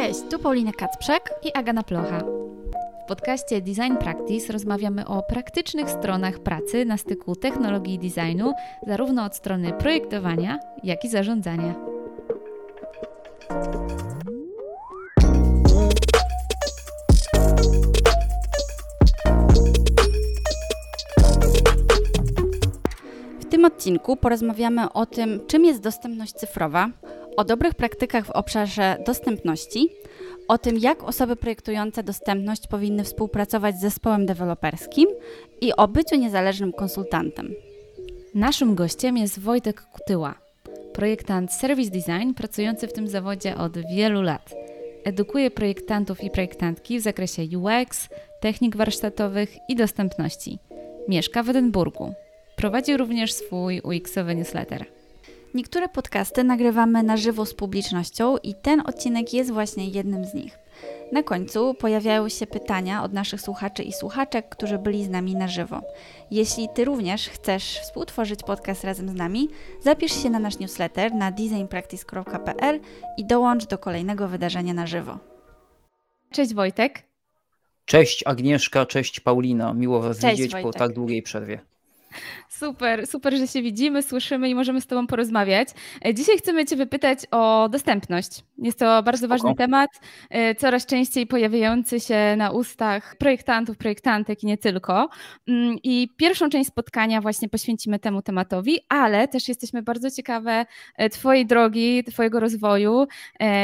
Cześć, tu Paulina Kacprzak i Agana Plocha. W podcaście Design Practice rozmawiamy o praktycznych stronach pracy na styku technologii i designu, zarówno od strony projektowania, jak i zarządzania. W tym odcinku porozmawiamy o tym, czym jest dostępność cyfrowa, o dobrych praktykach w obszarze dostępności, o tym, jak osoby projektujące dostępność powinny współpracować z zespołem deweloperskim i o byciu niezależnym konsultantem. Naszym gościem jest Wojtek Kutyła, projektant Service Design pracujący w tym zawodzie od wielu lat. Edukuje projektantów i projektantki w zakresie UX, technik warsztatowych i dostępności. Mieszka w Edynburgu. Prowadzi również swój UX-owy newsletter. Niektóre podcasty nagrywamy na żywo z publicznością i ten odcinek jest właśnie jednym z nich. Na końcu pojawiają się pytania od naszych słuchaczy i słuchaczek, którzy byli z nami na żywo. Jeśli Ty również chcesz współtworzyć podcast razem z nami, zapisz się na nasz newsletter na designpractice.pl i dołącz do kolejnego wydarzenia na żywo. Cześć Wojtek. Cześć Agnieszka, cześć Paulina. Miło Was cześć, widzieć Wojtek. po tak długiej przerwie. Super, super, że się widzimy, słyszymy i możemy z Tobą porozmawiać. E, dzisiaj chcemy Cię wypytać o dostępność. Jest to bardzo ważny temat, e, coraz częściej pojawiający się na ustach projektantów, projektantek i nie tylko. Mm, I pierwszą część spotkania właśnie poświęcimy temu tematowi, ale też jesteśmy bardzo ciekawe e, Twojej drogi, Twojego rozwoju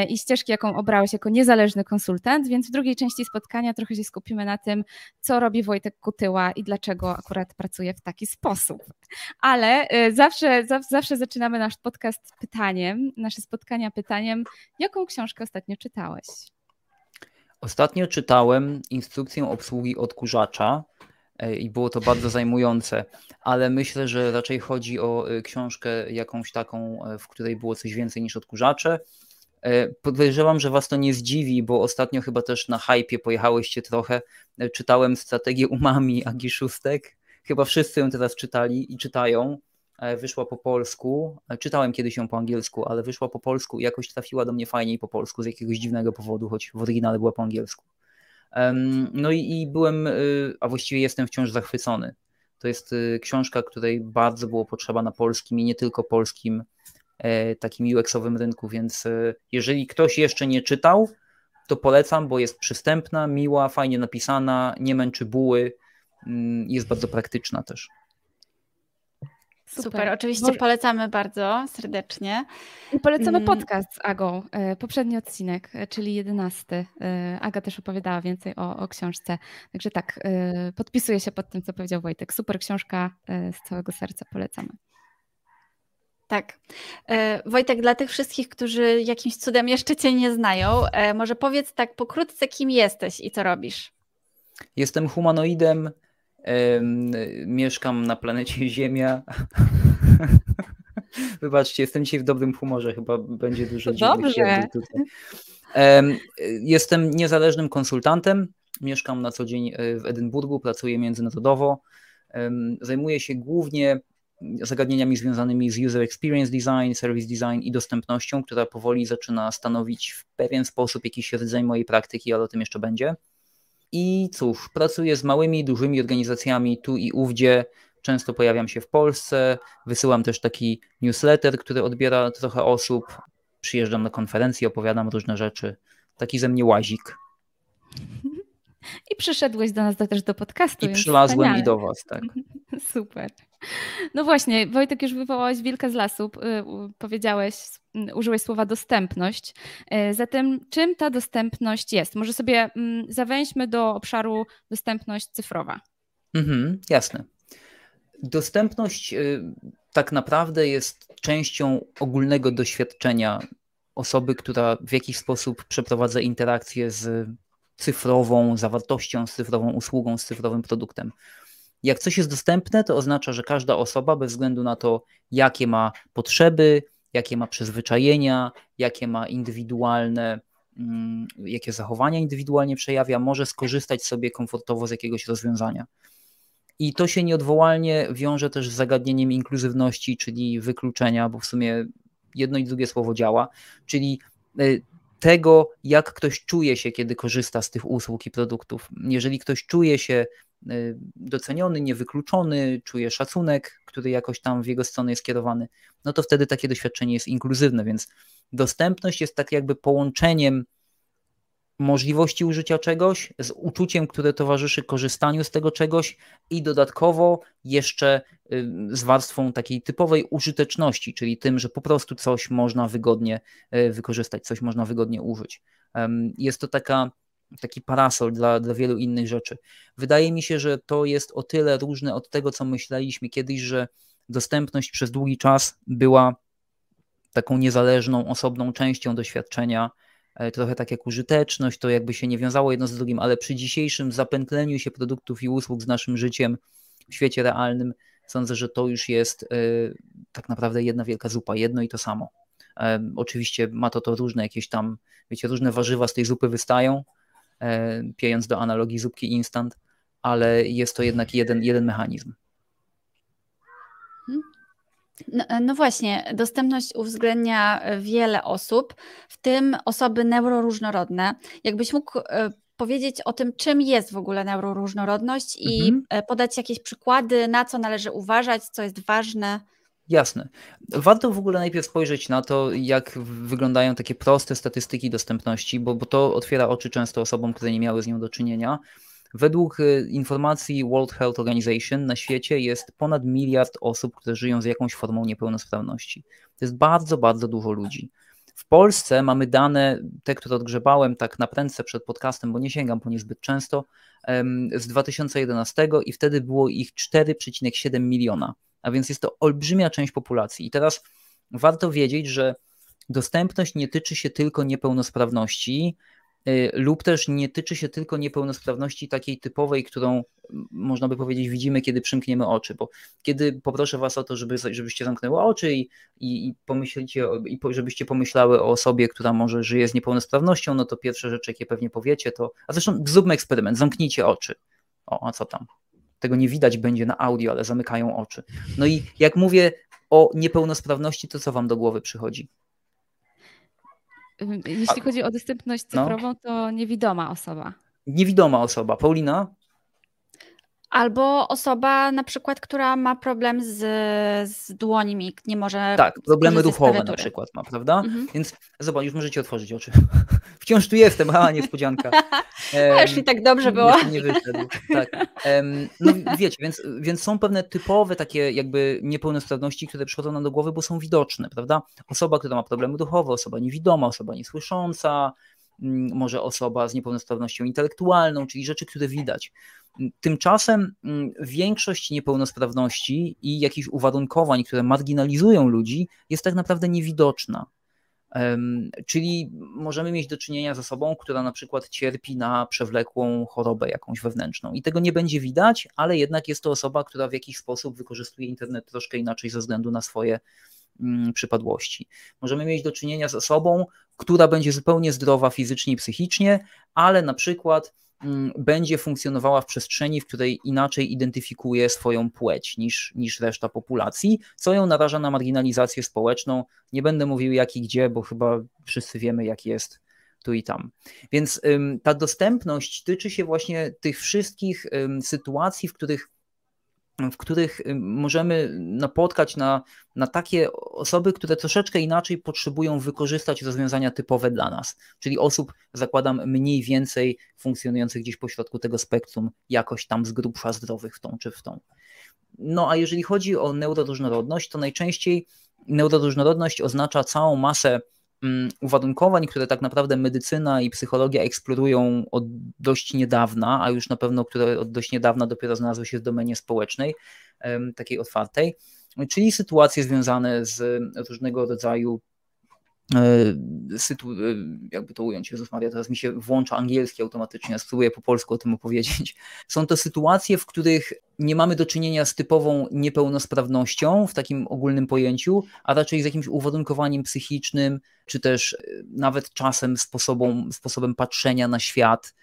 i ścieżki, jaką obrałeś jako niezależny konsultant, więc w drugiej części spotkania trochę się skupimy na tym, co robi Wojtek Kutyła i dlaczego akurat pracuje w taki sposób. Ale zawsze, zawsze zaczynamy nasz podcast pytaniem, nasze spotkania pytaniem, Jaką książkę ostatnio czytałeś? Ostatnio czytałem instrukcję obsługi odkurzacza e, i było to bardzo zajmujące, ale myślę, że raczej chodzi o e, książkę jakąś taką, e, w której było coś więcej niż odkurzacze. Podejrzewam, że Was to nie zdziwi, bo ostatnio chyba też na hypie pojechałyście trochę. Czytałem strategię umami Agi Szóstek. Chyba wszyscy ją teraz czytali i czytają. E, wyszła po polsku. E, czytałem kiedyś ją po angielsku, ale wyszła po polsku i jakoś trafiła do mnie fajniej po polsku z jakiegoś dziwnego powodu, choć w oryginale była po angielsku. No i, i byłem, y, a właściwie jestem wciąż zachwycony. To jest y, książka, której bardzo było potrzeba na polskim i nie tylko polskim e, takim UX-owym rynku, więc jeżeli ktoś jeszcze nie czytał, to polecam, bo jest przystępna, miła, fajnie napisana, nie męczy buły, jest bardzo praktyczna też. Super. Super. Oczywiście Może... polecamy bardzo serdecznie. I polecamy mm. podcast z Agą, e, poprzedni odcinek, e, czyli jedenasty. E, Aga też opowiadała więcej o, o książce. Także tak, podpisuję się pod tym, co powiedział Wojtek. Super książka, z całego serca polecamy. Tak. Wojtek, dla tych wszystkich, którzy jakimś cudem jeszcze Cię nie znają, może powiedz tak pokrótce, kim jesteś i co robisz? Jestem humanoidem, mieszkam na planecie Ziemia. Wybaczcie, jestem dzisiaj w dobrym humorze, chyba będzie dużo Dobrze. tutaj. Jestem niezależnym konsultantem, mieszkam na co dzień e, w Edynburgu, pracuję międzynarodowo. Zajmuję się głównie zagadnieniami związanymi z user experience design, service design i dostępnością, która powoli zaczyna stanowić w pewien sposób jakiś rdzeń mojej praktyki, ale o tym jeszcze będzie. I cóż, pracuję z małymi, dużymi organizacjami tu i ówdzie. Często pojawiam się w Polsce, wysyłam też taki newsletter, który odbiera trochę osób. Przyjeżdżam na konferencje, opowiadam różne rzeczy. Taki ze mnie łazik. I przyszedłeś do nas też do podcastu. I przylazłem wspaniale. i do Was, tak. Super. No właśnie, Wojtek, już wywołałeś wilka z lasu, y, powiedziałeś, użyłeś słowa dostępność. Y, zatem czym ta dostępność jest? Może sobie mm, zawęźmy do obszaru dostępność cyfrowa. Mhm, jasne. Dostępność y, tak naprawdę jest częścią ogólnego doświadczenia osoby, która w jakiś sposób przeprowadza interakcję z cyfrową zawartością, z cyfrową usługą, z cyfrowym produktem. Jak coś jest dostępne, to oznacza, że każda osoba, bez względu na to, jakie ma potrzeby, jakie ma przyzwyczajenia, jakie ma indywidualne, mm, jakie zachowania indywidualnie przejawia, może skorzystać sobie komfortowo z jakiegoś rozwiązania. I to się nieodwołalnie wiąże też z zagadnieniem inkluzywności, czyli wykluczenia, bo w sumie jedno i drugie słowo działa, czyli y, tego, jak ktoś czuje się, kiedy korzysta z tych usług i produktów. Jeżeli ktoś czuje się doceniony, niewykluczony, czuje szacunek, który jakoś tam w jego stronę jest kierowany, no to wtedy takie doświadczenie jest inkluzywne, więc dostępność jest tak jakby połączeniem możliwości użycia czegoś, z uczuciem, które towarzyszy korzystaniu z tego czegoś i dodatkowo jeszcze y, z warstwą takiej typowej użyteczności, czyli tym, że po prostu coś można wygodnie y, wykorzystać, coś można wygodnie użyć. Jest to taka, taki parasol dla, dla wielu innych rzeczy. Wydaje mi się, że to jest o tyle różne od tego, co myśleliśmy kiedyś, że dostępność przez długi czas była taką niezależną, osobną częścią doświadczenia E, trochę tak jak użyteczność, to jakby się nie wiązało jedno z drugim, ale przy dzisiejszym zapętleniu się produktów i usług z naszym życiem w świecie realnym, sądzę, że to już jest e, tak naprawdę jedna wielka zupa, jedno i to samo. E, oczywiście ma to to różne jakieś tam, wiecie, różne warzywa z tej zupy wystają, piejąc do analogii zupki instant, ale jest to jednak jeden, jeden mechanizm. No, no, właśnie, dostępność uwzględnia wiele osób, w tym osoby neuroróżnorodne. Jakbyś mógł e, powiedzieć o tym, czym jest w ogóle neuroróżnorodność i mhm. E, podać jakieś przykłady, na co należy uważać, co jest ważne? Jasne. Warto w ogóle najpierw spojrzeć na to, jak wyglądają takie proste statystyki dostępności, bo, bo to otwiera oczy często osobom, które nie miały z nią do czynienia. Według y, informacji World Health Organization na świecie jest ponad miliard osób, które żyją z jakąś formą niepełnosprawności. To jest bardzo, bardzo dużo ludzi. W Polsce mamy dane, te, które odgrzebałem tak na prędce przed podcastem, bo nie sięgam po nie zbyt często, z 2011 i wtedy było ich 4,7 miliona, a więc jest to olbrzymia część populacji. I teraz warto wiedzieć, że dostępność nie tyczy się tylko niepełnosprawności, Y, lub też nie tyczy się tylko niepełnosprawności takiej typowej, którą można by powiedzieć widzimy, kiedy przymkniemy oczy, bo kiedy poproszę Was o to, żeby, żebyście zamknęły oczy i, i, i i żebyście pomyślały o osobie, która może żyje z niepełnosprawnością, no to pierwsze rzeczy, jakie pewnie powiecie, to, a zresztą zróbmy eksperyment, zamknijcie oczy. O, a co tam? Tego nie widać będzie na audio, ale zamykają oczy. No i jak mówię o niepełnosprawności, to co Wam do głowy przychodzi? Jeśli chodzi o dostępność no. cyfrową, no. to niewidoma osoba. Niewidoma osoba. Paulina? Albo osoba na przykład, która ma problem z, z dłońmi, nie może. Tak, problemy ruchowe na przykład ma, prawda? Mhm. Więc zobacz, już możecie otworzyć oczy. Wciąż tu jestem, a niespodzianka. Um, mi tak dobrze było. Nie wyszedł. Tak. Um, no wiecie, więc, więc są pewne typowe takie jakby niepełnosprawności, które przychodzą nam do głowy, bo są widoczne, prawda? Osoba, która ma problemy ruchowe, osoba niewidoma, osoba niesłysząca, mm, może osoba z niepełnosprawnością intelektualną, czyli rzeczy, które widać. Tymczasem mm, większość niepełnosprawności i jakichś uwarunkowań, które marginalizują ludzi, jest tak naprawdę niewidoczna. Czyli możemy mieć do czynienia z osobą, która na przykład cierpi na przewlekłą chorobę jakąś wewnętrzną i tego nie będzie widać, ale jednak jest to osoba, która w jakiś sposób wykorzystuje internet troszkę inaczej ze względu na swoje mm, przypadłości. Możemy mieć do czynienia z osobą, która będzie zupełnie zdrowa fizycznie i psychicznie, ale na przykład będzie funkcjonowała w przestrzeni, w której inaczej identyfikuje swoją płeć niż, niż reszta populacji, co ją naraża na marginalizację społeczną. Nie będę mówił jak i gdzie, bo chyba wszyscy wiemy, jak jest tu i tam. Więc ym, ta dostępność tyczy się właśnie tych wszystkich ym, sytuacji, w których w których y, możemy napotkać na, na takie osoby, które troszeczkę inaczej potrzebują wykorzystać rozwiązania typowe dla nas, czyli osób, zakładam, mniej więcej funkcjonujących gdzieś pośrodku tego spektrum, jakoś tam z grubsza zdrowych w tą czy w tą. No a jeżeli chodzi o neuroróżnorodność, to najczęściej neuroróżnorodność oznacza całą masę uwarunkowań, które tak naprawdę medycyna i psychologia eksplorują od dość niedawna, a już na pewno które od dość niedawna dopiero znalazły się w domenie społecznej, takiej otwartej, czyli sytuacje związane z różnego rodzaju sytu, e, jakby to ująć, Jezus Maria, teraz mi się włącza angielski automatycznie, ja spróbuję po polsku o tym opowiedzieć. Są to sytuacje, w których nie mamy do czynienia z typową niepełnosprawnością w takim ogólnym pojęciu, a raczej z jakimś uwarunkowaniem psychicznym, czy też e, nawet czasem sposobem, sposobem patrzenia na świat,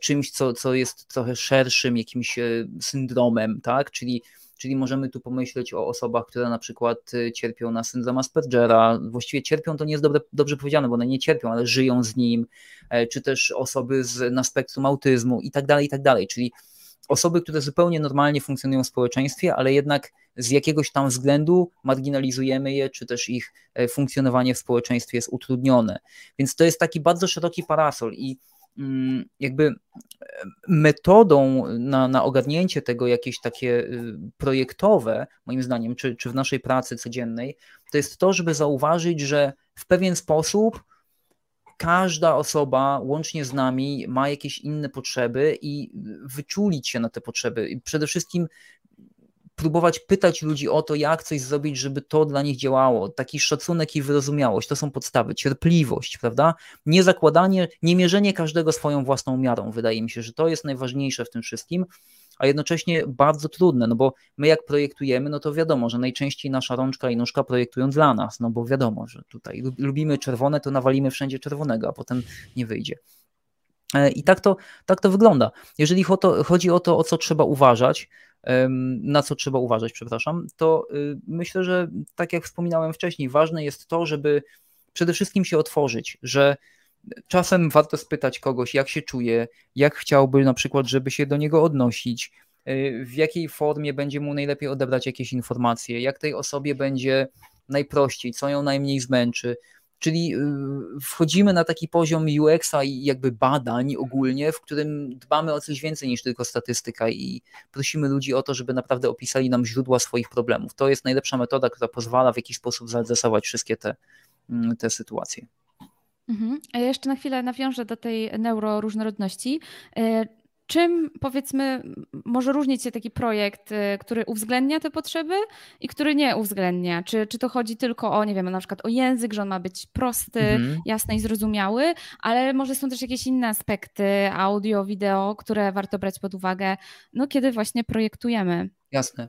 czymś, co, co jest trochę szerszym jakimś syndromem, tak? Czyli czyli możemy tu pomyśleć o osobach, które na przykład y, cierpią na syndrom Aspergera, właściwie cierpią to nie jest dobre, dobrze powiedziane, bo one nie cierpią, ale żyją z nim, e, czy też osoby z, na spektrum autyzmu i tak dalej, i tak dalej, czyli osoby, które zupełnie normalnie funkcjonują w społeczeństwie, ale jednak z jakiegoś tam względu marginalizujemy je, czy też ich e, funkcjonowanie w społeczeństwie jest utrudnione. Więc to jest taki bardzo szeroki parasol i jakby e, metodą na, na ogarnięcie tego jakieś takie y, projektowe, moim zdaniem, czy, czy w naszej pracy codziennej, to jest to, żeby zauważyć, że w pewien sposób każda osoba, łącznie z nami, ma jakieś inne potrzeby i wyczulić się na te potrzeby. I przede wszystkim próbować pytać ludzi o to, jak coś zrobić, żeby to dla nich działało. Taki szacunek i wyrozumiałość to są podstawy, cierpliwość, prawda? Nie zakładanie, nie mierzenie każdego swoją własną miarą. Wydaje mi się, że to jest najważniejsze w tym wszystkim, a jednocześnie bardzo trudne, no bo my jak projektujemy, no to wiadomo, że najczęściej nasza rączka i nóżka projektują dla nas, no bo wiadomo, że tutaj lubimy czerwone, to nawalimy wszędzie czerwonego, a potem nie wyjdzie. E, I tak to, tak to wygląda. Jeżeli chodzi o to, o co trzeba uważać, na co trzeba uważać, przepraszam, to y, myślę, że tak jak wspominałem wcześniej, ważne jest to, żeby przede wszystkim się otworzyć, że czasem warto spytać kogoś, jak się czuje, jak chciałby na przykład, żeby się do niego odnosić, y, w jakiej formie będzie mu najlepiej odebrać jakieś informacje, jak tej osobie będzie najprościej, co ją najmniej zmęczy. Czyli y, wchodzimy na taki poziom UX-a i jakby badań ogólnie, w którym dbamy o coś więcej niż tylko statystyka i prosimy ludzi o to, żeby naprawdę opisali nam źródła swoich problemów. To jest najlepsza metoda, która pozwala w jakiś sposób zaadresować wszystkie te, mm, te sytuacje. Mhm. Ja jeszcze na chwilę nawiążę do tej neuroróżnorodności. Czym powiedzmy może różnić się taki projekt, y, który uwzględnia te potrzeby i który nie uwzględnia? Czy, czy to chodzi tylko o, nie wiem, na przykład o język, że on ma być prosty, mhm. jasny i zrozumiały, ale może są też jakieś inne aspekty audio, wideo, które warto brać pod uwagę, no kiedy właśnie projektujemy. Jasne.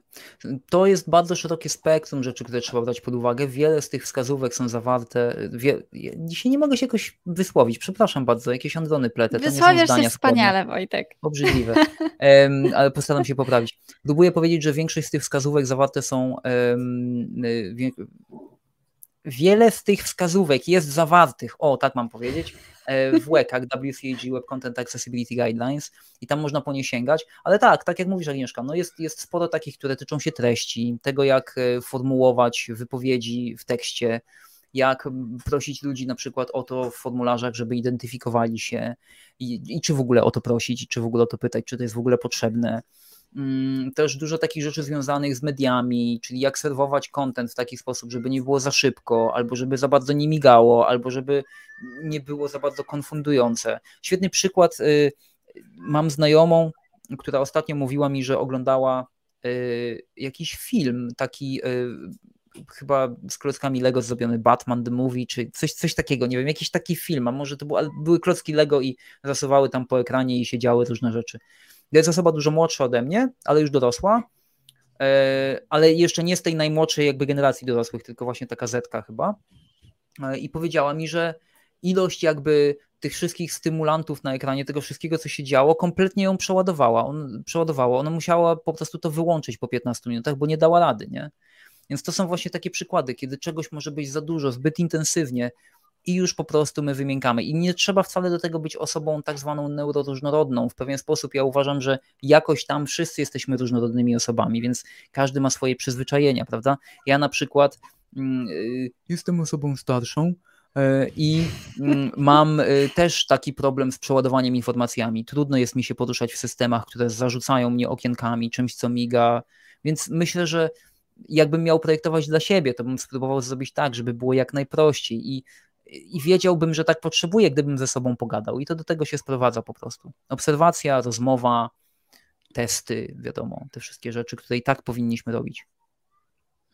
To jest bardzo szerokie spektrum rzeczy, które trzeba brać pod uwagę. Wiele z tych wskazówek są zawarte. Wie... Dzisiaj nie mogę się jakoś wysłowić, przepraszam bardzo, jakieś androny pletę. Wysławiasz się wspaniale, Wojtek. Obrzydliwe, um, ale postaram się poprawić. Próbuję powiedzieć, że większość z tych wskazówek zawarte są um, wiele z tych wskazówek jest zawartych, o tak mam powiedzieć, e, w WCAG, WCAG Web Content Accessibility Guidelines i tam można po nie sięgać, ale tak, tak jak mówisz Agnieszka, no jest, jest sporo takich, które tyczą się treści, tego jak e, formułować wypowiedzi w tekście, jak prosić ludzi na przykład o to w formularzach, żeby identyfikowali się i, i czy w ogóle o to prosić, czy w ogóle o to pytać, czy to jest w ogóle potrzebne. Mm, też dużo takich rzeczy związanych z mediami, czyli jak serwować content w taki sposób, żeby nie było za szybko, albo żeby za bardzo nie migało, albo żeby nie było za bardzo konfundujące. Świetny przykład, y, mam znajomą, która ostatnio mówiła mi, że oglądała y, jakiś film, taki y, chyba z klockami Lego zrobiony Batman The Movie, czy coś, coś takiego, nie wiem, jakiś taki film, a może to był, były klocki Lego i zasuwały tam po ekranie i się działy różne rzeczy. Jest osoba dużo młodsza ode mnie, ale już dorosła, e, ale jeszcze nie z tej najmłodszej jakby generacji dorosłych, tylko właśnie taka Zetka chyba. E, I powiedziała mi, że ilość jakby tych wszystkich stymulantów na ekranie, tego wszystkiego, co się działo, kompletnie ją przeładowała. On, przeładowała. Ona musiała po prostu to wyłączyć po 15 minutach, bo nie dała rady, nie? Więc to są właśnie takie przykłady, kiedy czegoś może być za dużo, zbyt intensywnie, i już po prostu my wymiękamy. I nie trzeba wcale do tego być osobą tak zwaną neuroróżnorodną. W pewien sposób ja uważam, że jakoś tam wszyscy jesteśmy różnorodnymi osobami, więc każdy ma swoje przyzwyczajenia, prawda? Ja na przykład mm, y, jestem osobą starszą, y, i mm, mam y, też taki problem z przeładowaniem informacjami. Trudno jest mi się poruszać w systemach, które zarzucają mnie okienkami, czymś, co miga. Więc myślę, że jakbym miał projektować dla siebie, to bym spróbował zrobić tak, żeby było jak najprościej. I i wiedziałbym, że tak potrzebuję, gdybym ze sobą pogadał. I to do tego się sprowadza po prostu. Obserwacja, rozmowa, testy, wiadomo, te wszystkie rzeczy, które i tak powinniśmy robić.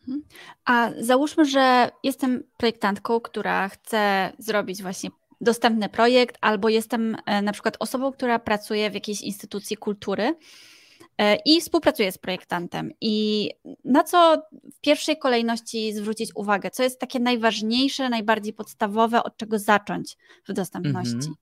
Mhm. A załóżmy, że jestem projektantką, która chce zrobić właśnie dostępny projekt, albo jestem e, na przykład osobą, która pracuje w jakiejś instytucji kultury i współpracuję z projektantem. I na co w pierwszej kolejności zwrócić uwagę? Co jest takie najważniejsze, najbardziej podstawowe, od czego zacząć w dostępności? Mhm.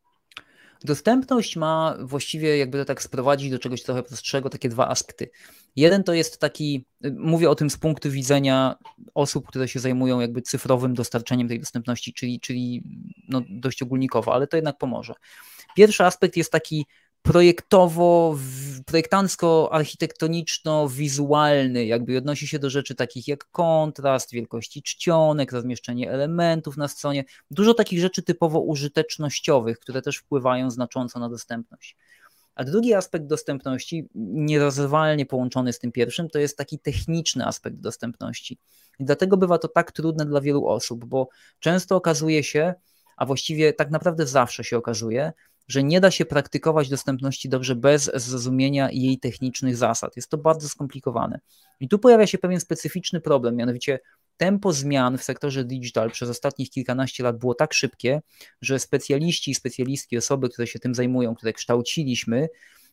Dostępność ma właściwie, jakby to tak sprowadzić do czegoś trochę prostszego, takie dwa aspekty. Jeden to jest taki, mówię o tym z punktu widzenia osób, które się zajmują jakby cyfrowym dostarczeniem tej dostępności, czyli, czyli no dość ogólnikowo, ale to jednak pomoże. Pierwszy aspekt jest taki projektowo, projektancko-architektoniczno-wizualny, jakby odnosi się do rzeczy takich jak kontrast, wielkości czcionek, rozmieszczenie elementów na stronie, dużo takich rzeczy typowo użytecznościowych, które też wpływają znacząco na dostępność. A drugi aspekt dostępności, nierozerwalnie połączony z tym pierwszym, to jest taki techniczny aspekt dostępności. I dlatego bywa to tak trudne dla wielu osób, bo często okazuje się, a właściwie tak naprawdę zawsze się okazuje, że nie da się praktykować dostępności dobrze bez zrozumienia jej technicznych zasad. Jest to bardzo skomplikowane. I tu pojawia się pewien specyficzny problem, mianowicie tempo zmian w sektorze digital przez ostatnich kilkanaście lat było tak szybkie, że specjaliści i specjalistki, osoby, które się tym zajmują, które kształciliśmy,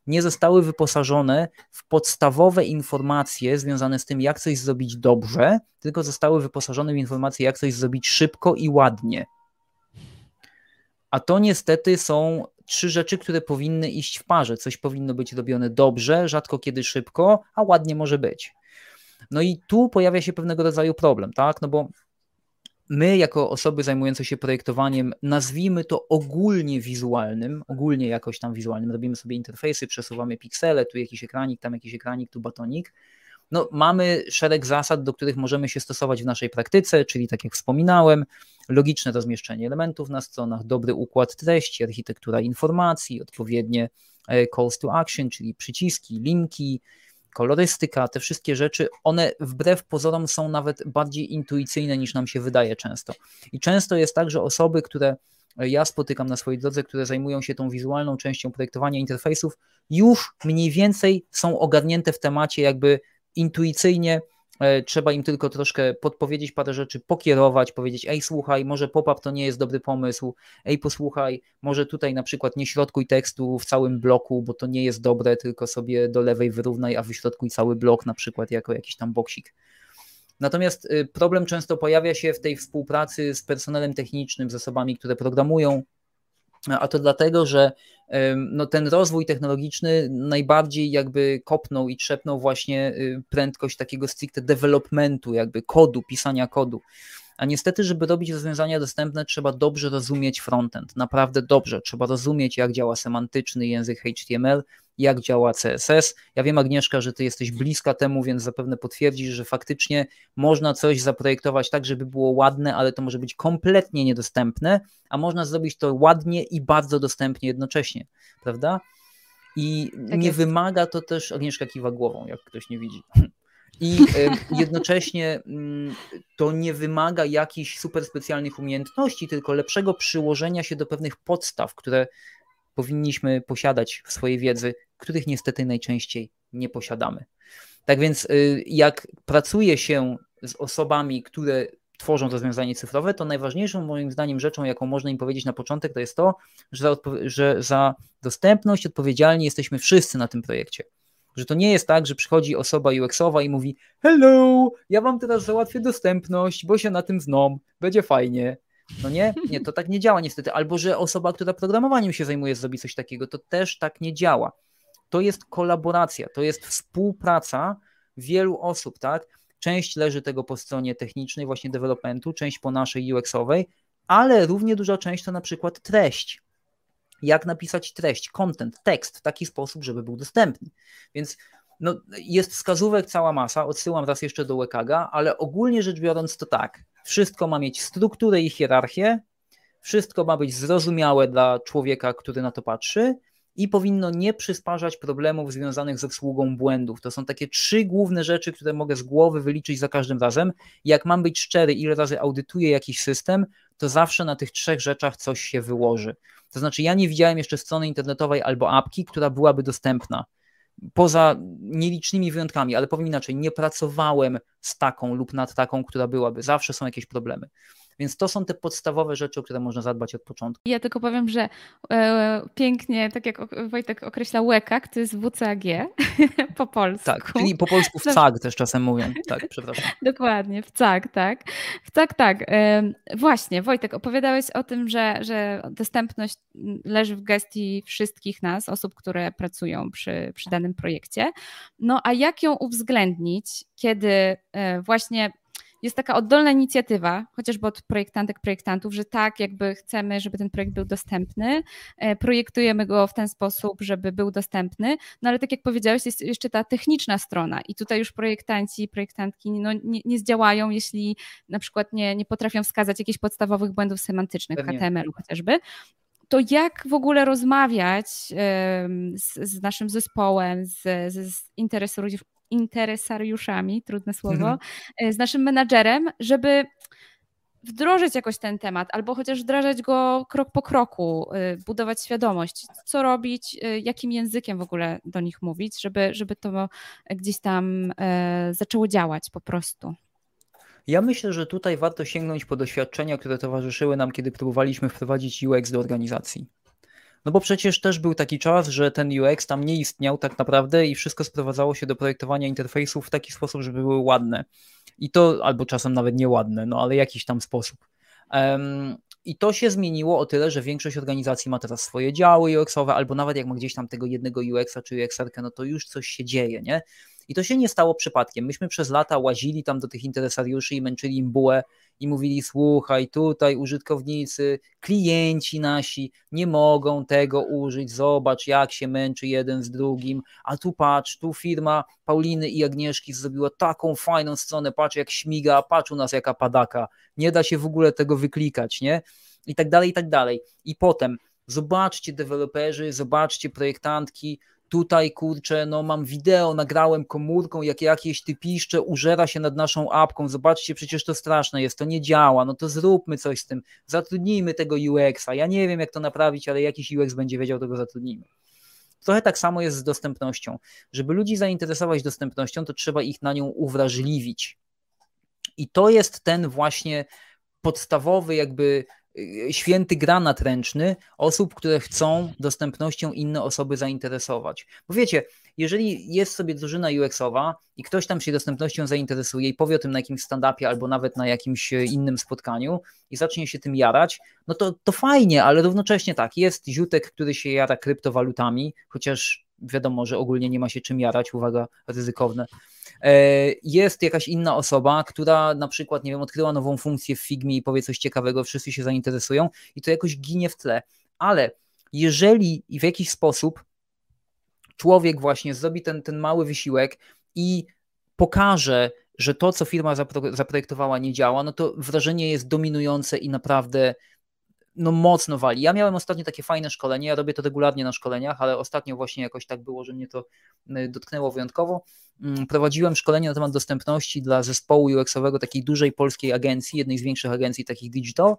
nie zostały wyposażone w podstawowe informacje związane z tym, jak coś zrobić dobrze, tylko zostały wyposażone w informacje, jak coś zrobić szybko i ładnie. A to niestety są trzy rzeczy, które powinny iść w parze. Coś powinno być robione dobrze, rzadko kiedy szybko, a ładnie może być. No i tu pojawia się pewnego rodzaju problem, tak? No bo my, jako osoby zajmujące się projektowaniem, nazwijmy to ogólnie wizualnym, ogólnie jakoś tam wizualnym, robimy sobie interfejsy, przesuwamy piksele, tu jakiś ekranik, tam jakiś ekranik, tu batonik. No, mamy szereg zasad, do których możemy się stosować w naszej praktyce, czyli tak jak wspominałem, logiczne rozmieszczenie elementów na stronach, dobry układ treści, architektura informacji, odpowiednie e, calls to action, czyli przyciski, linki, kolorystyka, te wszystkie rzeczy, one wbrew pozorom są nawet bardziej intuicyjne niż nam się wydaje często. I często jest tak, że osoby, które ja spotykam na swojej drodze, które zajmują się tą wizualną częścią projektowania interfejsów, już mniej więcej są ogarnięte w temacie jakby intuicyjnie E, trzeba im tylko troszkę podpowiedzieć parę rzeczy, pokierować, powiedzieć, ej słuchaj, może pop-up to nie jest dobry pomysł, ej posłuchaj, może tutaj na przykład nie środkuj tekstu w całym bloku, bo to nie jest dobre, tylko sobie do lewej wyrównaj, a wyśrodkuj cały blok na przykład jako jakiś tam boksik. Natomiast y, problem często pojawia się w tej współpracy z personelem technicznym, z osobami, które programują, a to dlatego, że no, ten rozwój technologiczny najbardziej jakby kopnął i trzepnął właśnie y, prędkość takiego stricte developmentu, jakby kodu, pisania kodu. A niestety, żeby robić rozwiązania dostępne, trzeba dobrze rozumieć frontend, naprawdę dobrze. Trzeba rozumieć, jak działa semantyczny język HTML, jak działa CSS. Ja wiem, Agnieszka, że ty jesteś bliska temu, więc zapewne potwierdzisz, że faktycznie można coś zaprojektować tak, żeby było ładne, ale to może być kompletnie niedostępne, a można zrobić to ładnie i bardzo dostępnie jednocześnie, prawda? I tak nie jest. wymaga to też, Agnieszka kiwa głową, jak ktoś nie widzi. I jednocześnie mm, to nie wymaga jakichś super specjalnych umiejętności, tylko lepszego przyłożenia się do pewnych podstaw, które powinniśmy posiadać w swojej wiedzy, których niestety najczęściej nie posiadamy. Tak więc, y, jak pracuje się z osobami, które tworzą rozwiązanie cyfrowe, to najważniejszą moim zdaniem rzeczą, jaką można im powiedzieć na początek, to jest to, że za, że za dostępność odpowiedzialni jesteśmy wszyscy na tym projekcie. Że to nie jest tak, że przychodzi osoba UX-owa i mówi: Hello, ja wam teraz załatwię dostępność, bo się na tym znam, będzie fajnie. No nie? Nie, to tak nie działa niestety. Albo że osoba, która programowaniem się zajmuje, zrobi coś takiego, to też tak nie działa. To jest kolaboracja, to jest współpraca wielu osób, tak? Część leży tego po stronie technicznej, właśnie developmentu, część po naszej UX-owej, ale równie duża część to na przykład treść jak napisać treść, content, tekst w taki sposób, żeby był dostępny. Więc no, jest wskazówek cała masa, odsyłam raz jeszcze do Wekaga, ale ogólnie rzecz biorąc to tak, wszystko ma mieć strukturę i hierarchię, wszystko ma być zrozumiałe dla człowieka, który na to patrzy i powinno nie przysparzać problemów związanych z obsługą błędów. To są takie trzy główne rzeczy, które mogę z głowy wyliczyć za każdym razem. Jak mam być szczery, ile razy audytuję jakiś system, to zawsze na tych trzech rzeczach coś się wyłoży. To znaczy, ja nie widziałem jeszcze strony internetowej albo apki, która byłaby dostępna. Poza nielicznymi wyjątkami, ale powiem inaczej, nie pracowałem z taką lub nad taką, która byłaby. Zawsze są jakieś problemy. Więc to są te podstawowe rzeczy, o które można zadbać od początku. Ja tylko powiem, że e, pięknie, tak jak Wojtek określa łekak, to jest WCAG po polsku. Tak, czyli po polsku w CAG też czasem mówią. Tak, przepraszam. Dokładnie, w CAG, tak. W CAG, tak. E, właśnie, Wojtek, opowiadałeś o tym, że, że dostępność leży w gestii wszystkich nas, osób, które pracują przy, przy danym projekcie. No a jak ją uwzględnić, kiedy e, właśnie jest taka oddolna inicjatywa, chociażby od projektantek, projektantów, że tak, jakby chcemy, żeby ten projekt był dostępny, e, projektujemy go w ten sposób, żeby był dostępny, no ale tak jak powiedziałeś, jest jeszcze ta techniczna strona i tutaj już projektanci, projektantki no, nie, nie zdziałają, jeśli na przykład nie, nie potrafią wskazać jakichś podstawowych błędów semantycznych Pewnie. HTML-u chociażby, to jak w ogóle rozmawiać z, z naszym zespołem, z, z interesariuszami, trudne słowo, mhm. e, z naszym menadżerem, żeby wdrożyć jakoś ten temat, albo chociaż wdrażać go krok po kroku, e, budować świadomość, co robić, e, jakim językiem w ogóle do nich mówić, żeby, żeby to gdzieś tam zaczęło działać po prostu. Ja myślę, że tutaj warto sięgnąć po doświadczenia, które towarzyszyły nam, kiedy próbowaliśmy wprowadzić UX do organizacji. No bo przecież też był taki czas, że ten UX tam nie istniał tak naprawdę i wszystko sprowadzało się do projektowania interfejsów w taki sposób, żeby były ładne. I to, albo czasem nawet nieładne, no ale jakiś tam sposób. Um, i to się zmieniło o tyle, że większość organizacji ma teraz swoje działy UX-owe, albo nawet jak ma gdzieś tam tego jednego UX-a czy UX-arkę, no to już coś się dzieje, nie? I to się nie stało przypadkiem. Myśmy przez lata łazili tam do tych interesariuszy i męczyli im bułę i mówili: Słuchaj, tutaj użytkownicy, klienci nasi nie mogą tego użyć. Zobacz, jak się męczy jeden z drugim. A tu patrz, tu firma Pauliny i Agnieszki zrobiła taką fajną stronę. Patrz, jak śmiga, patrz u nas, jaka padaka. Nie da się w ogóle tego wyklikać, nie? I tak dalej, i tak dalej. I potem zobaczcie deweloperzy, zobaczcie projektantki, tutaj kurczę, no mam wideo, nagrałem komórką, jak jakieś typiszcze użera się nad naszą apką, zobaczcie, przecież to straszne jest, to nie działa, no to zróbmy coś z tym, zatrudnijmy tego UX-a, ja nie wiem jak to naprawić, ale jakiś UX będzie wiedział, tego zatrudnijmy. Trochę tak samo jest z dostępnością. Żeby ludzi zainteresować dostępnością, to trzeba ich na nią uwrażliwić. I to jest ten właśnie podstawowy jakby święty granat ręczny osób, które chcą dostępnością inne osoby zainteresować. Bo wiecie, jeżeli jest sobie drużyna UX-owa i ktoś tam się dostępnością zainteresuje i powie o tym na jakimś stand-upie albo nawet na jakimś e, innym spotkaniu i zacznie się tym jarać, no to, to fajnie, ale równocześnie tak, jest ziutek, który się jara kryptowalutami, chociaż wiadomo, że ogólnie nie ma się czym jarać, uwaga, ryzykowne. E, jest jakaś inna osoba, która na przykład, nie wiem, odkryła nową funkcję w Figmie i powie coś ciekawego, wszyscy się zainteresują i to jakoś ginie w tle. Ale jeżeli w jakiś sposób człowiek właśnie zrobi ten, ten mały wysiłek i pokaże, że to, co firma zaprojektowała, nie działa, no to wrażenie jest dominujące i naprawdę no mocno wali. Ja miałem ostatnio takie fajne szkolenie, ja robię to regularnie na szkoleniach, ale ostatnio właśnie jakoś tak było, że mnie to dotknęło wyjątkowo. Mm, prowadziłem szkolenie na temat dostępności dla zespołu UX-owego takiej dużej polskiej agencji, jednej z większych agencji takich digital.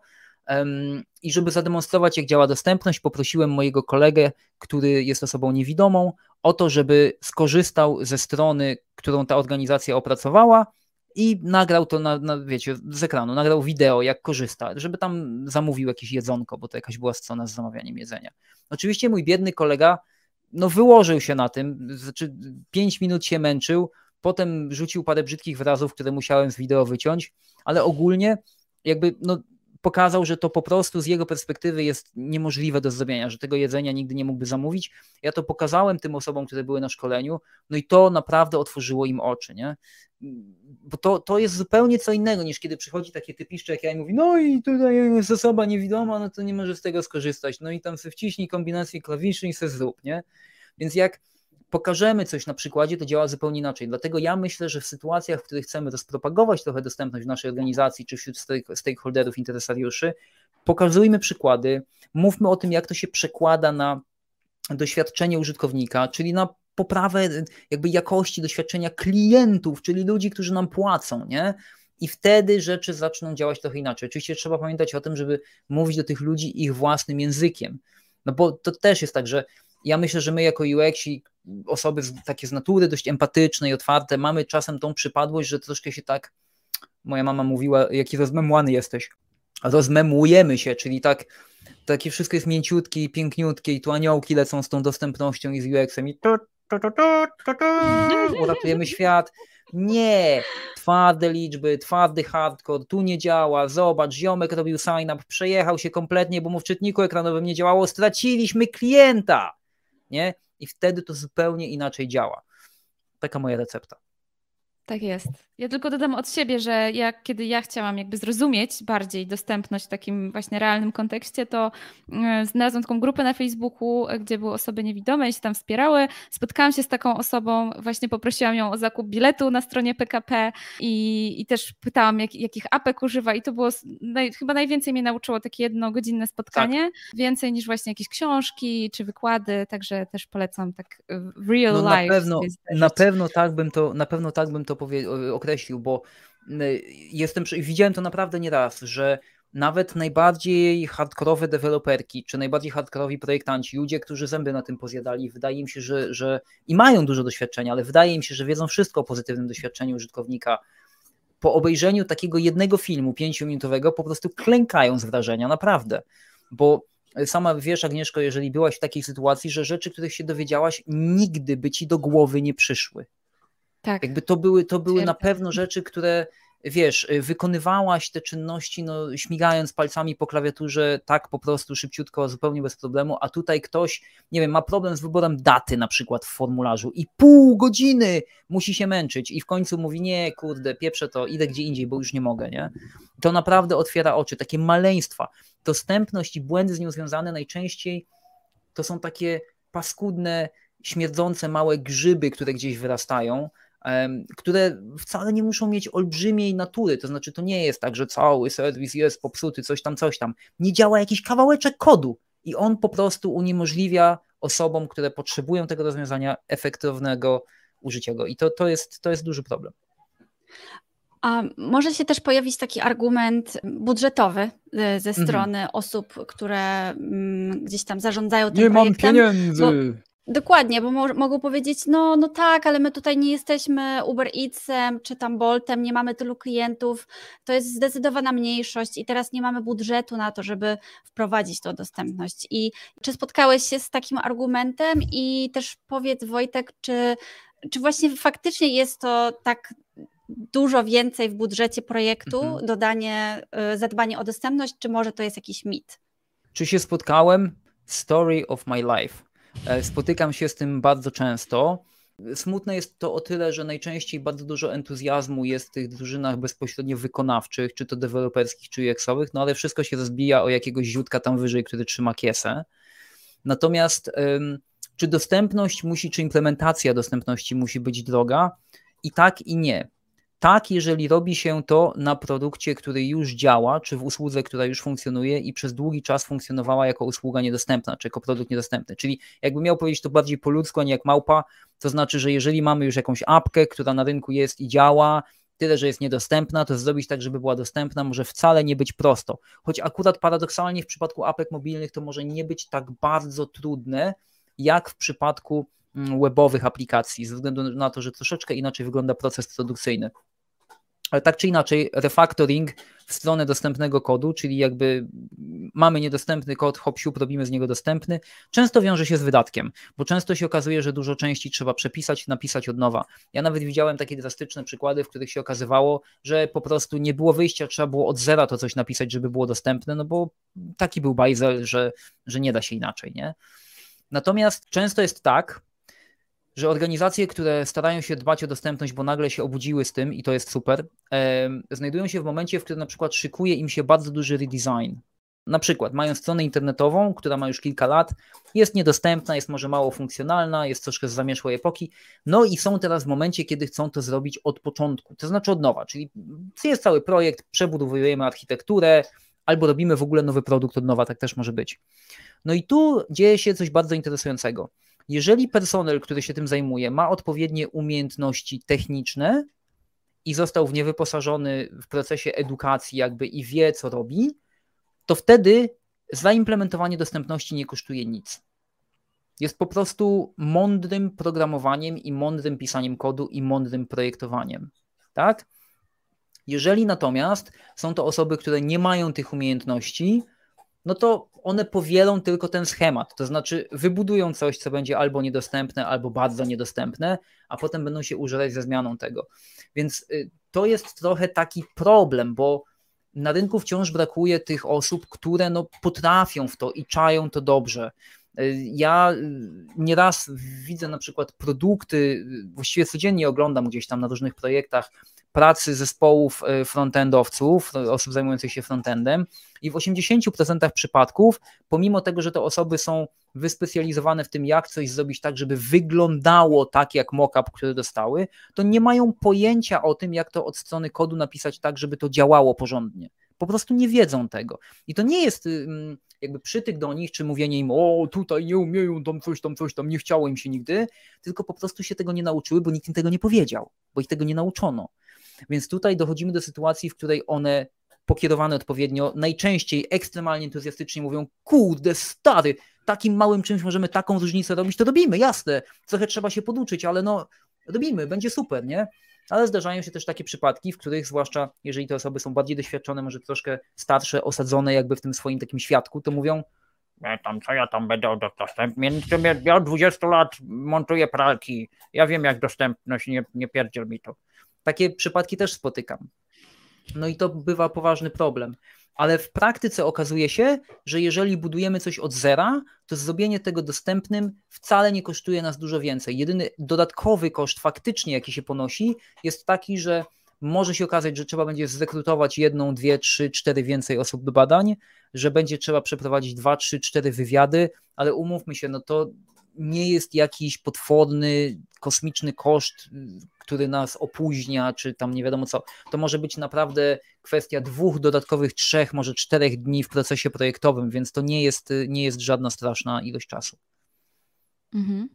I żeby zademonstrować, jak działa dostępność, poprosiłem mojego kolegę, który jest osobą niewidomą, o to, żeby skorzystał ze strony, którą ta organizacja opracowała i nagrał to, na, na, wiecie, z ekranu, nagrał wideo, jak korzysta, żeby tam zamówił jakieś jedzonko, bo to jakaś była strona z zamawianiem jedzenia. Oczywiście mój biedny kolega, no wyłożył się na tym, znaczy 5 minut się męczył, potem rzucił parę brzydkich wyrazów, które musiałem z wideo wyciąć, ale ogólnie jakby no, pokazał, że to po prostu z jego perspektywy jest niemożliwe do zrobienia, że tego jedzenia nigdy nie mógłby zamówić. Ja to pokazałem tym osobom, które były na szkoleniu, no i to naprawdę otworzyło im oczy, nie? Bo to, to jest zupełnie co innego niż kiedy przychodzi takie typiszcze, jak ja i mówi, no i tutaj jest osoba niewidoma, no to nie może z tego skorzystać, no i tam sobie wciśnij kombinację klawiszy i se zrób, nie? Więc jak pokażemy coś na przykładzie, to działa zupełnie inaczej. Dlatego ja myślę, że w sytuacjach, w których chcemy rozpropagować trochę dostępność w naszej organizacji czy wśród stakeholderów, interesariuszy, pokazujmy przykłady, mówmy o tym, jak to się przekłada na doświadczenie użytkownika, czyli na poprawę jakby jakości doświadczenia klientów, czyli ludzi, którzy nam płacą, nie? I wtedy rzeczy zaczną działać trochę inaczej. Oczywiście trzeba pamiętać o tym, żeby mówić do tych ludzi ich własnym językiem. No bo to też jest tak, że ja myślę, że my jako UX i osoby takie z natury dość empatyczne i otwarte mamy czasem tą przypadłość, że troszkę się tak, moja mama mówiła, jaki rozmemłany jesteś. rozmemujemy się, czyli tak takie wszystko jest mięciutkie i piękniutkie i tu aniołki lecą z tą dostępnością i z UX-em i tu, tu, tu, tu, tu, uratujemy świat. Nie, twarde liczby, twardy hardcore, tu nie działa, zobacz, ziomek robił sign-up, przejechał się kompletnie, bo mu w czytniku ekranowym nie działało, straciliśmy klienta, nie? I wtedy to zupełnie inaczej działa. Taka moja recepta. Tak jest. Ja tylko dodam od siebie, że jak, kiedy ja chciałam jakby zrozumieć bardziej dostępność w takim właśnie realnym kontekście, to e, znalazłam taką grupę na Facebooku, gdzie były osoby niewidome i się tam wspierały. Spotkałam się z taką osobą, właśnie poprosiłam ją o zakup biletu na stronie PKP i, i też pytałam, jak, jakich apek używa i to było naj, chyba najwięcej mnie nauczyło takie jednogodzinne spotkanie, tak. więcej niż właśnie jakieś książki czy wykłady, także też polecam tak w real no, life. Na pewno, na pewno tak bym to, na pewno tak bym to określił, bo y, jestem, widziałem to naprawdę nieraz, że nawet najbardziej hardkorowe deweloperki, czy najbardziej hardkorowi projektanci, ludzie, którzy zęby na tym pozjadali, wydaje mi się, że, że i mają dużo doświadczenia, ale wydaje mi się, że wiedzą wszystko o pozytywnym doświadczeniu użytkownika. Po obejrzeniu takiego jednego filmu pięciominutowego po prostu klękają z wrażenia, naprawdę. Bo sama wiesz, Agnieszko, jeżeli byłaś w takiej sytuacji, że rzeczy, których się dowiedziałaś, nigdy by ci do głowy nie przyszły. Tak. Jakby to były, to były na pewno rzeczy, które wiesz, wykonywałaś te czynności, no, śmigając palcami po klawiaturze, tak po prostu szybciutko, zupełnie bez problemu, a tutaj ktoś, nie wiem, ma problem z wyborem daty na przykład w formularzu i pół godziny musi się męczyć i w końcu mówi, nie, kurde, pieprzę to, idę gdzie indziej, bo już nie mogę, nie? To naprawdę otwiera oczy, takie maleństwa. Dostępność i błędy z nią związane najczęściej to są takie paskudne, śmierdzące małe grzyby, które gdzieś wyrastają, które wcale nie muszą mieć olbrzymiej natury. To znaczy, to nie jest tak, że cały serwis jest popsuty, coś tam, coś tam. Nie działa jakiś kawałeczek kodu i on po prostu uniemożliwia osobom, które potrzebują tego rozwiązania, efektywnego użycia go. I to, to, jest, to jest duży problem. A może się też pojawić taki argument budżetowy e, ze mhm. strony mhm. osób, które mm, gdzieś tam zarządzają tym Nie projektem. Nie mam pieniędzy. Dokładnie, bo mo mogą powiedzieć, no, no tak, ale my tutaj nie jesteśmy Uber Eatsem czy tam Boltem, nie mamy tylu klientów, to jest zdecydowana mniejszość i teraz nie mamy budżetu na to, żeby wprowadzić tą dostępność. I czy spotkałeś się z takim argumentem i też powiedz Wojtek, czy, czy właśnie faktycznie jest to tak dużo więcej w budżecie projektu, mhm. dodanie, y, zadbanie o dostępność, czy może to jest jakiś mit? Czy się spotkałem? Story of my life spotykam się z tym bardzo często. Smutne jest to o tyle, że najczęściej bardzo dużo entuzjazmu jest w tych drużynach bezpośrednio wykonawczych, czy to deweloperskich, czy UX-owych, no ale wszystko się rozbija o jakiegoś ziutka tam wyżej, który trzyma kiesę. Natomiast czy dostępność musi, czy implementacja dostępności musi być droga? I tak, i nie. Tak, jeżeli robi się to na produkcie, który już działa, czy w usłudze, która już funkcjonuje i przez długi czas funkcjonowała jako usługa niedostępna, czy jako produkt niedostępny. Czyli jakby miał powiedzieć to bardziej po ludzku, a nie jak małpa, to znaczy, że jeżeli mamy już jakąś apkę, która na rynku jest i działa, tyle, że jest niedostępna, to zrobić tak, żeby była dostępna, może wcale nie być prosto. Choć akurat paradoksalnie w przypadku apek mobilnych to może nie być tak bardzo trudne, jak w przypadku mm, webowych aplikacji, ze względu na to, że troszeczkę inaczej wygląda proces produkcyjny. Ale tak czy inaczej, refactoring w stronę dostępnego kodu, czyli jakby mamy niedostępny kod, hop siup, robimy z niego dostępny, często wiąże się z wydatkiem, bo często się okazuje, że dużo części trzeba przepisać, napisać od nowa. Ja nawet widziałem takie drastyczne przykłady, w których się okazywało, że po prostu nie było wyjścia, trzeba było od zera to coś napisać, żeby było dostępne, no bo taki był bajzel, że, że nie da się inaczej, nie? Natomiast często jest tak, że organizacje, które starają się dbać o dostępność, bo nagle się obudziły z tym i to jest super, znajdują się w momencie, w którym na przykład szykuje im się bardzo duży redesign. Na przykład mają stronę internetową, która ma już kilka lat, jest niedostępna, jest może mało funkcjonalna, jest troszkę z zamieszłej epoki, no i są teraz w momencie, kiedy chcą to zrobić od początku, to znaczy od nowa, czyli jest cały projekt, przebudowujemy architekturę, albo robimy w ogóle nowy produkt od nowa, tak też może być. No i tu dzieje się coś bardzo interesującego. Jeżeli personel, który się tym zajmuje, ma odpowiednie umiejętności techniczne i został w nie wyposażony w procesie edukacji, jakby i wie, co robi, to wtedy zaimplementowanie dostępności nie kosztuje nic. Jest po prostu mądrym programowaniem i mądrym pisaniem kodu i mądrym projektowaniem. Tak? Jeżeli natomiast są to osoby, które nie mają tych umiejętności, no to one powielą tylko ten schemat. To znaczy, wybudują coś, co będzie albo niedostępne, albo bardzo niedostępne, a potem będą się użerać ze zmianą tego. Więc y, to jest trochę taki problem, bo na rynku wciąż brakuje tych osób, które no potrafią w to i czają to dobrze. Y, ja y, nieraz widzę na przykład produkty, właściwie codziennie oglądam gdzieś tam na różnych projektach pracy zespołów e, frontendowców, osób zajmujących się frontendem i w 80% przypadków, pomimo tego, że te osoby są wyspecjalizowane w tym, jak coś zrobić tak, żeby wyglądało tak jak mockup, który dostały, to nie mają pojęcia o tym, jak to od strony kodu napisać tak, żeby to działało porządnie. Po prostu nie wiedzą tego. I to nie jest jakby przytyk do nich, czy mówienie im, o tutaj nie umieją, tam coś tam, coś tam, nie chciało im się nigdy, tylko po prostu się tego nie nauczyły, bo nikt im tego nie powiedział, bo ich tego nie nauczono. Więc tutaj dochodzimy do sytuacji, w której one pokierowane odpowiednio, najczęściej ekstremalnie entuzjastycznie mówią, kurde, stary, takim małym czymś możemy taką różnicę robić, to robimy, jasne, trochę trzeba się poduczyć, ale no robimy, będzie super, nie? Ale zdarzają się też takie przypadki, w których zwłaszcza jeżeli te osoby są bardziej doświadczone, może troszkę starsze, osadzone jakby w tym swoim takim świadku, to mówią, ja tam co ja tam będę dostępny, ja od 20 lat montuję pralki, ja wiem jak dostępność, nie, nie pierdziel mi to. Takie przypadki też spotykam. No i to bywa poważny problem. Ale w praktyce okazuje się, że jeżeli budujemy coś od zera, to zrobienie tego dostępnym wcale nie kosztuje nas dużo więcej. Jedyny dodatkowy koszt faktycznie, jaki się ponosi, jest taki, że może się okazać, że trzeba będzie zrekrutować jedną, dwie, trzy, cztery więcej osób do badań, że będzie trzeba przeprowadzić dwa, trzy, cztery wywiady, ale umówmy się, no to nie jest jakiś potworny, kosmiczny koszt, który nas opóźnia, czy tam nie wiadomo co. To może być naprawdę kwestia dwóch dodatkowych, trzech, może czterech dni w procesie projektowym, więc to nie jest, nie jest żadna straszna ilość czasu. Mhm.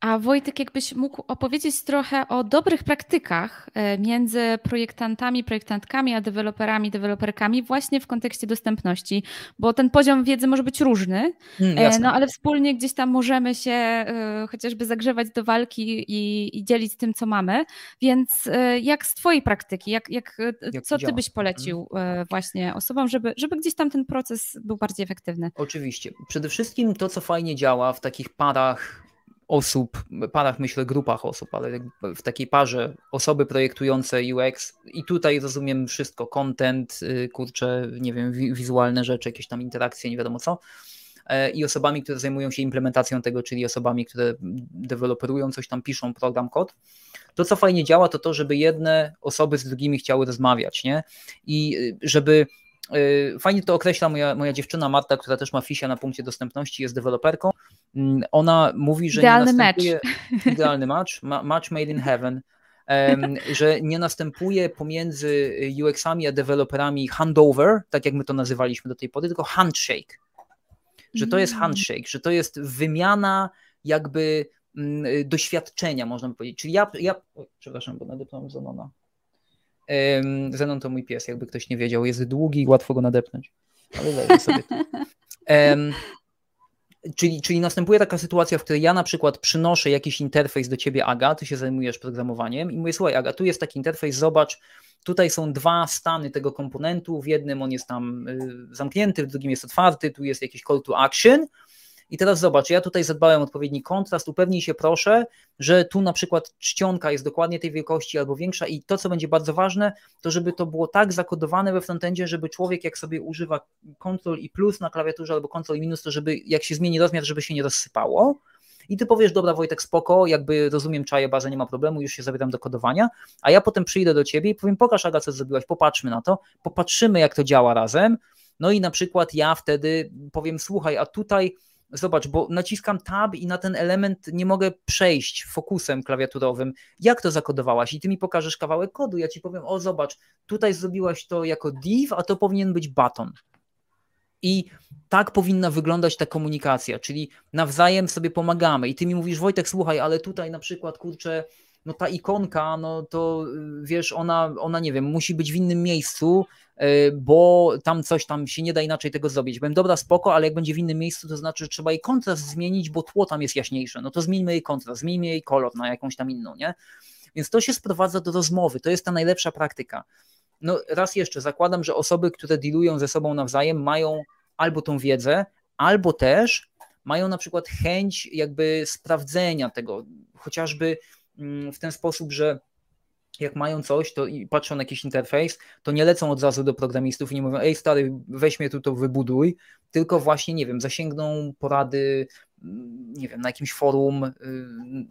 A Wojtek, jakbyś mógł opowiedzieć trochę o dobrych praktykach e, między projektantami, projektantkami, a deweloperami, deweloperkami właśnie w kontekście dostępności, bo ten poziom wiedzy może być różny, mm, no ale wspólnie gdzieś tam możemy się e, chociażby zagrzewać do walki i, i dzielić tym, co mamy. Więc jak z Twojej praktyki, jak, jak, jak co Ty byś polecił mhm. właśnie osobom, żeby, żeby gdzieś tam ten proces był bardziej efektywny? Oczywiście. Przede wszystkim to, co fajnie działa w takich parach osób, parach myślę, grupach osób, ale w takiej parze osoby projektujące UX i tutaj rozumiem wszystko, content, y, kurczę, nie wiem, wizualne rzeczy, jakieś tam interakcje, nie wiadomo co e, i osobami, które zajmują się implementacją tego, czyli osobami, które deweloperują coś tam, piszą program, kod. To, co fajnie działa, to to, żeby jedne osoby z drugimi chciały rozmawiać, nie? I y, żeby y, Fajnie to określa moja, moja dziewczyna Marta, która też ma fisia na punkcie dostępności, jest deweloperką ona mówi, że idealny nie następuje match. idealny match, match made in heaven, że nie następuje pomiędzy UX-ami a deweloperami handover, tak jak my to nazywaliśmy do tej pory, tylko handshake. Że to jest mm. handshake, że to jest wymiana jakby mm, doświadczenia, można by powiedzieć. Czyli ja, ja przepraszam, bo nadepnąłem Zenona. Zenon to mój pies, jakby ktoś nie wiedział. Jest długi i łatwo go nadepnąć. Ale leży sobie. Czyli, czyli następuje taka sytuacja, w której ja na przykład przynoszę jakiś interfejs do ciebie, Aga, ty się zajmujesz programowaniem i mówię, słuchaj, Aga, tu jest taki interfejs, zobacz, tutaj są dwa stany tego komponentu, w jednym on jest tam y, zamknięty, w drugim jest otwarty, tu jest jakiś call to action i teraz zobacz, ja tutaj zadbałem odpowiedni kontrast, upewnij się proszę, że tu na przykład czcionka jest dokładnie tej wielkości albo większa i to, co będzie bardzo ważne, to żeby to było tak zakodowane we frontendzie, żeby człowiek jak sobie używa Ctrl i plus na klawiaturze albo Ctrl i minus, to żeby jak się zmieni rozmiar, żeby się nie rozsypało. I ty powiesz, dobra Wojtek, spoko, jakby rozumiem czaję bazę, nie ma problemu, już się zabieram do kodowania, a ja potem przyjdę do ciebie i powiem, pokaż Aga, co zrobiłaś, popatrzmy na to, popatrzymy jak to działa razem, no i na przykład ja wtedy powiem, słuchaj, a tutaj Zobacz, bo naciskam tab i na ten element nie mogę przejść fokusem klawiaturowym. Jak to zakodowałaś? I ty mi pokażesz kawałek kodu. Ja ci powiem, o zobacz, tutaj zrobiłaś to jako div, a to powinien być button. I tak powinna wyglądać ta komunikacja, czyli nawzajem sobie pomagamy. I ty mi mówisz, Wojtek, słuchaj, ale tutaj na przykład, kurczę, no ta ikonka, no to y, wiesz, ona, ona nie wiem, musi być w innym miejscu, y, bo tam coś tam się nie da inaczej tego zrobić. Byłem dobra, spoko, ale jak będzie w innym miejscu, to znaczy, że trzeba jej kontrast zmienić, bo tło tam jest jaśniejsze. No to zmieńmy jej kontrast, zmieńmy jej kolor na jakąś tam inną, nie? Więc to się sprowadza do rozmowy, to jest ta najlepsza praktyka. No raz jeszcze, zakładam, że osoby, które dealują ze sobą nawzajem mają albo tą wiedzę, albo też mają na przykład chęć jakby sprawdzenia tego, chociażby w ten sposób, że jak mają coś, to i patrzą na jakiś interfejs, to nie lecą od razu do programistów i nie mówią, ej stary, weź mnie tu to wybuduj, tylko właśnie, nie wiem, zasięgną porady, mm, nie wiem, na jakimś forum, y,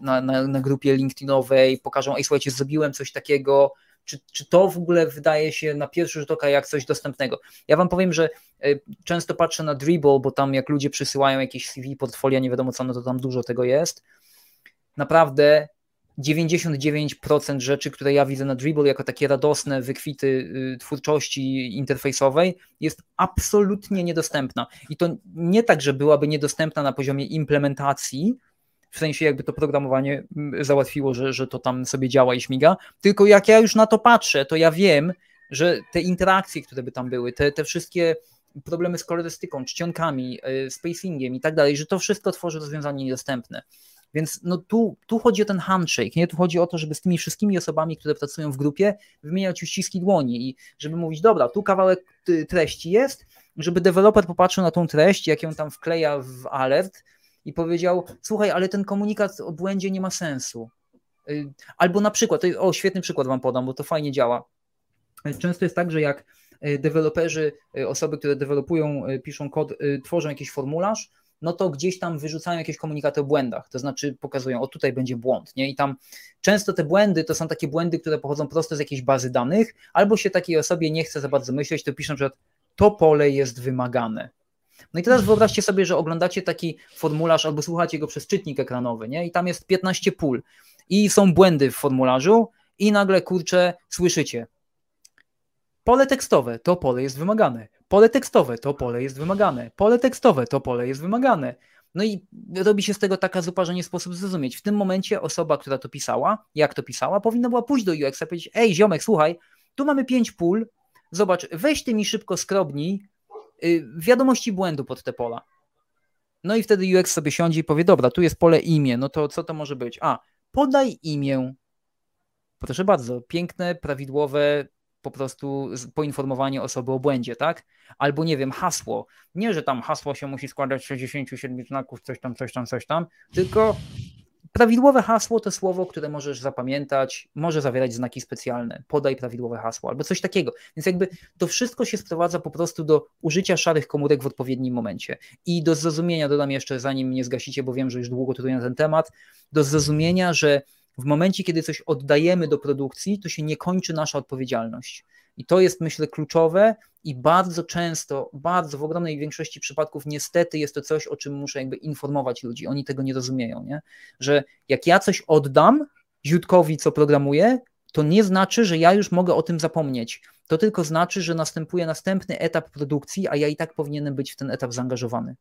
na, na, na grupie LinkedInowej, pokażą, ej słuchajcie, zrobiłem coś takiego, czy, czy to w ogóle wydaje się na pierwszy rzut oka jak coś dostępnego. Ja wam powiem, że y, często patrzę na Dribble, bo tam jak ludzie przysyłają jakieś CV, portfolia, nie wiadomo co, no to tam dużo tego jest. Naprawdę 99% rzeczy, które ja widzę na Dribble jako takie radosne wykwity y, twórczości interfejsowej jest absolutnie niedostępna. I to nie tak, że byłaby niedostępna na poziomie implementacji, w sensie jakby to programowanie mm, załatwiło, że, że to tam sobie działa i śmiga, tylko jak ja już na to patrzę, to ja wiem, że te interakcje, które by tam były, te, te wszystkie problemy z kolorystyką, czcionkami, y, spacingiem i tak dalej, że to wszystko tworzy rozwiązanie niedostępne. Więc no tu, tu chodzi o ten handshake, nie? Tu chodzi o to, żeby z tymi wszystkimi osobami, które pracują w grupie, wymieniać uściski dłoni i żeby mówić, dobra, tu kawałek treści jest, żeby deweloper popatrzył na tą treść, jak ją tam wkleja w alert i powiedział, słuchaj, ale ten komunikat o błędzie nie ma sensu. Y, albo na przykład, o świetny przykład wam podam, bo to fajnie działa. Często jest tak, że jak y, deweloperzy, y, osoby, które dewelopują, piszą kod, tworzą jakiś formularz, no to gdzieś tam wyrzucają jakieś komunikaty o błędach, to znaczy pokazują, o tutaj będzie błąd, nie? I tam często te błędy to są takie błędy, które pochodzą prosto z jakiejś bazy danych, albo się takiej osobie nie chce za bardzo myśleć, to piszą, że to pole jest wymagane. No i teraz wyobraźcie sobie, że oglądacie taki formularz albo słuchacie go przez czytnik ekranowy, nie? I tam jest 15 pól i są błędy w formularzu i nagle, kurczę, słyszycie. Pole tekstowe, to pole jest wymagane. Pole tekstowe, to pole jest wymagane. Pole tekstowe, to pole jest wymagane. No i robi się z tego taka zupa, że nie sposób zrozumieć. W tym momencie osoba, która to pisała, jak to pisała, powinna była pójść do UX-a i powiedzieć, ej ziomek, słuchaj, tu mamy pięć pól, zobacz, weź ty mi szybko skrobnij yy, wiadomości błędu pod te pola. No i wtedy UX sobie siądzie i powie, dobra, tu jest pole imię, no to co to może być? A, podaj imię. Proszę bardzo, piękne, prawidłowe, po prostu poinformowanie osoby o błędzie, tak? Albo nie wiem, hasło. Nie, że tam hasło się musi składać z 67 znaków, coś tam, coś tam, coś tam, tylko prawidłowe hasło to słowo, które możesz zapamiętać, może zawierać znaki specjalne. Podaj prawidłowe hasło albo coś takiego. Więc jakby to wszystko się sprowadza po prostu do użycia szarych komórek w odpowiednim momencie. I do zrozumienia, dodam jeszcze, zanim mnie zgasicie, bo wiem, że już długo tutaj na ten temat, do zrozumienia, że w momencie, kiedy coś oddajemy do produkcji, to się nie kończy nasza odpowiedzialność. I to jest, myślę, kluczowe i bardzo często, bardzo w ogromnej większości przypadków, niestety jest to coś, o czym muszę jakby informować ludzi. Oni tego nie rozumieją, nie? że jak ja coś oddam ziutkowi, co programuje, to nie znaczy, że ja już mogę o tym zapomnieć. To tylko znaczy, że następuje następny etap produkcji, a ja i tak powinienem być w ten etap zaangażowany.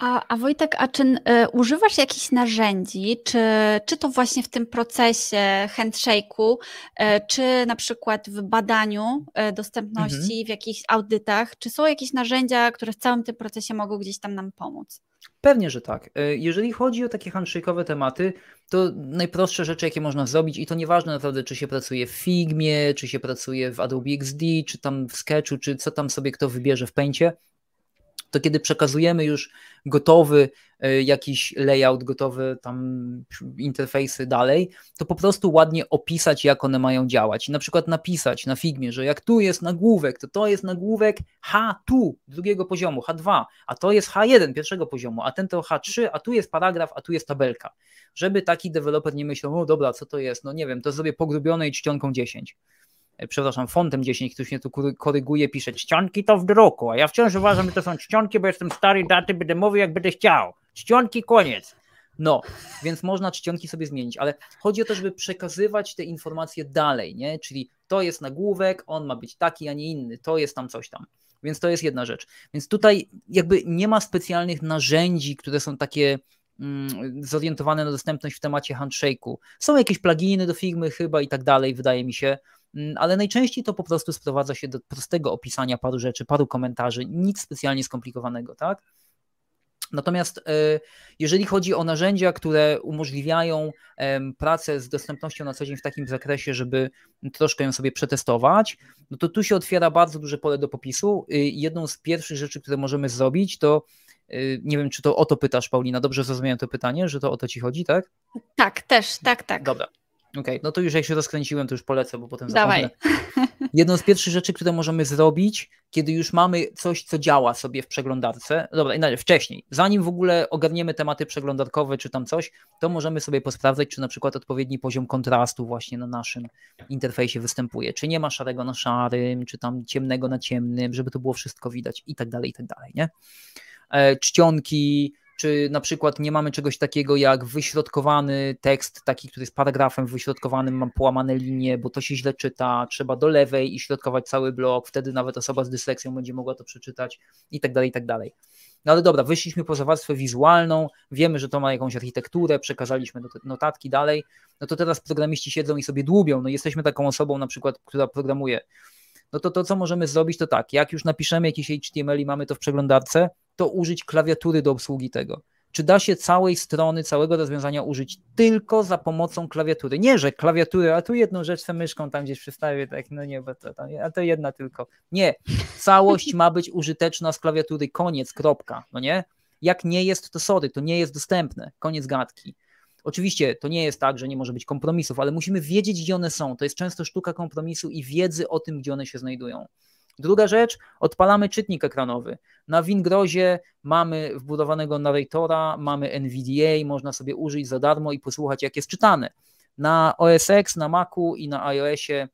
A, a Wojtek, a czy y, używasz jakichś narzędzi, czy, czy to właśnie w tym procesie handshake'u, y, czy na przykład w badaniu y, dostępności, mhm. w jakichś audytach, czy są jakieś narzędzia, które w całym tym procesie mogą gdzieś tam nam pomóc? Pewnie, że tak. Jeżeli chodzi o takie handshake'owe tematy, to najprostsze rzeczy, jakie można zrobić, i to nieważne naprawdę, czy się pracuje w Figmie, czy się pracuje w Adobe XD, czy tam w Sketchu, czy co tam sobie kto wybierze w Paintie, to kiedy przekazujemy już gotowy e, jakiś layout, gotowe tam interfejsy dalej, to po prostu ładnie opisać, jak one mają działać. Na przykład napisać na Figmie, że jak tu jest nagłówek, to to jest nagłówek H tu drugiego poziomu, H2, a to jest H1 pierwszego poziomu, a ten to H3, a tu jest paragraf, a tu jest tabelka. Żeby taki deweloper nie myślał, o dobra, co to jest, no nie wiem, to zrobię pogrubione i czcionką 10 E, przepraszam, fontem 10, ktoś mnie tu koryguje, pisze czcionki to w druku, a ja wciąż uważam, że to są czcionki, bo jestem stary daty, będę mówił jak będę chciał. Czcionki, koniec. No, więc można czcionki sobie zmienić, ale chodzi o to, żeby przekazywać te informacje dalej, nie? Czyli to jest nagłówek, on ma być taki, a nie inny, to jest tam coś tam. Więc to jest jedna rzecz. Więc tutaj jakby nie ma specjalnych narzędzi, które są takie mm, zorientowane na dostępność w temacie handshake'u. Są jakieś pluginy do Figmy chyba i tak dalej, wydaje mi się, ale najczęściej to po prostu sprowadza się do prostego opisania paru rzeczy, paru komentarzy, nic specjalnie skomplikowanego, tak? Natomiast e, jeżeli chodzi o narzędzia, które umożliwiają pracę z dostępnością na co dzień w takim zakresie, żeby troszkę ją sobie przetestować, no to tu się otwiera bardzo duże pole do popisu. Jedną z pierwszych rzeczy, które możemy zrobić, to y, nie wiem, czy to o to pytasz, Paulina, dobrze zrozumiałem to pytanie, że to o to ci chodzi, tak? Tak, też, tak, tak. Dobra. Okej, okay, no to już jak się rozkręciłem, to już polecę, bo potem Dawaj. Jedną z pierwszych rzeczy, które możemy zrobić, kiedy już mamy coś, co działa sobie w przeglądarce, dobra, wcześniej, zanim w ogóle ogarniemy tematy przeglądarkowe czy tam coś, to możemy sobie posprawdzać, czy na przykład odpowiedni poziom kontrastu właśnie na naszym interfejsie występuje, czy nie ma szarego na szarym, czy tam ciemnego na ciemnym, żeby to było wszystko widać i tak dalej, i tak dalej, nie? E, czcionki, czy na przykład nie mamy czegoś takiego jak wyśrodkowany tekst, taki, który jest paragrafem wyśrodkowanym, mam połamane linie, bo to się źle czyta, trzeba do lewej i środkować cały blok, wtedy nawet osoba z dysleksją będzie mogła to przeczytać i tak dalej, i tak dalej. No ale dobra, wyszliśmy poza warstwę wizualną, wiemy, że to ma jakąś architekturę, przekazaliśmy notatki dalej, no to teraz programiści siedzą i sobie dłubią, no jesteśmy taką osobą na przykład, która programuje no to to, co możemy zrobić, to tak, jak już napiszemy jakiś HTML i mamy to w przeglądarce, to użyć klawiatury do obsługi tego. Czy da się całej strony, całego rozwiązania użyć tylko za pomocą klawiatury? Nie, że klawiatury, a tu jedną rzecz sobie myszką tam gdzieś przystawię, tak, no nie, bo to, a to jedna tylko. Nie, całość ma być użyteczna z klawiatury, koniec, kropka, no nie? Jak nie jest, to sorry, to nie jest dostępne, koniec gadki. Oczywiście to nie jest tak, że nie może być kompromisów, ale musimy wiedzieć, gdzie one są. To jest często sztuka kompromisu i wiedzy o tym, gdzie one się znajdują. Druga rzecz, odpalamy czytnik ekranowy. Na Wingrozie mamy wbudowanego narratora, mamy NVDA, można sobie użyć za darmo i posłuchać, jak jest czytane. Na OS X, na Macu i na iOSie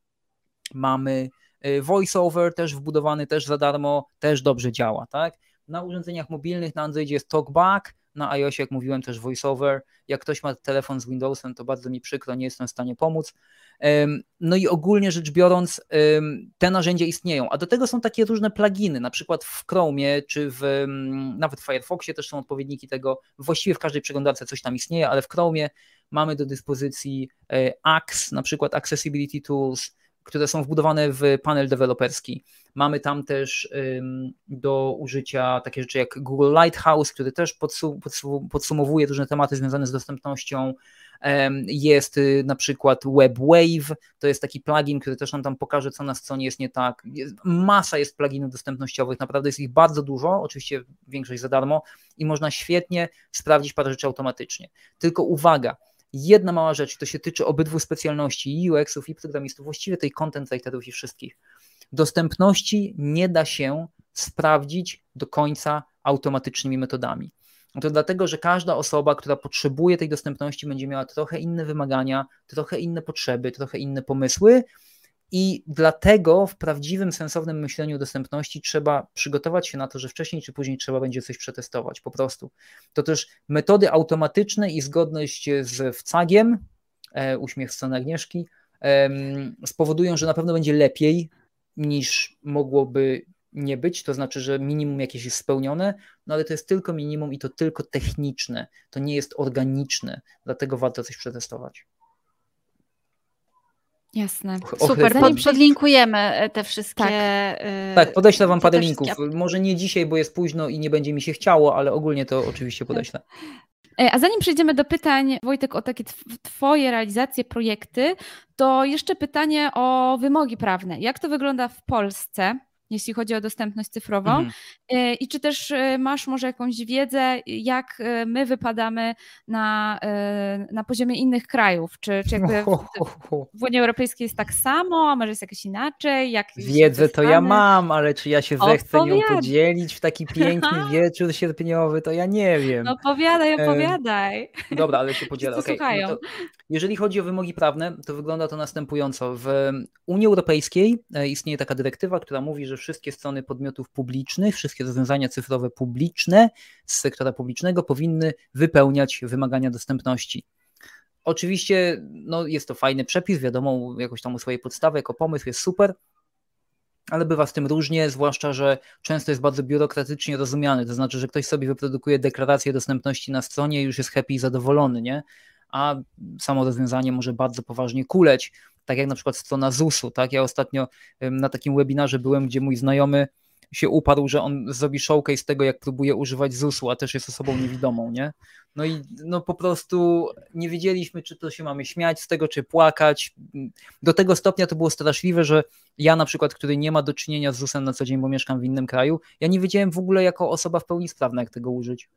mamy y, VoiceOver też wbudowany, też za darmo, też dobrze działa, tak? Na urządzeniach mobilnych na Androidzie jest TalkBack, na iOSie, jak mówiłem, też VoiceOver. Jak ktoś ma telefon z Windowsem, to bardzo mi przykro, nie jestem w stanie pomóc. No i ogólnie rzecz biorąc, te narzędzia istnieją, a do tego są takie różne pluginy, na przykład w Chromie czy w, nawet w Firefoxie też są odpowiedniki tego, właściwie w każdej przeglądarce coś tam istnieje, ale w Chromie mamy do dyspozycji e, AX, na przykład Accessibility Tools, które są wbudowane w panel deweloperski. Mamy tam też do użycia takie rzeczy jak Google Lighthouse, który też podsumowuje różne tematy związane z dostępnością. Jest y, na przykład WebWave, to jest taki plugin, który też nam tam pokaże, co na stronie jest nie tak. Masa jest pluginów dostępnościowych, naprawdę jest ich bardzo dużo, oczywiście większość za darmo i można świetnie sprawdzić parę rzeczy automatycznie. Tylko uwaga, jedna mała rzecz, to się tyczy obydwu specjalności, i UX-ów, i programistów, właściwie tej content writerów i wszystkich. Dostępności nie da się sprawdzić do końca automatycznymi metodami. To dlatego, że każda osoba, która potrzebuje tej dostępności, będzie miała trochę inne wymagania, trochę inne potrzeby, trochę inne pomysły, i dlatego w prawdziwym, sensownym myśleniu dostępności trzeba przygotować się na to, że wcześniej czy później trzeba będzie coś przetestować, po prostu. To też metody automatyczne i zgodność z wcagiem, e, uśmiech sceny Agnieszki, e, spowodują, że na pewno będzie lepiej niż mogłoby nie być, to znaczy, że minimum jakieś jest spełnione, no ale to jest tylko minimum i to tylko techniczne, to nie jest organiczne, dlatego warto coś przetestować. Jasne. Super, pod, podlinkujemy e, te wszystkie. Tak, yy, tak podeślę Wam parę linków. Wszystkie... Może nie dzisiaj, bo jest późno i nie będzie mi się chciało, ale ogólnie to oczywiście podeślę. E, a zanim przejdziemy do pytań, Wojtek, o takie Twoje realizacje, projekty, to jeszcze pytanie o wymogi prawne. Jak to wygląda w Polsce? Jeśli chodzi o dostępność cyfrową. Mhm. E, I czy też e, masz może jakąś wiedzę, jak e, my wypadamy na, na poziomie innych krajów? Czy, czy jakby w, w Unii Europejskiej jest tak samo, a może jest jakoś inaczej? Jak Wiedzę to ja mam, ale czy ja się zechcę nią podzielić w taki piękny wieczór sierpniowy, to ja nie wiem. No opowiadaj, opowiadaj. Dobra, ale się podzielę. Okay. No jeżeli chodzi o wymogi prawne, to wygląda to następująco. W Unii Europejskiej istnieje taka dyrektywa, która mówi, że wszystkie strony podmiotów publicznych, wszystkie rozwiązania cyfrowe publiczne z sektora publicznego powinny wypełniać wymagania dostępności. Oczywiście no, jest to fajny przepis, wiadomo, jakoś tam u swojej podstawy, jako pomysł jest super, ale bywa z tym różnie, zwłaszcza, że często jest bardzo biurokratycznie rozumiany, to znaczy, że ktoś sobie wyprodukuje deklarację dostępności na stronie i już jest happy i zadowolony, nie? A samo rozwiązanie może bardzo poważnie kuleć tak jak na przykład strona ZUS-u. Tak? Ja ostatnio na takim webinarze byłem, gdzie mój znajomy się uparł, że on zrobi showcase tego, jak próbuje używać ZUS-u, a też jest osobą niewidomą, nie? No i no po prostu nie wiedzieliśmy, czy to się mamy śmiać z tego, czy płakać. Do tego stopnia to było straszliwe, że ja na przykład, który nie ma do czynienia z ZUS-em na co dzień, bo mieszkam w innym kraju, ja nie wiedziałem w ogóle jako osoba w pełni sprawna, jak tego użyć.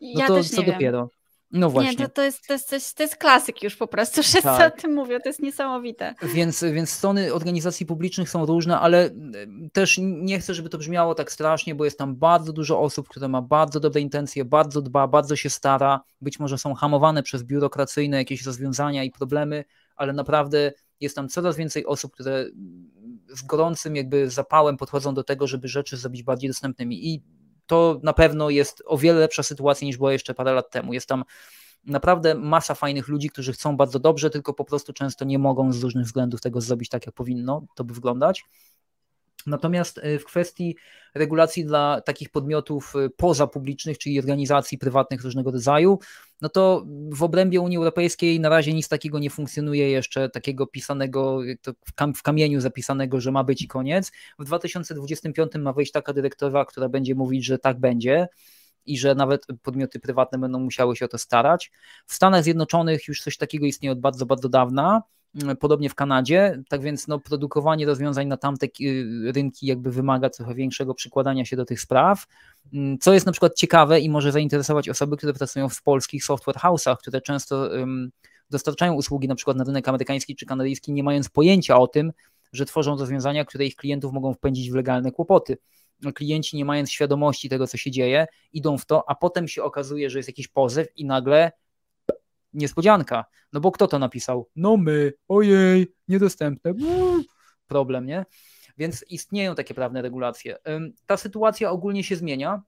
No ja to co wiem. dopiero. No właśnie. Nie, to, to, jest, to, jest, jest, to jest klasyk już po prostu. Wszyscy Tak. o tym mówią, to jest niesamowite. Więc, więc strony organizacji publicznych są różne, ale też nie chcę, żeby to brzmiało tak strasznie, bo jest tam bardzo dużo osób, które ma bardzo dobre intencje, bardzo dba, bardzo się stara. Być może są hamowane przez biurokracyjne jakieś rozwiązania i problemy, ale naprawdę jest tam coraz więcej osób, które z gorącym jakby zapałem podchodzą do tego, żeby rzeczy zrobić bardziej dostępnymi. I to na pewno jest o wiele lepsza sytuacja niż była jeszcze parę lat temu. Jest tam naprawdę masa fajnych ludzi, którzy chcą bardzo dobrze, tylko po prostu często nie mogą z różnych względów tego zrobić tak, jak powinno to by wyglądać. Natomiast y, w kwestii regulacji dla takich podmiotów y, pozapublicznych, czyli organizacji prywatnych różnego rodzaju, no to w obrębie Unii Europejskiej na razie nic takiego nie funkcjonuje jeszcze, takiego pisanego, w kamieniu zapisanego, że ma być i koniec. W 2025 ma wejść taka dyrektywa, która będzie mówić, że tak będzie i że nawet podmioty prywatne będą musiały się o to starać. W Stanach Zjednoczonych już coś takiego istnieje od bardzo, bardzo dawna, mm, podobnie w Kanadzie, tak więc no, produkowanie rozwiązań na tamte rynki jakby wymaga trochę większego przykładania się do tych spraw, mm, co jest na przykład ciekawe i może zainteresować osoby, które pracują w polskich software house'ach, które często um, dostarczają usługi na przykład na rynek amerykański czy kanadyjski, nie mając pojęcia o tym, że tworzą rozwiązania, które ich klientów mogą wpędzić w legalne kłopoty klienci nie mając świadomości tego, co się dzieje, idą w to, a potem się okazuje, że jest jakiś pozew i nagle niespodzianka. No bo kto to napisał? No my, ojej, niedostępne, problem, nie? Więc istnieją takie prawne regulacje. Ta sytuacja ogólnie się zmienia.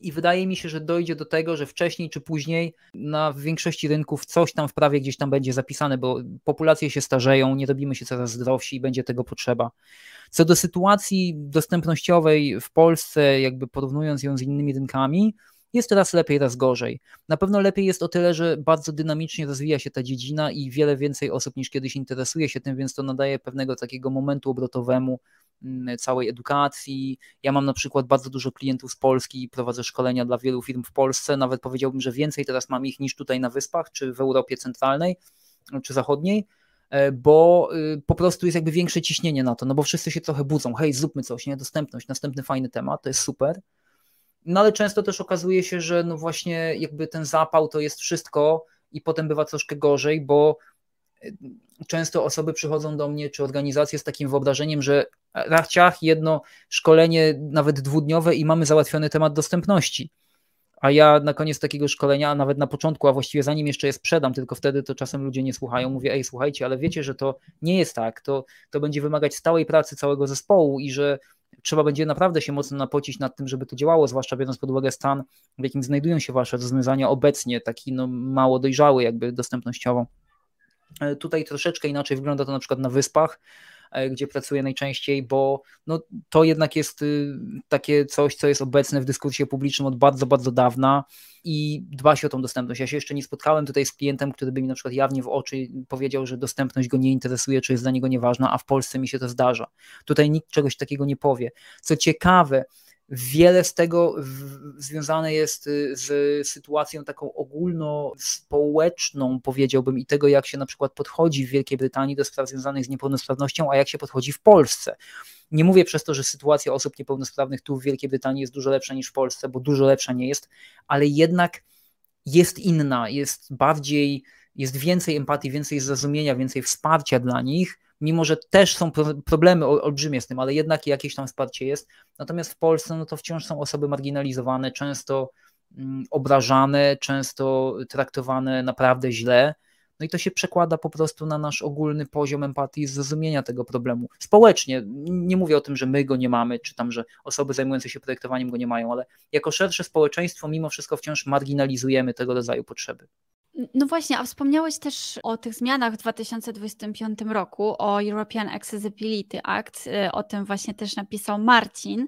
I wydaje mi się, że dojdzie do tego, że wcześniej czy później na większości rynków coś tam w prawie gdzieś tam będzie zapisane, bo populacje się starzeją, nie robimy się coraz zdrowsi i będzie tego potrzeba. Co do sytuacji dostępnościowej w Polsce, jakby porównując ją z innymi rynkami, jest raz lepiej, raz gorzej. Na pewno lepiej jest o tyle, że bardzo dynamicznie rozwija się ta dziedzina i wiele więcej osób niż kiedyś interesuje się tym, więc to nadaje pewnego takiego momentu obrotowemu całej edukacji. Ja mam na przykład bardzo dużo klientów z Polski i prowadzę szkolenia dla wielu firm w Polsce. Nawet powiedziałbym, że więcej teraz mam ich niż tutaj na Wyspach czy w Europie Centralnej czy Zachodniej E, bo y, po prostu jest jakby większe ciśnienie na to, no bo wszyscy się trochę budzą, hej, zróbmy coś, nie, dostępność, następny fajny temat, to jest super, no ale często też okazuje się, że no właśnie jakby ten zapał to jest wszystko i potem bywa troszkę gorzej, bo często osoby przychodzą do mnie, czy organizacje z takim wyobrażeniem, że rachciach jedno szkolenie, nawet dwudniowe i mamy załatwiony temat dostępności a ja na koniec takiego szkolenia, a nawet na początku, a właściwie zanim jeszcze je sprzedam, tylko wtedy to czasem ludzie nie słuchają, mówię, ej, słuchajcie, ale wiecie, że to nie jest tak, to, to będzie wymagać stałej pracy całego zespołu i że trzeba będzie naprawdę się mocno napocić nad tym, żeby to działało, zwłaszcza biorąc pod uwagę stan, w jakim znajdują się wasze rozwiązania obecnie, taki no, mało dojrzały jakby dostępnościowo. E, tutaj troszeczkę inaczej wygląda to na przykład na wyspach, E, gdzie pracuję najczęściej, bo no, to jednak jest y, takie coś, co jest obecne w dyskursie publicznym od bardzo, bardzo dawna i dba się o tą dostępność. Ja się jeszcze nie spotkałem tutaj z klientem, który by mi na przykład jawnie w oczy powiedział, że dostępność go nie interesuje, czy jest dla niego nieważna, a w Polsce mi się to zdarza. Tutaj nikt czegoś takiego nie powie. Co ciekawe, Wiele z tego związane jest y, z sytuacją taką ogólnospołeczną, powiedziałbym, i tego, jak się na przykład podchodzi w Wielkiej Brytanii do spraw związanych z niepełnosprawnością, a jak się podchodzi w Polsce. Nie mówię przez to, że sytuacja osób niepełnosprawnych tu w Wielkiej Brytanii jest dużo lepsza niż w Polsce, bo dużo lepsza nie jest, ale jednak jest inna, jest bardziej, jest więcej empatii, więcej zrozumienia, więcej wsparcia dla nich mimo że też są problemy olbrzymie z tym, ale jednak jakieś tam wsparcie jest. Natomiast w Polsce no to wciąż są osoby marginalizowane, często mm, obrażane, często traktowane naprawdę źle. No i to się przekłada po prostu na nasz ogólny poziom empatii i zrozumienia tego problemu. Społecznie, nie mówię o tym, że my go nie mamy, czy tam, że osoby zajmujące się projektowaniem go nie mają, ale jako szersze społeczeństwo mimo wszystko wciąż marginalizujemy tego rodzaju potrzeby. No właśnie, a wspomniałeś też o tych zmianach w 2025 roku, o European Accessibility Act, y, o tym właśnie też napisał Marcin.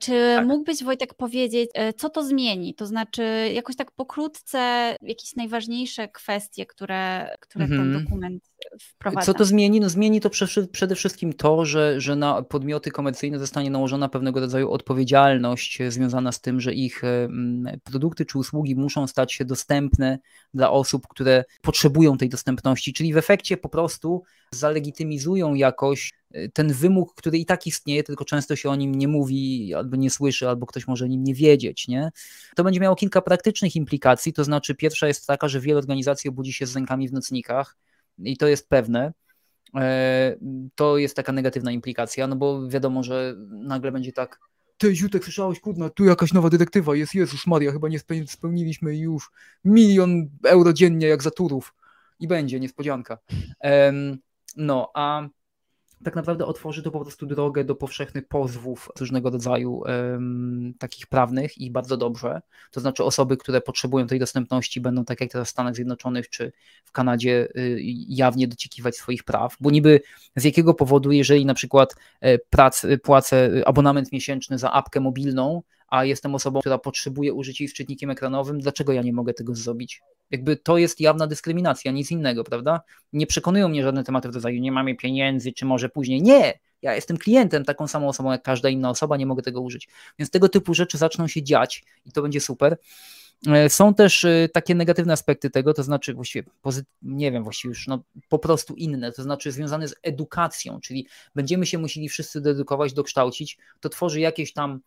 Czy tak. mógłbyś Wojtek powiedzieć, y, co to zmieni? To znaczy jakoś tak pokrótce jakieś najważniejsze kwestie, które, które mhm. ten dokument wprowadza. Co to zmieni? No zmieni to przede wszystkim to, że, że na podmioty komercyjne zostanie nałożona pewnego rodzaju odpowiedzialność związana z tym, że ich produkty czy usługi muszą stać się dostępne dla osób, które potrzebują tej dostępności, czyli w efekcie po prostu zalegitymizują jakoś e, ten wymóg, który i tak istnieje, tylko często się o nim nie mówi, albo nie słyszy, albo ktoś może o nim nie wiedzieć. Nie? To będzie miało kilka praktycznych implikacji, to znaczy pierwsza jest taka, że wiele organizacji obudzi się z rękami w nocnikach, i to jest pewne. E, to jest taka negatywna implikacja, no bo wiadomo, że nagle będzie tak ty Ziutek, słyszałeś, kurna, tu jakaś nowa dyrektywa jest, Jezus Maria, chyba nie spełniliśmy już milion euro dziennie jak za turów. I będzie, niespodzianka. No, a tak naprawdę otworzy to po prostu drogę do powszechnych pozwów różnego rodzaju um, takich prawnych i bardzo dobrze. To znaczy osoby, które potrzebują tej dostępności będą tak jak teraz w Stanach Zjednoczonych czy w Kanadzie y, jawnie dociekiwać swoich praw, bo niby z jakiego powodu, jeżeli na przykład e, prac, płacę abonament miesięczny za apkę mobilną, a jestem osobą, która potrzebuje jej z czytnikiem ekranowym, dlaczego ja nie mogę tego zrobić? Jakby to jest jawna dyskryminacja, nic innego, prawda? Nie przekonują mnie żadne tematy w rodzaju nie mamy pieniędzy, czy może później. Nie! Ja jestem klientem, taką samą osobą jak każda inna osoba, nie mogę tego użyć. Więc tego typu rzeczy zaczną się dziać i to będzie super. E, są też e, takie negatywne aspekty tego, to znaczy właściwie, nie wiem, właściwie już no, po prostu inne, to znaczy związane z edukacją, czyli będziemy się musieli wszyscy dedukować, dokształcić, to tworzy jakieś tam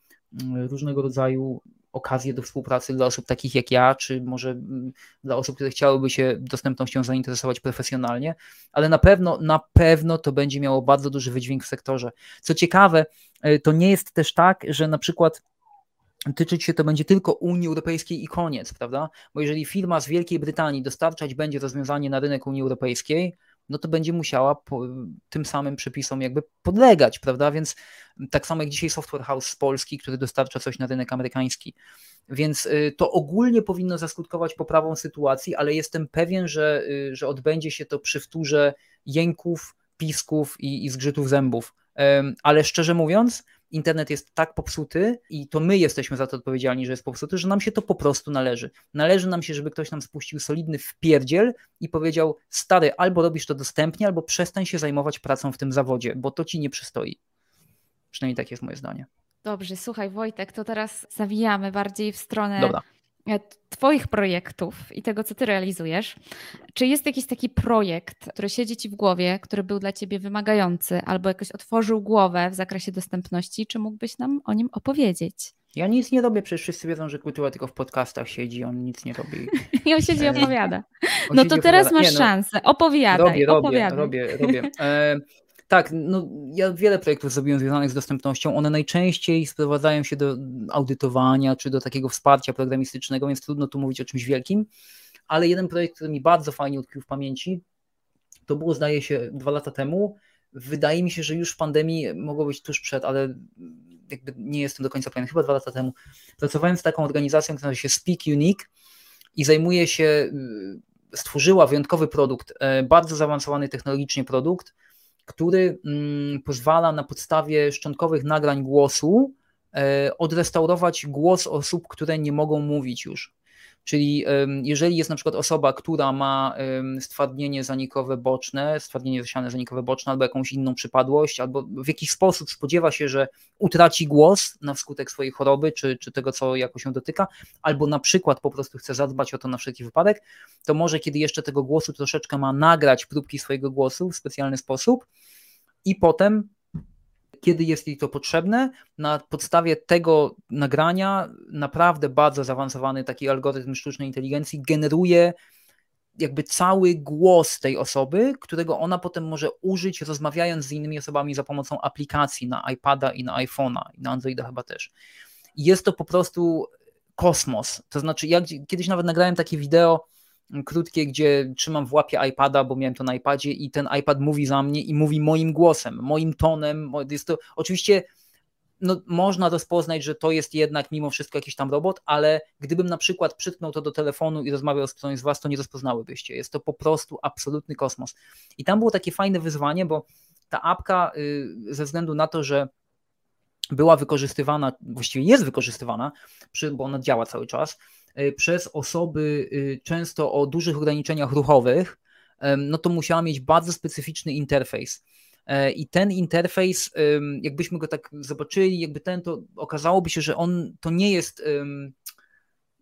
różnego rodzaju okazje do współpracy dla osób takich jak ja, czy może mm, dla osób, które chciałyby się dostępnością zainteresować profesjonalnie, ale na pewno, na pewno to będzie miało bardzo duży wydźwięk w sektorze. Co ciekawe, e, to nie jest też tak, że na przykład tyczyć się to będzie tylko Unii Europejskiej i koniec, prawda? Bo jeżeli firma z Wielkiej Brytanii dostarczać będzie rozwiązanie na rynek Unii Europejskiej, no to będzie musiała po, tym samym przepisom jakby podlegać, prawda? Więc tak samo jak dzisiaj Software House z Polski, który dostarcza coś na rynek amerykański. Więc y, to ogólnie powinno zaskutkować poprawą sytuacji, ale jestem pewien, że, y, że odbędzie się to przy wtórze jęków, pisków i, i zgrzytów zębów. Ale szczerze mówiąc, internet jest tak popsuty i to my jesteśmy za to odpowiedzialni, że jest popsuty, że nam się to po prostu należy. Należy nam się, żeby ktoś nam spuścił solidny wpierdziel i powiedział, stary, albo robisz to dostępnie, albo przestań się zajmować pracą w tym zawodzie, bo to ci nie przystoi. Przynajmniej takie jest moje zdanie. Dobrze, słuchaj Wojtek, to teraz zawijamy bardziej w stronę Dobra. E, twoich projektów i tego, co Ty realizujesz. Czy jest jakiś taki projekt, który siedzi Ci w głowie, który był dla Ciebie wymagający albo jakoś otworzył głowę w zakresie dostępności? Czy mógłbyś nam o nim opowiedzieć? Ja nic nie robię, przecież wszyscy wiedzą, że kultura tylko w podcastach siedzi, on nic nie robi. I on siedzi i opowiada. no to teraz opowiada. masz nie, no, szansę, opowiadaj. Robię, robię, robię, robię. E, tak, no ja wiele projektów zrobiłem związanych z dostępnością. One najczęściej sprowadzają się do audytowania czy do takiego wsparcia programistycznego, więc trudno tu mówić o czymś wielkim. Ale jeden projekt, który mi bardzo fajnie utkwił w pamięci, to było zdaje się dwa lata temu. Wydaje mi się, że już w pandemii mogło być tuż przed, ale jakby nie jestem do końca pewien, chyba dwa lata temu. Pracowałem z taką organizacją, która nazywa się Speak Unique i zajmuje się, stworzyła wyjątkowy produkt, e, bardzo zaawansowany technologicznie produkt, który mm, pozwala na podstawie szczątkowych nagrań głosu e, odrestaurować głos osób, które nie mogą mówić już. Czyli jeżeli jest na przykład osoba, która ma stwardnienie zanikowe boczne, stwardnienie zasiane zanikowe boczne, albo jakąś inną przypadłość, albo w jakiś sposób spodziewa się, że utraci głos na skutek swojej choroby, czy, czy tego, co jakoś ją dotyka, albo na przykład po prostu chce zadbać o to na wszelki wypadek, to może, kiedy jeszcze tego głosu troszeczkę ma, nagrać próbki swojego głosu w specjalny sposób i potem kiedy jest jej to potrzebne. Na podstawie tego nagrania naprawdę bardzo zaawansowany taki algorytm sztucznej inteligencji generuje jakby cały głos tej osoby, którego ona potem może użyć rozmawiając z innymi osobami za pomocą aplikacji na iPada i na iPhone'a i na Androida chyba też. Jest to po prostu kosmos. To znaczy, ja kiedyś nawet nagrałem takie wideo, krótkie, gdzie trzymam w łapie iPada, bo miałem to na iPadzie i ten iPad mówi za mnie i mówi moim głosem, moim tonem. Jest to oczywiście no, można rozpoznać, że to jest jednak mimo wszystko jakiś tam robot, ale gdybym na przykład przytknął to do telefonu i rozmawiał z którąś z was, to nie rozpoznałybyście. Jest to po prostu absolutny kosmos. I tam było takie fajne wyzwanie, bo ta apka y, ze względu na to, że była wykorzystywana, właściwie jest wykorzystywana, bo ona działa cały czas, przez osoby y, często o dużych ograniczeniach ruchowych, no to musiała mieć bardzo specyficzny interfejs. E, I ten interfejs, jakbyśmy go tak zobaczyli, jakby ten, to okazałoby się, że on to nie jest.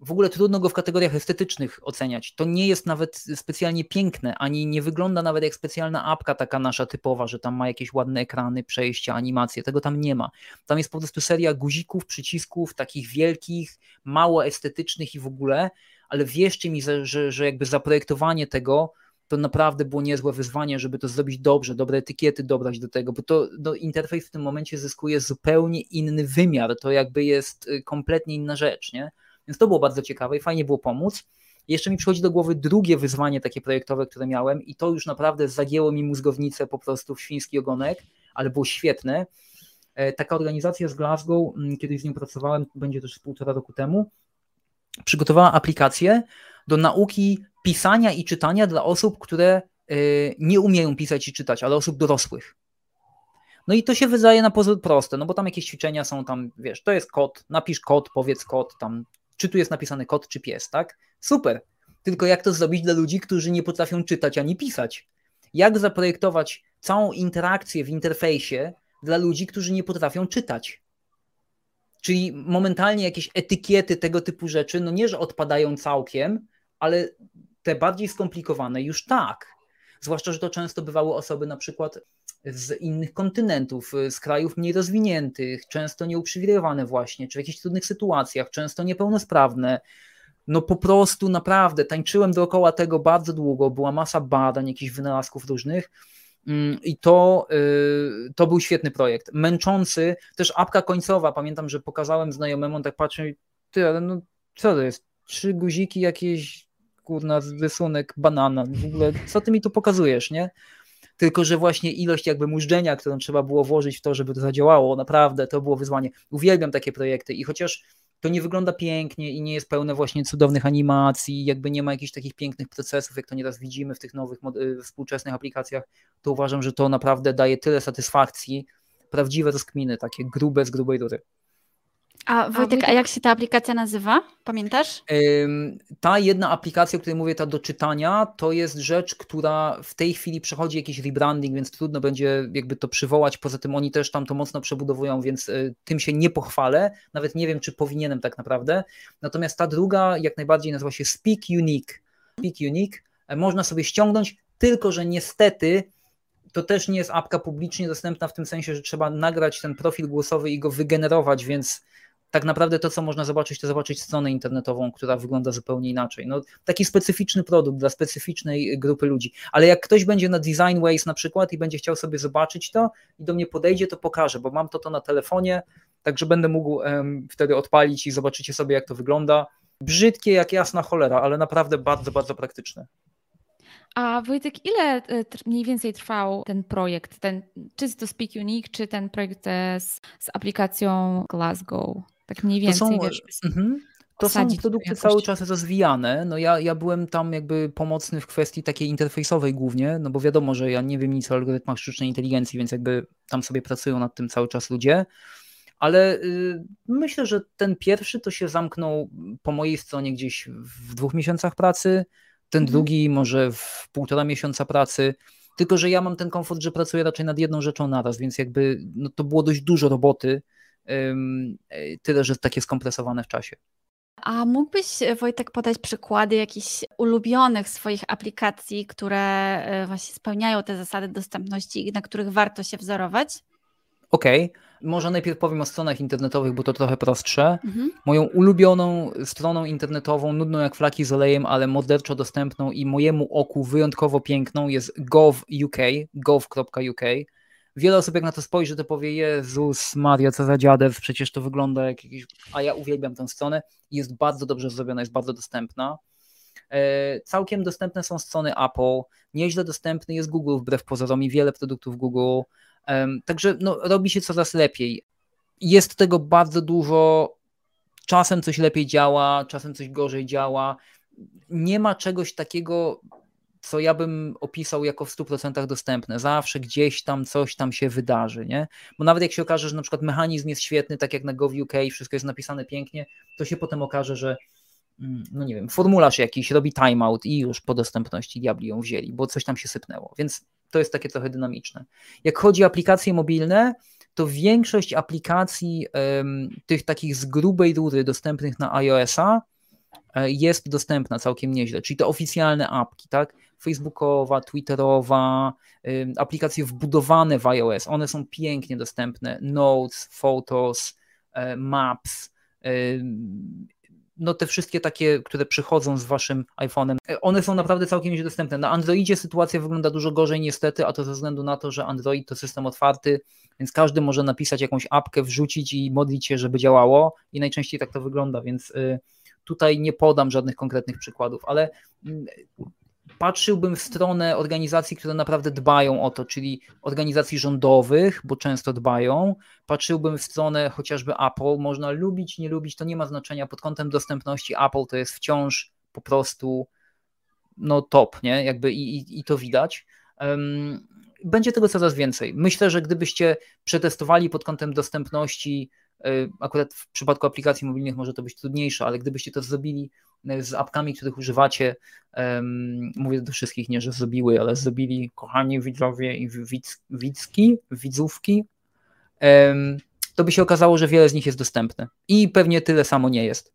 W ogóle trudno go w kategoriach estetycznych oceniać. To nie jest nawet specjalnie piękne, ani nie wygląda nawet jak specjalna apka taka nasza typowa, że tam ma jakieś ładne ekrany, przejścia, animacje. Tego tam nie ma. Tam jest po prostu seria guzików, przycisków, takich wielkich, mało estetycznych i w ogóle, ale wierzcie mi, że, że jakby zaprojektowanie tego to naprawdę było niezłe wyzwanie, żeby to zrobić dobrze, dobre etykiety dobrać do tego, bo to no, interfejs w tym momencie zyskuje zupełnie inny wymiar, to jakby jest y, kompletnie inna rzecz, nie? Więc to było bardzo ciekawe i fajnie było pomóc. Jeszcze mi przychodzi do głowy drugie wyzwanie takie projektowe, które miałem i to już naprawdę zagięło mi mózgownicę po prostu w świński ogonek, ale było świetne. E, taka organizacja z Glasgow, mm, kiedyś z nią pracowałem, będzie też półtora roku temu, przygotowała aplikację do nauki pisania i czytania dla osób, które y, nie umieją pisać i czytać, ale osób dorosłych. No i to się wydaje na pozór proste, no bo tam jakieś ćwiczenia są tam, wiesz, to jest kod, napisz kod, powiedz kod, tam, czy tu jest napisany kod, czy pies, tak? Super. Tylko jak to zrobić dla ludzi, którzy nie potrafią czytać ani pisać? Jak zaprojektować całą interakcję w interfejsie dla ludzi, którzy nie potrafią czytać? Czyli momentalnie jakieś etykiety tego typu rzeczy, no nie, że odpadają całkiem, ale te bardziej skomplikowane już tak. Zwłaszcza, że to często bywały osoby na przykład z innych kontynentów, z krajów mniej rozwiniętych, często nieuprzywilejowane właśnie, czy w jakichś trudnych sytuacjach, często niepełnosprawne. No po prostu naprawdę tańczyłem dookoła tego bardzo długo, była masa badań, jakichś wynalazków różnych mm, i to, y, to był świetny projekt. Męczący, też apka końcowa, pamiętam, że pokazałem znajomemu, on tak patrzy, ty, ale no co to jest? Trzy guziki jakieś kurna, rysunek banana, w ogóle, co ty mi tu pokazujesz, nie? Tylko, że właśnie ilość jakby mużdżenia, którą trzeba było włożyć w to, żeby to zadziałało, naprawdę to było wyzwanie. Uwielbiam takie projekty i chociaż to nie wygląda pięknie i nie jest pełne właśnie cudownych animacji, jakby nie ma jakichś takich pięknych procesów, jak to nieraz widzimy w tych nowych, y, współczesnych aplikacjach, to uważam, że to naprawdę daje tyle satysfakcji, prawdziwe rozkminy, takie grube z grubej rury. A Wojtek, a jak się ta aplikacja nazywa? Pamiętasz? Ta jedna aplikacja, o której mówię, ta do czytania, to jest rzecz, która w tej chwili przechodzi jakiś rebranding, więc trudno będzie jakby to przywołać. Poza tym oni też tam to mocno przebudowują, więc y, tym się nie pochwalę. Nawet nie wiem, czy powinienem tak naprawdę. Natomiast ta druga jak najbardziej nazywa się Speak Unique. Speak Unique. E, można sobie ściągnąć, tylko że niestety to też nie jest apka publicznie dostępna w tym sensie, że trzeba nagrać ten profil głosowy i go wygenerować, więc tak naprawdę to, co można zobaczyć, to zobaczyć stronę internetową, która wygląda zupełnie inaczej. No, taki specyficzny produkt dla specyficznej grupy ludzi. Ale jak ktoś będzie na Design Ways na przykład i będzie chciał sobie zobaczyć to i do mnie podejdzie, to pokażę, bo mam to, to na telefonie, także będę mógł um, wtedy odpalić i zobaczycie sobie, jak to wygląda. Brzydkie jak jasna cholera, ale naprawdę bardzo, bardzo praktyczne. A Wojtek, ile e, mniej więcej trwał ten projekt? Ten, czy to Speak Unique, czy ten projekt e, z, z aplikacją Glasgow? Tak mniej więcej, to są, wiesz, mhm. To są produkty cały czas rozwijane. No ja, ja byłem tam jakby pomocny w kwestii takiej interfejsowej głównie, no bo wiadomo, że ja nie wiem nic o algorytmach sztucznej inteligencji, więc jakby tam sobie pracują nad tym cały czas ludzie. Ale y, myślę, że ten pierwszy to się zamknął po mojej stronie gdzieś w dwóch miesiącach pracy, ten mhm. drugi może w półtora miesiąca pracy. Tylko, że ja mam ten komfort, że pracuję raczej nad jedną rzeczą naraz, więc jakby no, to było dość dużo roboty tyle, że takie skompresowane w czasie. A mógłbyś, e, Wojtek, podać przykłady jakichś ulubionych swoich aplikacji, które e, właśnie spełniają te zasady dostępności i na których warto się wzorować? Okej, okay. może najpierw powiem o stronach internetowych, bo to trochę prostsze. Mhm. Moją ulubioną stroną internetową, nudną jak flaki z olejem, ale morderczo dostępną i mojemu oku wyjątkowo piękną jest gov.uk, gov.uk. Wiele osób jak na to spojrzy, to powie, Jezus Maria, co za dziadew, przecież to wygląda jak jakiś... A ja uwielbiam tę stronę, jest bardzo dobrze zrobiona, jest bardzo dostępna. E, całkiem dostępne są strony Apple, nieźle dostępny jest Google wbrew pozorom i wiele produktów Google, także no, robi się coraz lepiej. jest tego bardzo dużo. Czasem coś lepiej działa, czasem coś gorzej działa. Nie ma czegoś takiego, co ja bym opisał jako w 100% dostępne. Zawsze gdzieś tam coś tam się wydarzy, nie? Bo nawet jak się okaże, że na przykład mechanizm jest świetny, tak jak na GovUK, wszystko jest napisane pięknie, to się potem okaże, że mm, no nie wiem, formularz jakiś robi timeout i już po dostępności diabli ją wzięli, bo coś tam się sypnęło, więc to jest takie trochę dynamiczne. Jak chodzi o aplikacje mobilne, to większość aplikacji um, tych takich z grubej rury dostępnych na iOS-a e, jest dostępna całkiem nieźle, czyli te oficjalne apki, tak? Facebookowa, Twitterowa, aplikacje wbudowane w iOS, one są pięknie dostępne, Notes, Photos, um, Maps, no te wszystkie takie, które przychodzą z waszym iPhone'em, e, one są naprawdę całkiem nieźle dostępne. Na Androidzie sytuacja wygląda dużo gorzej niestety, a to ze względu na to, że Android to system otwarty, więc każdy może napisać jakąś apkę, wrzucić i modlić się, żeby działało. I najczęściej tak to wygląda, więc y, tutaj nie podam żadnych konkretnych przykładów, ale mm, patrzyłbym w stronę organizacji, które naprawdę dbają o to, czyli organizacji rządowych, bo często dbają. Patrzyłbym w stronę chociażby Apple. Można lubić, nie lubić, to nie ma znaczenia. Pod kątem dostępności Apple to jest wciąż po prostu no top, nie? Jakby i, i, i to widać. Um, będzie tego coraz więcej. Myślę, że gdybyście przetestowali pod kątem dostępności, akurat w przypadku aplikacji mobilnych może to być trudniejsze, ale gdybyście to zrobili y, z apkami, których używacie, mówię do wszystkich, nie, że zrobiły, ale zrobili kochani widzowie i widzki, widzówki, to by się okazało, że wiele z nich jest dostępne. I pewnie tyle samo nie jest.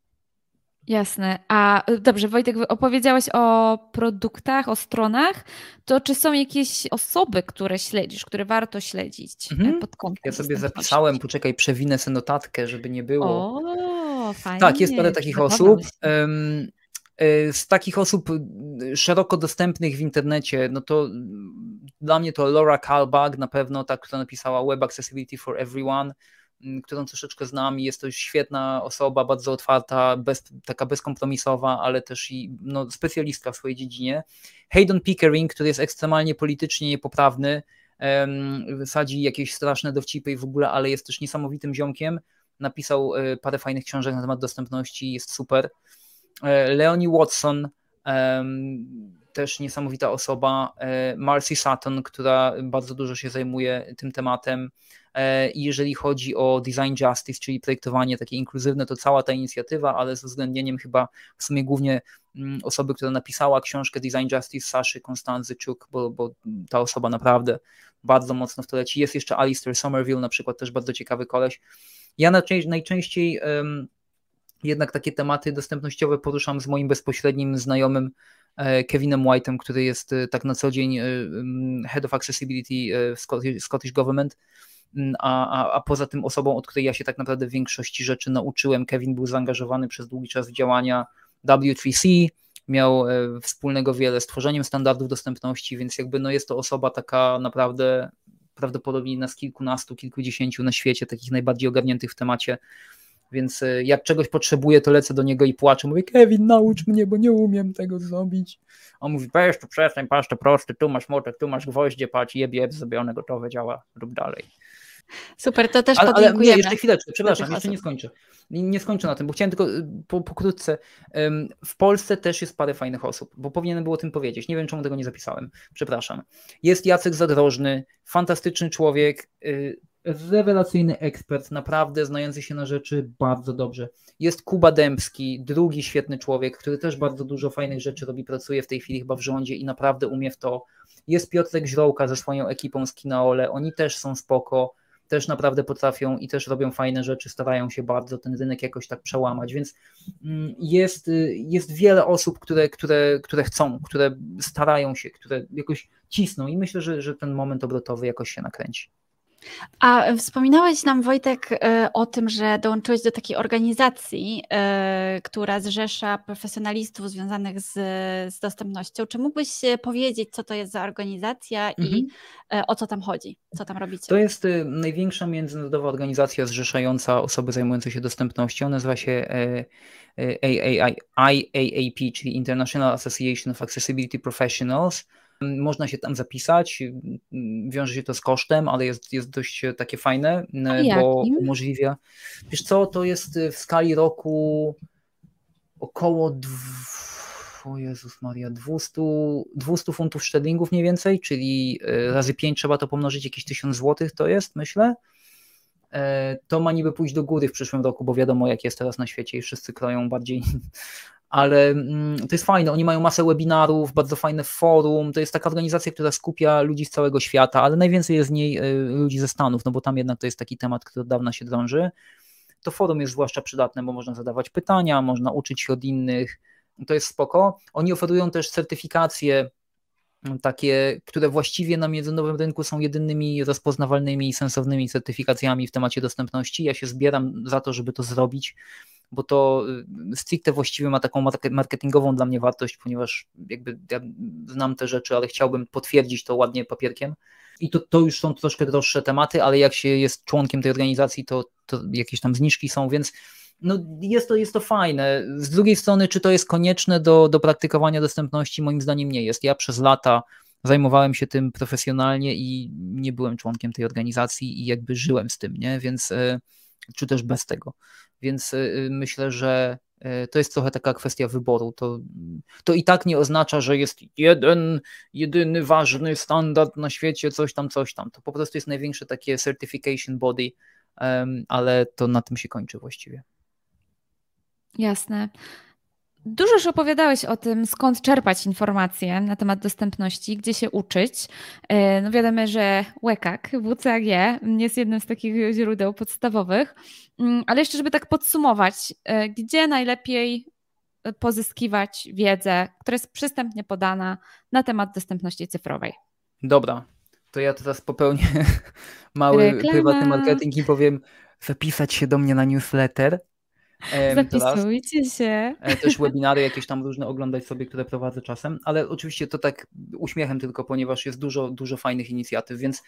Jasne. A dobrze, Wojtek, opowiedziałeś o produktach, o stronach. To czy są jakieś osoby, które śledzisz, które warto śledzić e, mhm. pod kątem? Ja sobie zapisałem, poczekaj, przewinę sobie notatkę, żeby nie było. O, fajnie. Tak, jest parę takich osób. E, z takich osób szeroko dostępnych w internecie, no to dla mnie to Laura Kalbach, na pewno ta, która napisała Web Accessibility for Everyone którą troszeczkę znam i jest to świetna osoba, bardzo otwarta, bez, taka bezkompromisowa, ale też i no, specjalistka w swojej dziedzinie. Hayden Pickering, który jest ekstremalnie politycznie niepoprawny, um, sadzi jakieś straszne dowcipy i w ogóle, ale jest też niesamowitym ziomkiem. Napisał e, parę fajnych książek na temat dostępności, jest super. E, Leonie Watson, też niesamowita osoba. E, Marcy Sutton, która bardzo dużo się zajmuje tym tematem. E, jeżeli chodzi o design justice, czyli projektowanie takie inkluzywne, to cała ta inicjatywa, ale z uwzględnieniem chyba w sumie głównie mm, osoby, która napisała książkę Design Justice, Saszy Konstanzyciuk, bo, bo ta osoba naprawdę bardzo mocno w to leci. Jest jeszcze Alistair Somerville, na przykład też bardzo ciekawy koleś. Ja najczęściej jednak takie tematy dostępnościowe poruszam z moim bezpośrednim znajomym Kevinem White'em, który jest e, tak na co dzień Head of Accessibility w Scottish Government Mm, a, a, a poza tym osobą, od której ja się tak naprawdę w większości rzeczy nauczyłem. Kevin był zaangażowany przez długi czas w działania W3C, miał e, wspólnego wiele z tworzeniem standardów dostępności, więc jakby no jest to osoba taka naprawdę prawdopodobnie nas kilkunastu, kilkudziesięciu na świecie, takich najbardziej ogarniętych w temacie. Więc e, jak czegoś potrzebuję, to lecę do niego i płaczę. Mówię, Kevin, naucz mnie, bo nie umiem tego zrobić. On mówi, weź tu przestań, patrz, to prosty, tu masz motek, tu masz gwoździe, patrz, jeb, jeb, zrobione, gotowe, działa, rób dalej. Super, to też ale, ale nie, jeszcze chwileczkę, przepraszam, jeszcze nie skończę. Nie skończę na tym, bo chciałem tylko y, po, pokrótce. W Polsce też jest parę fajnych osób, bo powinienem było o tym powiedzieć. Nie wiem, czemu tego nie zapisałem. Przepraszam. Jest Jacek Zadrożny, fantastyczny człowiek, y, rewelacyjny ekspert, naprawdę znający się na rzeczy bardzo dobrze. Jest Kuba Dębski, drugi świetny człowiek, który też bardzo dużo fajnych rzeczy robi, pracuje w tej chwili chyba w rządzie i naprawdę umie w to. Jest Piotrek Źrołka ze swoją ekipą z Kinaole, oni też są spoko też naprawdę potrafią i też robią fajne rzeczy, starają się bardzo ten rynek jakoś tak przełamać, więc mm, jest, y, jest wiele osób, które, które, które chcą, które starają się, które jakoś cisną i myślę, że, że ten moment obrotowy jakoś się nakręci. A wspominałeś nam, Wojtek, e, o tym, że dołączyłeś do takiej organizacji, e, która zrzesza profesjonalistów związanych z, z dostępnością. Czy mógłbyś powiedzieć, co to jest za organizacja mhm. i e, o co tam chodzi? Co tam robicie? To jest największa międzynarodowa organizacja zrzeszająca osoby zajmujące się dostępnością. Nazywa się IAAP, czyli International Association of Accessibility Professionals. Można się tam zapisać, wiąże się to z kosztem, ale jest, jest dość takie fajne, bo umożliwia. Wiesz co, to jest w skali roku około o Jezus Maria, 200, 200 funtów szterlingów mniej więcej, czyli e, razy 5 trzeba to pomnożyć, jakieś 1000 złotych to jest, myślę. E, to ma niby pójść do góry w przyszłym roku, bo wiadomo jak jest teraz na świecie i wszyscy kroją bardziej ale mm, to jest fajne. Oni mają masę webinarów, bardzo fajne forum. To jest taka organizacja, która skupia ludzi z całego świata, ale najwięcej jest z niej e, ludzi ze Stanów, no bo tam jednak to jest taki temat, który od dawna się drąży. To forum jest zwłaszcza przydatne, bo można zadawać pytania, można uczyć się od innych to jest spoko. Oni oferują też certyfikacje mm, takie, które właściwie na międzynarodowym rynku są jedynymi rozpoznawalnymi i sensownymi certyfikacjami w temacie dostępności. Ja się zbieram za to, żeby to zrobić, bo to y, stricte właściwie ma taką marketingową dla mnie wartość, ponieważ jakby ja znam te rzeczy, ale chciałbym potwierdzić to ładnie papierkiem. I to, to już są troszkę droższe tematy, ale jak się jest członkiem tej organizacji, to, to jakieś tam zniżki są, więc no jest to, jest to fajne. Z drugiej strony, czy to jest konieczne do, do praktykowania dostępności? Moim zdaniem nie jest. Ja przez lata zajmowałem się tym profesjonalnie i nie byłem członkiem tej organizacji i jakby żyłem z tym, nie? Więc e, czy też bez tego. Więc e, myślę, że e, to jest trochę taka kwestia wyboru. To, to i tak nie oznacza, że jest jeden, jedyny ważny standard na świecie, coś tam, coś tam. To po prostu jest największe takie certification body, ale to na tym się kończy właściwie. Jasne. Dużo już opowiadałeś o tym, skąd czerpać informacje na temat dostępności, gdzie się uczyć. E, no wiadomo, że WCAG, WCAG jest jednym z takich źródeł podstawowych, mm, ale jeszcze, żeby tak podsumować, e, gdzie najlepiej pozyskiwać wiedzę, która jest przystępnie podana na temat dostępności cyfrowej? Dobra, to ja teraz popełnię mały Reklama. prywatny marketing i powiem zapisać się do mnie na newsletter Zapisujcie się. E, też webinary jakieś tam różne oglądać sobie, które prowadzę czasem, ale oczywiście to tak uśmiechem tylko, ponieważ jest dużo, dużo fajnych inicjatyw, więc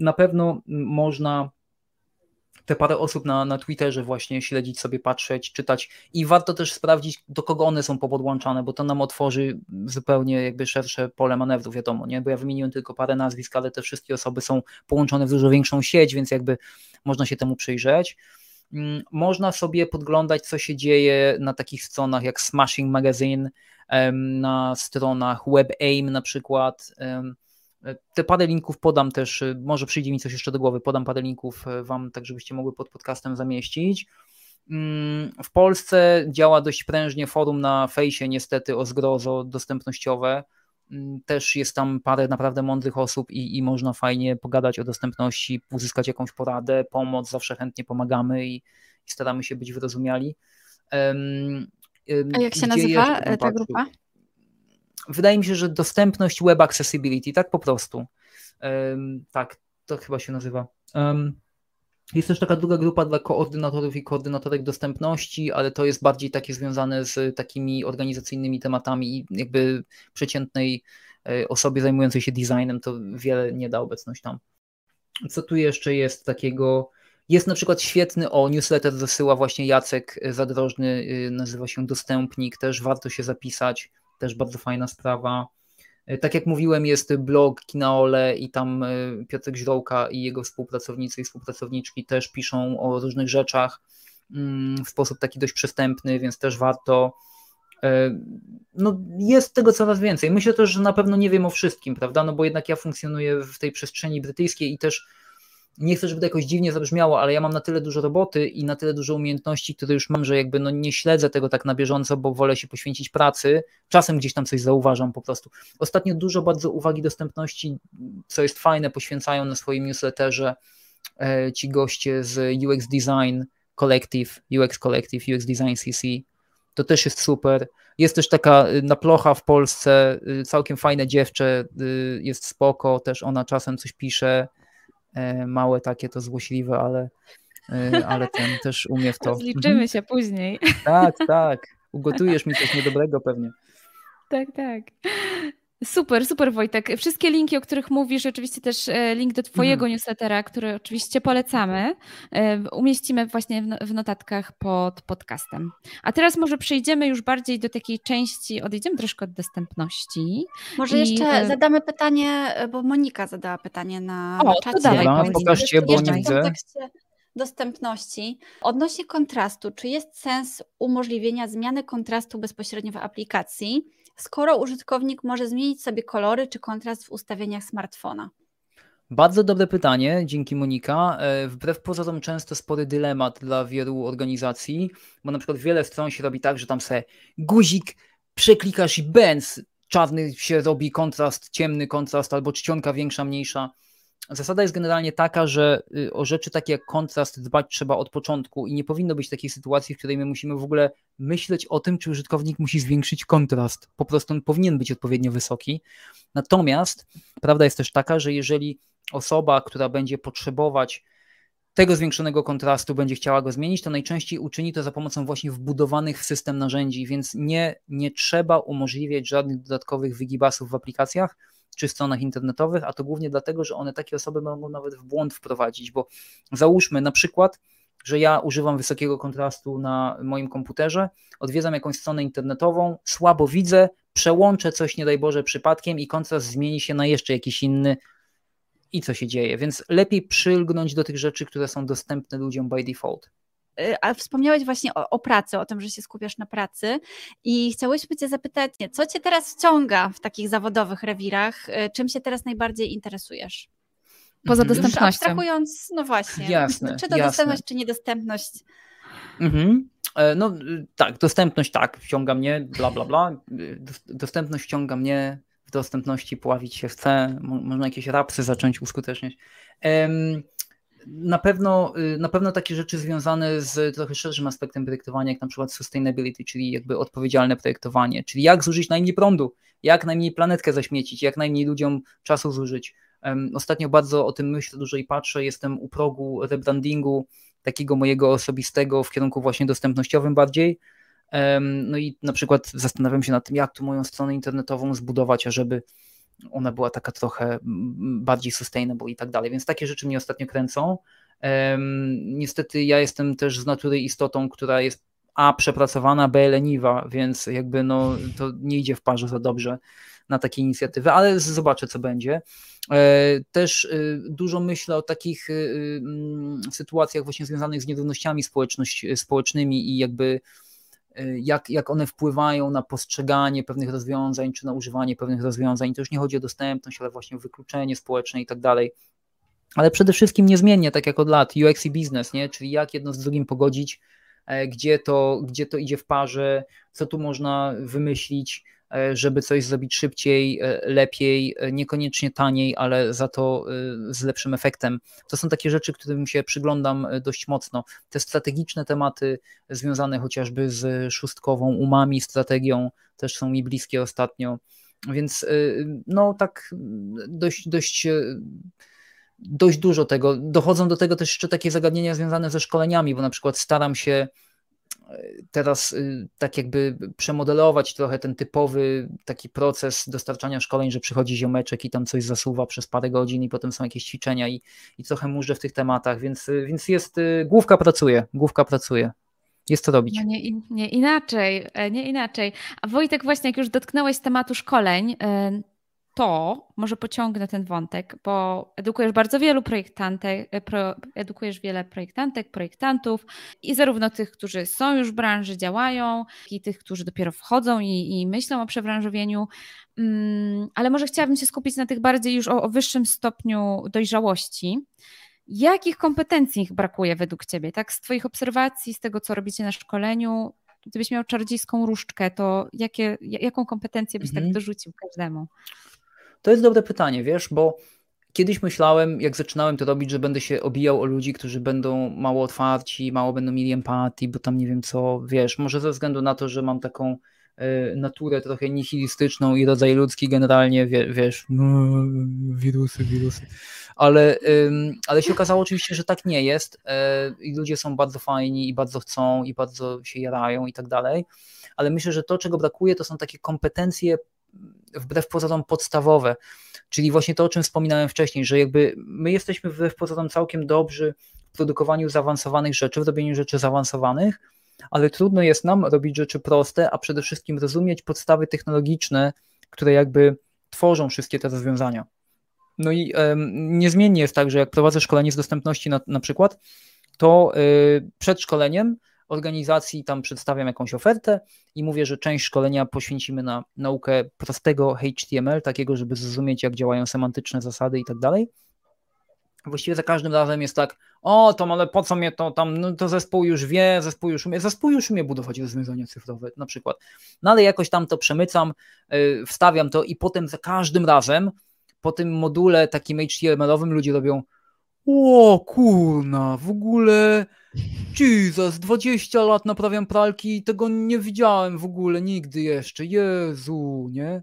na pewno można te parę osób na, na Twitterze właśnie śledzić sobie, patrzeć, czytać i warto też sprawdzić, do kogo one są podłączane, bo to nam otworzy zupełnie jakby szersze pole manewru, wiadomo, nie? Bo ja wymieniłem tylko parę nazwisk, ale te wszystkie osoby są połączone w dużo większą sieć, więc jakby można się temu przyjrzeć. Mm, można sobie podglądać, co się dzieje na takich stronach jak Smashing Magazine, na stronach WebAIM na przykład. Te parę linków podam też, y, może przyjdzie mi coś jeszcze do głowy, podam parę linków y, Wam, tak żebyście mogły pod podcastem zamieścić. Mm, w Polsce działa dość prężnie forum na fejsie, niestety o zgrozo dostępnościowe. Mm, też jest tam parę naprawdę mądrych osób i, i można fajnie pogadać o dostępności, uzyskać jakąś poradę, pomoc, zawsze chętnie pomagamy i, i staramy się być wyrozumiali. Um, A jak się nazywa ta grupa? Wydaje mi się, że dostępność web accessibility, tak po prostu. Um, tak, to chyba się nazywa. Um, jest też taka druga grupa dla koordynatorów i koordynatorek dostępności, ale to jest bardziej takie związane z takimi organizacyjnymi tematami i jakby przeciętnej e, osobie zajmującej się designem to wiele nie da obecność tam. Co tu jeszcze jest takiego? Jest na przykład świetny, o newsletter zasyła właśnie Jacek Zadrożny, e, nazywa się Dostępnik, też warto się zapisać, też bardzo fajna sprawa. E, tak jak mówiłem, jest blog Kinaole i tam e, Piotrek Źrołka i jego współpracownicy i współpracowniczki też piszą o różnych rzeczach mm, w sposób taki dość przystępny, więc też warto. E, no, jest tego coraz więcej. Myślę też, że na pewno nie wiem o wszystkim, prawda? No bo jednak ja funkcjonuję w tej przestrzeni brytyjskiej i też nie chcę, żeby to jakoś dziwnie zabrzmiało, ale ja mam na tyle dużo roboty i na tyle dużo umiejętności, które już mam, że jakby no nie śledzę tego tak na bieżąco, bo wolę się poświęcić pracy. Czasem gdzieś tam coś zauważam po prostu. Ostatnio dużo bardzo uwagi dostępności, co jest fajne, poświęcają na swoim newsletterze e, ci goście z UX Design Collective, UX Collective, UX Design CC. To też jest super. Jest też taka y, naplocha w Polsce, y, całkiem fajne dziewczę, y, jest spoko, też ona czasem coś pisze małe takie to złośliwe, ale, e, ale ten też umie w to. Zliczymy mhm. się później. Tak, tak. Ugotujesz mi coś niedobrego pewnie. Tak, tak. Super, super Wojtek. Wszystkie linki, o których mówisz, oczywiście też e, link do Twojego mhm. newslettera, który oczywiście polecamy, e, umieścimy właśnie w notatkach pod podcastem. A teraz może przejdziemy już bardziej do takiej części, odejdziemy troszkę od dostępności. Może I... jeszcze e, zadamy pytanie, bo Monika zadała pytanie na, o, na czacie. Dobra, pokażcie, bo nie widzę dostępności. Odnośnie kontrastu, czy jest sens umożliwienia zmiany kontrastu bezpośrednio w aplikacji? Skoro użytkownik może zmienić sobie kolory czy kontrast w ustawieniach smartfona? Bardzo dobre pytanie, dzięki Monika. E, wbrew pozorom często spory dylemat dla wielu organizacji, bo na przykład wiele stron się robi tak, że tam se guzik przeklikasz i benz, czarny się robi kontrast, ciemny kontrast albo czcionka większa, mniejsza. Zasada jest generalnie taka, że y, o rzeczy takie jak kontrast dbać trzeba od początku i nie powinno być takiej sytuacji, w której my musimy w ogóle myśleć o tym, czy użytkownik musi zwiększyć kontrast. Po prostu on powinien być odpowiednio wysoki. Natomiast prawda jest też taka, że jeżeli osoba, która będzie potrzebować tego zwiększonego kontrastu będzie chciała go zmienić, to najczęściej uczyni to za pomocą właśnie wbudowanych w system narzędzi, więc nie, nie trzeba umożliwiać żadnych dodatkowych wygibasów w aplikacjach, czy stronach internetowych, a to głównie dlatego, że one takie osoby mogą nawet w błąd wprowadzić, bo załóżmy na przykład, że ja używam wysokiego kontrastu na moim komputerze, odwiedzam jakąś stronę internetową, słabo widzę, przełączę coś, nie daj Boże, przypadkiem i kontrast zmieni się na jeszcze jakiś inny i co się dzieje. Więc lepiej przylgnąć do tych rzeczy, które są dostępne ludziom by default. Y, a wspomniałeś właśnie o, o, pracy, o tym, że się skupiasz na pracy i chciałyśmy Cię zapytać, co Cię teraz wciąga w takich zawodowych rewirach? Y, czym się teraz najbardziej interesujesz? Poza mhm. dostępnością. Abstrahując, no właśnie. Jasne, czy to jasne. dostępność, czy niedostępność? Mhm. E, no tak, dostępność tak, wciąga mnie, bla bla bla. Dostępność wciąga mnie, w dostępności poławić się chce, można jakieś rapsy zacząć uskuteczniać na pewno, y, na pewno takie rzeczy związane z trochę szerszym aspektem projektowania, jak na przykład sustainability, czyli jakby odpowiedzialne projektowanie, czyli jak zużyć najmniej prądu, jak najmniej planetkę zaśmiecić, jak najmniej ludziom czasu zużyć. Ostatnio bardzo o tym myślę dużo i patrzę, jestem u progu rebrandingu takiego mojego osobistego w kierunku właśnie dostępnościowym bardziej. No i na przykład zastanawiam się nad tym, jak tu moją stronę internetową zbudować, ażeby ona była taka trochę bardziej sustainable i tak dalej, więc takie rzeczy mnie ostatnio kręcą. Niestety ja jestem też z natury istotą, która jest a przepracowana, b leniwa, więc jakby no to nie idzie w parze za dobrze na takie inicjatywy, ale zobaczę co będzie. E, też y, dużo myślę o takich mm, sytuacjach właśnie związanych z nierównościami społecznymi i jakby jak, jak one wpływają na postrzeganie pewnych rozwiązań, czy na używanie pewnych rozwiązań. To już nie chodzi o dostępność, ale właśnie o wykluczenie społeczne i tak dalej. Ale przede wszystkim niezmiennie, tak jak od lat, UX i biznes, nie? czyli jak jedno z drugim pogodzić, e, gdzie to, gdzie to idzie w parze, co tu można wymyślić, żeby coś zrobić szybciej, e, lepiej, e, niekoniecznie taniej, ale za to z lepszym efektem. To są takie rzeczy, którym się przyglądam dość mocno. Te strategiczne tematy związane chociażby z szóstkową umami, strategią też są mi bliskie ostatnio. Więc no tak dość, dość dość dużo tego. Dochodzą do tego też jeszcze takie zagadnienia związane ze szkoleniami, bo na przykład staram się teraz y, tak jakby przemodelować trochę ten typowy taki proces dostarczania szkoleń, że przychodzi ziomeczek i tam coś zasuwa przez parę godzin i potem są jakieś ćwiczenia i, i trochę murzę w tych tematach, więc, y, więc jest, y, główka pracuje, główka pracuje. Jest to robić. No nie, nie inaczej, e, nie inaczej. A Wojtek, właśnie jak już dotknąłeś tematu szkoleń, to może pociągnę ten wątek, bo edukujesz bardzo wielu projektantek, e, pro, edukujesz wiele projektantek, projektantów i zarówno tych, którzy są już w branży, działają, i tych, którzy dopiero wchodzą i, i myślą o przebranżowieniu. Um, ale może chciałabym się skupić na tych bardziej już o, o wyższym stopniu dojrzałości. Jakich kompetencji ich brakuje według Ciebie? Tak, z Twoich obserwacji, z tego, co robicie na szkoleniu, gdybyś miał czarodziejską różdżkę, to jakie, jaką kompetencję byś tak mhm. tak dorzucił każdemu? To jest dobre pytanie, wiesz, bo kiedyś myślałem, jak zaczynałem to robić, że będę się obijał o ludzi, którzy będą mało otwarci, mało będą mieli empatii, bo tam nie wiem co, wiesz, może ze względu na to, że mam taką y, naturę trochę nihilistyczną i rodzaj ludzki generalnie, wie, wiesz, no, wirusy, wirusy, ale, ale się okazało oczywiście, że tak nie jest y, i ludzie są bardzo fajni i bardzo chcą i bardzo się jarają i tak dalej, ale myślę, że to, czego brakuje, to są takie kompetencje wbrew pozorom podstawowe, czyli właśnie to, o czym wspominałem wcześniej, że jakby my jesteśmy wbrew pozorom całkiem dobrzy w produkowaniu zaawansowanych rzeczy, w robieniu rzeczy zaawansowanych, ale trudno jest nam robić rzeczy proste, a przede wszystkim rozumieć podstawy technologiczne, które jakby tworzą wszystkie te rozwiązania. No i um, niezmiennie jest tak, że jak prowadzę szkolenie z dostępności na, na przykład, to y, przed szkoleniem organizacji tam przedstawiam jakąś ofertę i mówię, że część szkolenia poświęcimy na naukę prostego HTML, takiego, żeby zrozumieć, jak działają semantyczne zasady i tak dalej. Właściwie za każdym razem jest tak, o, to ale po co mnie to tam, no to zespół już wie, zespół już umie, zespół już umie budować rozwiązania cyfrowe na przykład. No ale jakoś tam to przemycam, yy, wstawiam to i potem za każdym razem po tym module takim HTML-owym ludzie robią o kurna, w ogóle Jesus, 20 lat naprawiam pralki i tego nie widziałem w ogóle nigdy jeszcze, Jezu, nie?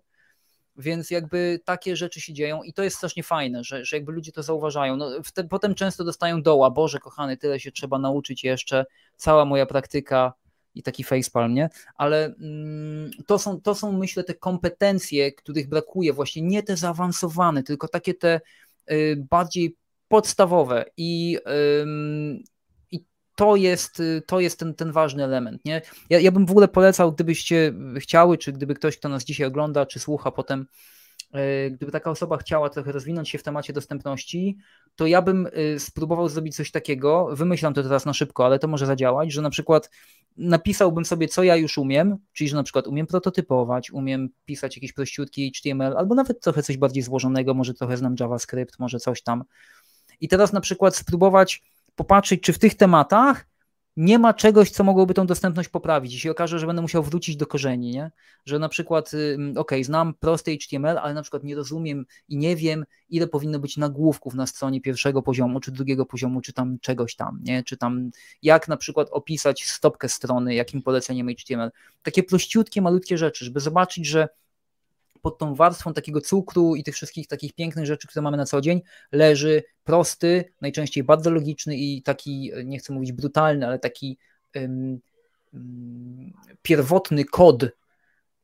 Więc jakby takie rzeczy się dzieją i to jest strasznie fajne, że, że jakby ludzie to zauważają. No, te, potem często dostają doła, Boże kochany, tyle się trzeba nauczyć jeszcze, cała moja praktyka i taki facepalm, nie? Ale mm, to, są, to są myślę te kompetencje, których brakuje, właśnie nie te zaawansowane, tylko takie te y, bardziej podstawowe i, i to jest, to jest ten, ten ważny element. Nie? Ja, ja bym w ogóle polecał, gdybyście chciały, czy gdyby ktoś, kto nas dzisiaj ogląda, czy słucha potem, e, gdyby taka osoba chciała trochę rozwinąć się w temacie dostępności, to ja bym e, spróbował zrobić coś takiego, wymyślam to teraz na szybko, ale to może zadziałać, że na przykład napisałbym sobie, co ja już umiem, czyli że na przykład umiem prototypować, umiem pisać jakiś prościutki HTML, albo nawet trochę coś bardziej złożonego, może trochę znam JavaScript, może coś tam, i teraz na przykład spróbować popatrzeć, czy w tych tematach nie ma czegoś, co mogłoby tą dostępność poprawić. I się okaże, że będę musiał wrócić do korzeni, nie? że na przykład, ok, znam prosty HTML, ale na przykład nie rozumiem i nie wiem, ile powinno być nagłówków na stronie pierwszego poziomu, czy drugiego poziomu, czy tam czegoś tam, nie? czy tam jak na przykład opisać stopkę strony, jakim poleceniem HTML. Takie prościutkie, malutkie rzeczy, żeby zobaczyć, że pod tą warstwą takiego cukru i tych wszystkich takich pięknych rzeczy, które mamy na co dzień, leży prosty, najczęściej bardzo logiczny i taki, nie chcę mówić brutalny, ale taki um, pierwotny kod.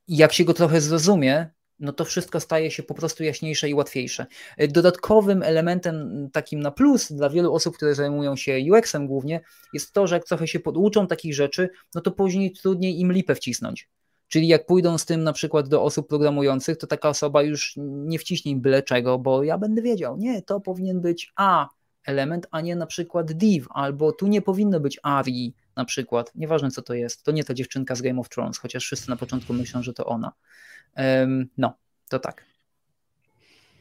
I jak się go trochę zrozumie, no to wszystko staje się po prostu jaśniejsze i łatwiejsze. Dodatkowym elementem takim na plus dla wielu osób, które zajmują się UX-em głównie, jest to, że jak trochę się poduczą takich rzeczy, no to później trudniej im lipę wcisnąć. Czyli jak pójdą z tym na przykład do osób programujących, to taka osoba już nie wciśnie im byle czego, bo ja będę wiedział, nie, to powinien być A element, a nie na przykład div, albo tu nie powinno być ARI na przykład, nieważne co to jest, to nie ta dziewczynka z Game of Thrones, chociaż wszyscy na początku myślą, że to ona. Um, no, to tak.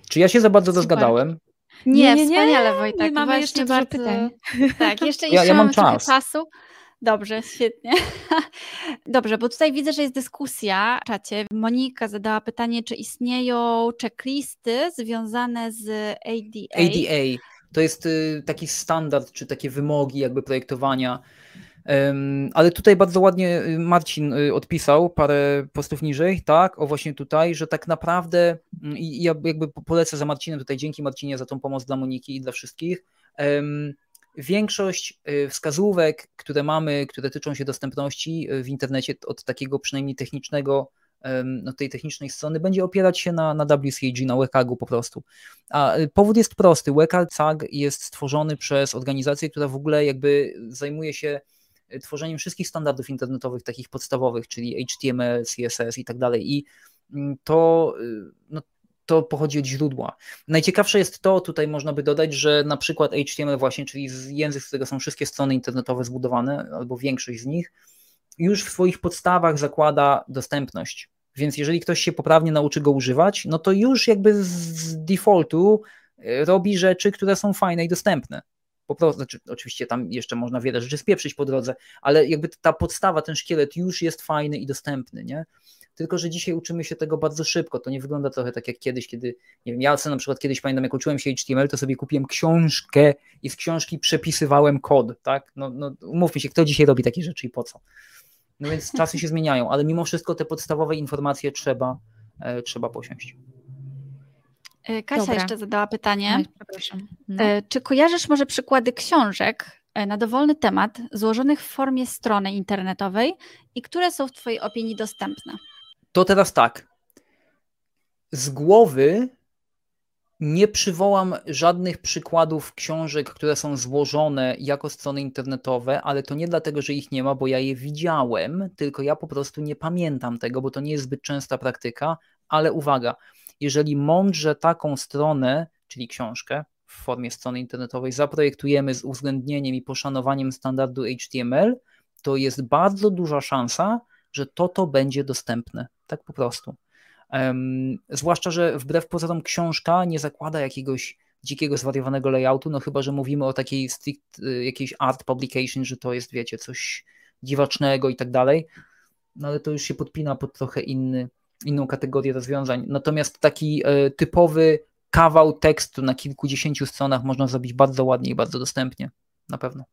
Czy ja się za bardzo Super. rozgadałem? Nie, nie, nie, wspaniale Wojtek. Nie mamy jeszcze bardzo pytań. Tak, jeszcze, jeszcze ja, ja mam czas. czasu. Dobrze, świetnie. Dobrze, bo tutaj widzę, że jest dyskusja w czacie. Monika zadała pytanie, czy istnieją checklisty związane z ADA. ADA to jest y, taki standard, czy takie wymogi jakby projektowania. Ale tutaj bardzo ładnie y, Marcin y, odpisał parę postów niżej, tak, o właśnie tutaj, że tak naprawdę mm, i ja jakby polecę za Marcinem tutaj, dzięki Marcinie za tą pomoc dla Moniki i dla wszystkich większość y, wskazówek, które mamy, które tyczą się dostępności y, w internecie od takiego przynajmniej technicznego, no tej technicznej strony, będzie opierać się na, na WCAG, na WCAG-u po prostu. A y, powód jest prosty. WCAG jest stworzony przez organizację, która w ogóle jakby zajmuje się tworzeniem wszystkich standardów internetowych, takich podstawowych, czyli HTML, CSS i tak dalej. I mm, to, no, to pochodzi od źródła. Najciekawsze jest to, tutaj można by dodać, że na przykład HTML właśnie, czyli język, z którego są wszystkie strony internetowe zbudowane, albo większość z nich, już w swoich podstawach zakłada dostępność. Więc jeżeli ktoś się poprawnie nauczy go używać, no to już jakby z defaultu e, robi rzeczy, które są fajne i dostępne. Po prostu, znaczy, oczywiście tam jeszcze można wiele rzeczy spieprzyć po drodze, ale jakby ta podstawa, ten szkielet już jest fajny i dostępny, nie? Tylko że dzisiaj uczymy się tego bardzo szybko. To nie wygląda trochę tak jak kiedyś, kiedy, nie wiem, ja sobie na przykład kiedyś pamiętam, jak uczyłem się HTML, to sobie kupiłem książkę i z książki przepisywałem kod, tak? No, no umówmy się, kto dzisiaj robi takie rzeczy i po co? No więc czasy się zmieniają, ale mimo wszystko te podstawowe informacje trzeba, e, trzeba posiąść. E, Kasia Dobra. jeszcze zadała pytanie. przepraszam. No. E, czy kojarzysz może przykłady książek e, na dowolny temat, złożonych w formie strony internetowej i które są w Twojej opinii dostępne? To teraz tak. z głowy nie przywołam żadnych przykładów książek, które są złożone jako strony internetowe, ale to nie dlatego, że ich nie ma, bo ja je widziałem, tylko ja po prostu nie pamiętam tego, bo to nie jest zbyt częsta praktyka. Ale uwaga, jeżeli mądrze taką stronę, czyli książkę w formie strony internetowej, zaprojektujemy z uwzględnieniem i poszanowaniem standardu HTML, to jest bardzo duża szansa, że to to będzie dostępne. Tak po prostu. Um, zwłaszcza, że wbrew pozorom książka nie zakłada jakiegoś dzikiego, zwariowanego layoutu, no chyba, że mówimy o takiej strict, y, jakiejś art publication, że to jest, wiecie, coś dziwacznego i tak dalej, no ale to już się podpina pod trochę inny, inną kategorię rozwiązań. Natomiast taki y, typowy kawał tekstu na kilkudziesięciu stronach można zrobić bardzo ładnie i bardzo dostępnie, na pewno.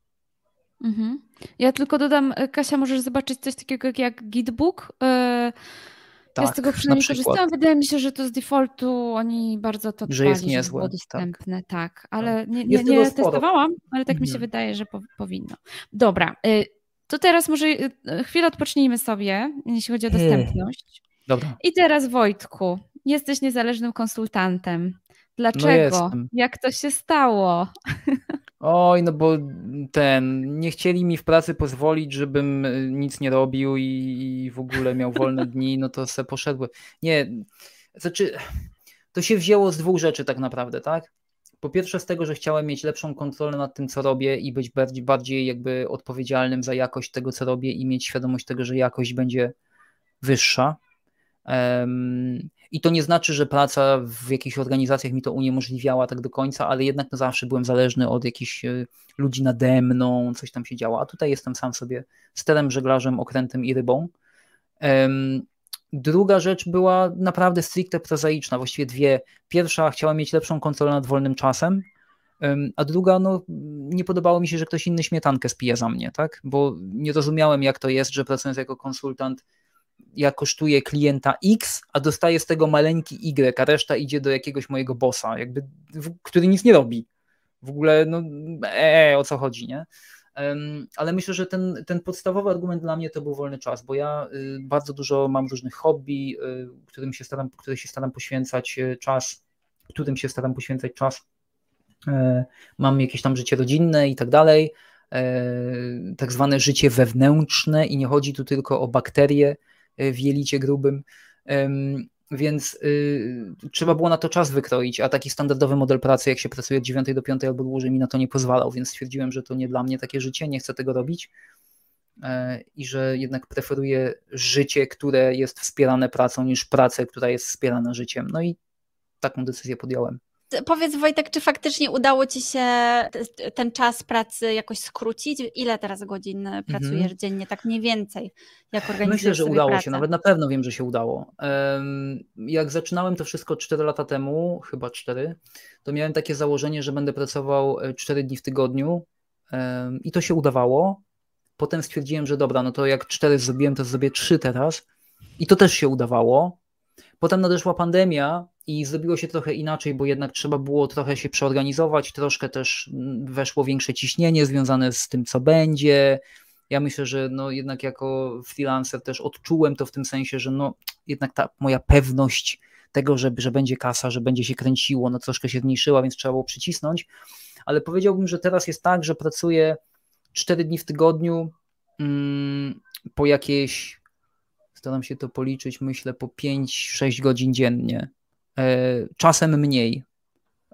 Mhm. Ja tylko dodam, Kasia, możesz zobaczyć coś takiego jak Gitbook. Yy tak, ja z tego przynajmniej korzystałam. Wydaje mi się, że to z defaultu oni bardzo to że jest niezłe. było tak. dostępne, tak. tak. Ale nie, nie, nie testowałam, ale tak mi się mhm. wydaje, że po, powinno. Dobra, y, to teraz może y, chwilę odpocznijmy sobie, jeśli chodzi o dostępność. Dobra. I teraz Wojtku, jesteś niezależnym konsultantem. No Dlaczego? No Jak to się stało? Oj, no bo ten, nie chcieli mi w pracy pozwolić, żebym y, nic nie robił i, i w ogóle miał wolne dni, no to se poszedłem. Nie, znaczy, to się wzięło z dwóch rzeczy tak naprawdę, tak? Po pierwsze z tego, że chciałem mieć lepszą kontrolę nad tym, co robię i być bardziej, bardziej jakby odpowiedzialnym za jakość tego, co robię i mieć świadomość tego, że jakość będzie wyższa. Um, i to nie znaczy, że praca w jakichś organizacjach mi to uniemożliwiała tak do końca, ale jednak no zawsze byłem zależny od jakichś e, ludzi nade mną, coś tam się działo. A tutaj jestem sam sobie sterem, żeglarzem, okrętem i rybą. Druga rzecz była naprawdę stricte prozaiczna, właściwie dwie. Pierwsza, chciałem mieć lepszą kontrolę nad wolnym czasem, a druga, no, nie podobało mi się, że ktoś inny śmietankę spija za mnie, tak? Bo nie rozumiałem, jak to jest, że pracując jako konsultant, ja kosztuję klienta X, a dostaję z tego maleńki Y, a reszta idzie do jakiegoś mojego bossa, jakby, który nic nie robi. W ogóle, no, ee, o co chodzi, nie? Ale myślę, że ten, ten podstawowy argument dla mnie to był wolny czas, bo ja y, bardzo dużo mam różnych hobby, y, którym się staram, które się staram poświęcać y, czas, którym się staram poświęcać czas. E, mam jakieś tam życie rodzinne i tak dalej, e, tak zwane życie wewnętrzne i nie chodzi tu tylko o bakterie, E, w jelicie grubym, więc y, trzeba było na to czas wykroić, a taki standardowy model pracy, jak się pracuje od 9 do 5 albo dłużej, mi na to nie pozwalał, więc stwierdziłem, że to nie dla mnie takie życie, nie chcę tego robić e, i że jednak preferuję życie, które jest wspierane pracą, niż pracę, która jest wspierana życiem. No i taką decyzję podjąłem. Powiedz Wojtek, czy faktycznie udało Ci się ten czas pracy jakoś skrócić? Ile teraz godzin pracujesz mhm. dziennie, tak mniej więcej? Jak organizujesz Myślę, że udało pracę? się, nawet na pewno wiem, że się udało. Jak zaczynałem to wszystko 4 lata temu, chyba 4, to miałem takie założenie, że będę pracował 4 e, dni w tygodniu i to się udawało. Potem stwierdziłem, że dobra, no to jak 4 zrobiłem, to zrobię 3 teraz i to też się udawało. Potem nadeszła pandemia i zrobiło się trochę inaczej, bo jednak trzeba było trochę się przeorganizować, troszkę też weszło większe ciśnienie związane z tym, co będzie. Ja myślę, że no jednak jako freelancer też odczułem to w tym sensie, że no jednak ta moja pewność tego, że, że będzie kasa, że będzie się kręciło, no troszkę się zmniejszyła, więc trzeba było przycisnąć. Ale powiedziałbym, że teraz jest tak, że pracuję 4 dni w tygodniu mm, po jakieś, staram się to policzyć, myślę po 5-6 godzin dziennie czasem mniej.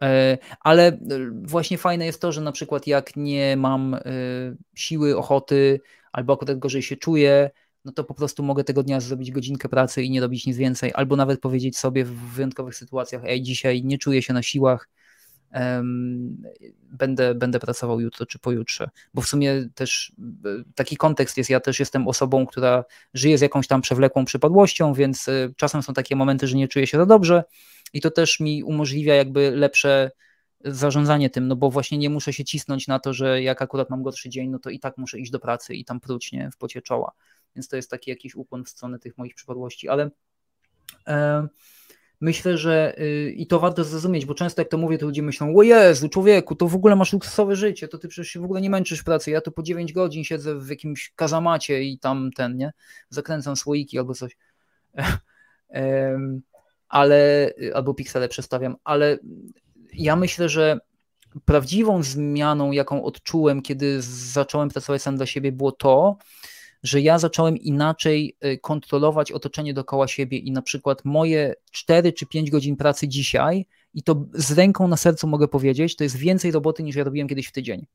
E, ale e, właśnie fajne jest to, że na przykład jak nie mam siły, ochoty, albo akurat gorzej się czuję, no to po prostu mogę tego dnia zrobić godzinkę pracy i nie robić nic więcej, albo nawet powiedzieć sobie w wyjątkowych sytuacjach, ej, dzisiaj nie czuję się na siłach, będę, będę pracował jutro czy pojutrze. Bo w sumie też taki kontekst jest, ja też jestem osobą, która żyje z jakąś tam przewlekłą przypadłością, więc czasem są takie momenty, że nie czuję się za dobrze i to też mi umożliwia jakby lepsze zarządzanie tym, no bo właśnie nie muszę się cisnąć na to, że jak akurat mam gorszy dzień, no to i tak muszę iść do pracy i tam pruć, nie, w pocie czoła. Więc to jest taki jakiś ukłon w stronę tych moich przypadłości, ale e, myślę, że y, i to warto zrozumieć, bo często jak to mówię, to ludzie myślą, o Jezu, człowieku, to w ogóle masz luksusowe życie, to ty przecież się w ogóle nie męczysz w pracy, ja tu po 9 godzin siedzę w jakimś kazamacie i tam ten, nie, zakręcam słoiki albo coś. ale albo piksele przestawiam, ale ja myślę, że prawdziwą zmianą, jaką odczułem, kiedy zacząłem pracować sam dla siebie, było to, że ja zacząłem inaczej y, kontrolować otoczenie dookoła siebie i na przykład moje 4 czy 5 godzin pracy dzisiaj, i to z ręką na sercu mogę powiedzieć, to jest więcej roboty niż ja robiłem kiedyś w tydzień.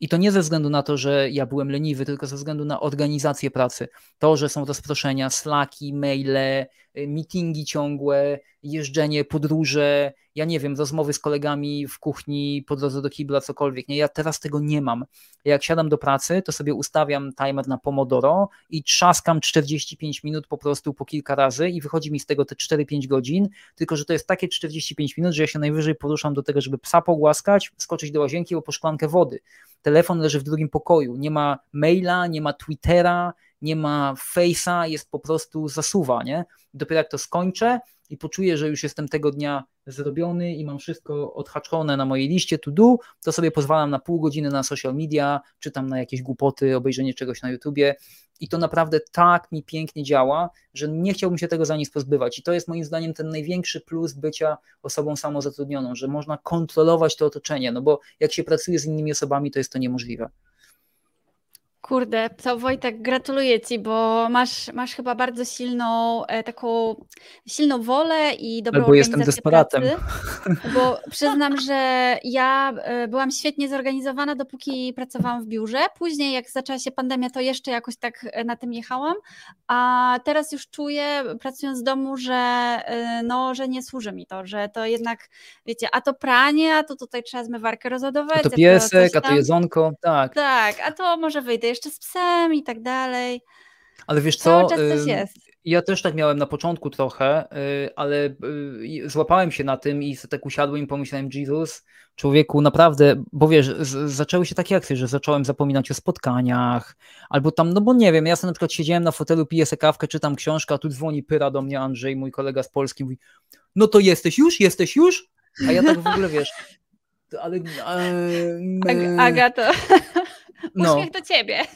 I to nie ze względu na to, że ja byłem leniwy, tylko ze względu na organizację pracy. To, że są rozproszenia, slaki, maile, meetingi ciągłe, jeżdżenie, podróże, ja nie wiem, rozmowy z kolegami w kuchni, po drodze do kibla, cokolwiek. Nie, ja teraz tego nie mam. Jak siadam do pracy, to sobie ustawiam timer na Pomodoro i trzaskam 45 minut po prostu po kilka razy i wychodzi mi z tego te 4-5 godzin, tylko że to jest takie 45 minut, że ja się najwyżej poruszam do tego, żeby psa pogłaskać, skoczyć do łazienki o po szklankę wody. Telefon leży w drugim pokoju, nie ma maila, nie ma Twittera, nie ma Face'a, jest po prostu zasuwa, nie? Dopiero jak to skończę, i poczuję, że już jestem tego dnia zrobiony i mam wszystko odhaczone na mojej liście to do, to sobie pozwalam na pół godziny na social media, czytam na jakieś głupoty, obejrzenie czegoś na YouTubie i to naprawdę tak mi pięknie działa, że nie chciałbym się tego za nic pozbywać i to jest moim zdaniem ten największy plus bycia osobą samozatrudnioną, że można kontrolować to otoczenie, no bo jak się pracuje z innymi osobami, to jest to niemożliwe. Kurde, to Wojtek, gratuluję Ci, bo masz, masz chyba bardzo silną e, taką silną wolę i dobrą Albo jestem desperatem. Pracy, bo przyznam, że ja e, byłam świetnie zorganizowana, dopóki pracowałam w biurze. Później, jak zaczęła się pandemia, to jeszcze jakoś tak e, na tym jechałam, a teraz już czuję, pracując z domu, że, e, no, że nie służy mi to, że to jednak, wiecie, a to pranie, a to tutaj trzeba zmywarkę rozładować. A to piesek, a to, a to jedzonko, tak. Tak, a to może wyjdę jeszcze z psem i tak dalej. Ale wiesz co? Cały jest. Ja też tak miałem na początku trochę, y, ale y, złapałem się na tym i tak usiadłem i pomyślałem, Jesus, człowieku, naprawdę, bo wiesz, zaczęły się takie akcje, że zacząłem zapominać o spotkaniach, albo tam, no bo nie wiem, ja sobie na przykład siedziałem na fotelu, piję se kawkę, czytam książkę, a tu dzwoni pyra do mnie Andrzej, mój kolega z Polski, mówi, no to jesteś już, jesteś już? A ja tak w ogóle, wiesz, ale... E, Agato, no. Uśmiech do ciebie.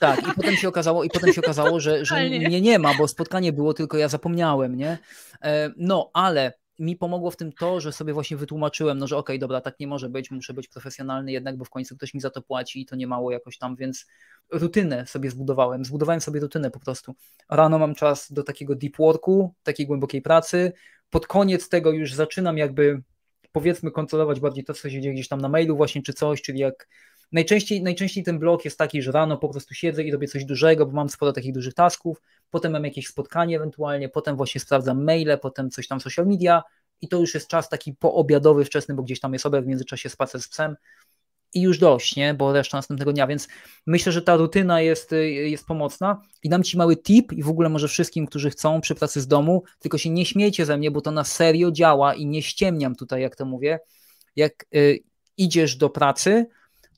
Tak, i potem się okazało, i potem się okazało, że, że mnie nie ma, bo spotkanie było, tylko ja zapomniałem, nie? E, no, ale mi pomogło w tym to, że sobie właśnie wytłumaczyłem, no że okej, okay, dobra, tak nie może być, muszę być profesjonalny jednak, bo w końcu ktoś mi za to płaci i to nie mało jakoś tam, więc rutynę sobie zbudowałem, zbudowałem sobie rutynę po prostu. Rano mam czas do takiego deep worku, takiej głębokiej pracy, pod koniec tego już zaczynam jakby powiedzmy kontrolować bardziej to, co się dzieje gdzieś tam na mailu właśnie, czy coś, czyli jak Najczęściej, najczęściej ten blok jest taki, że rano po prostu siedzę i robię coś dużego, bo mam sporo takich dużych tasków, potem mam jakieś spotkanie ewentualnie, potem właśnie sprawdzam maile, potem coś tam social media i to już jest czas taki poobiadowy, wczesny, bo gdzieś tam jest obiad, w międzyczasie spacer z psem i już dość, nie? bo reszta następnego dnia, więc myślę, że ta rutyna jest, jest pomocna i dam Ci mały tip i w ogóle może wszystkim, którzy chcą przy pracy z domu, tylko się nie śmiejcie ze mnie, bo to na serio działa i nie ściemniam tutaj, jak to mówię, jak y, idziesz do pracy,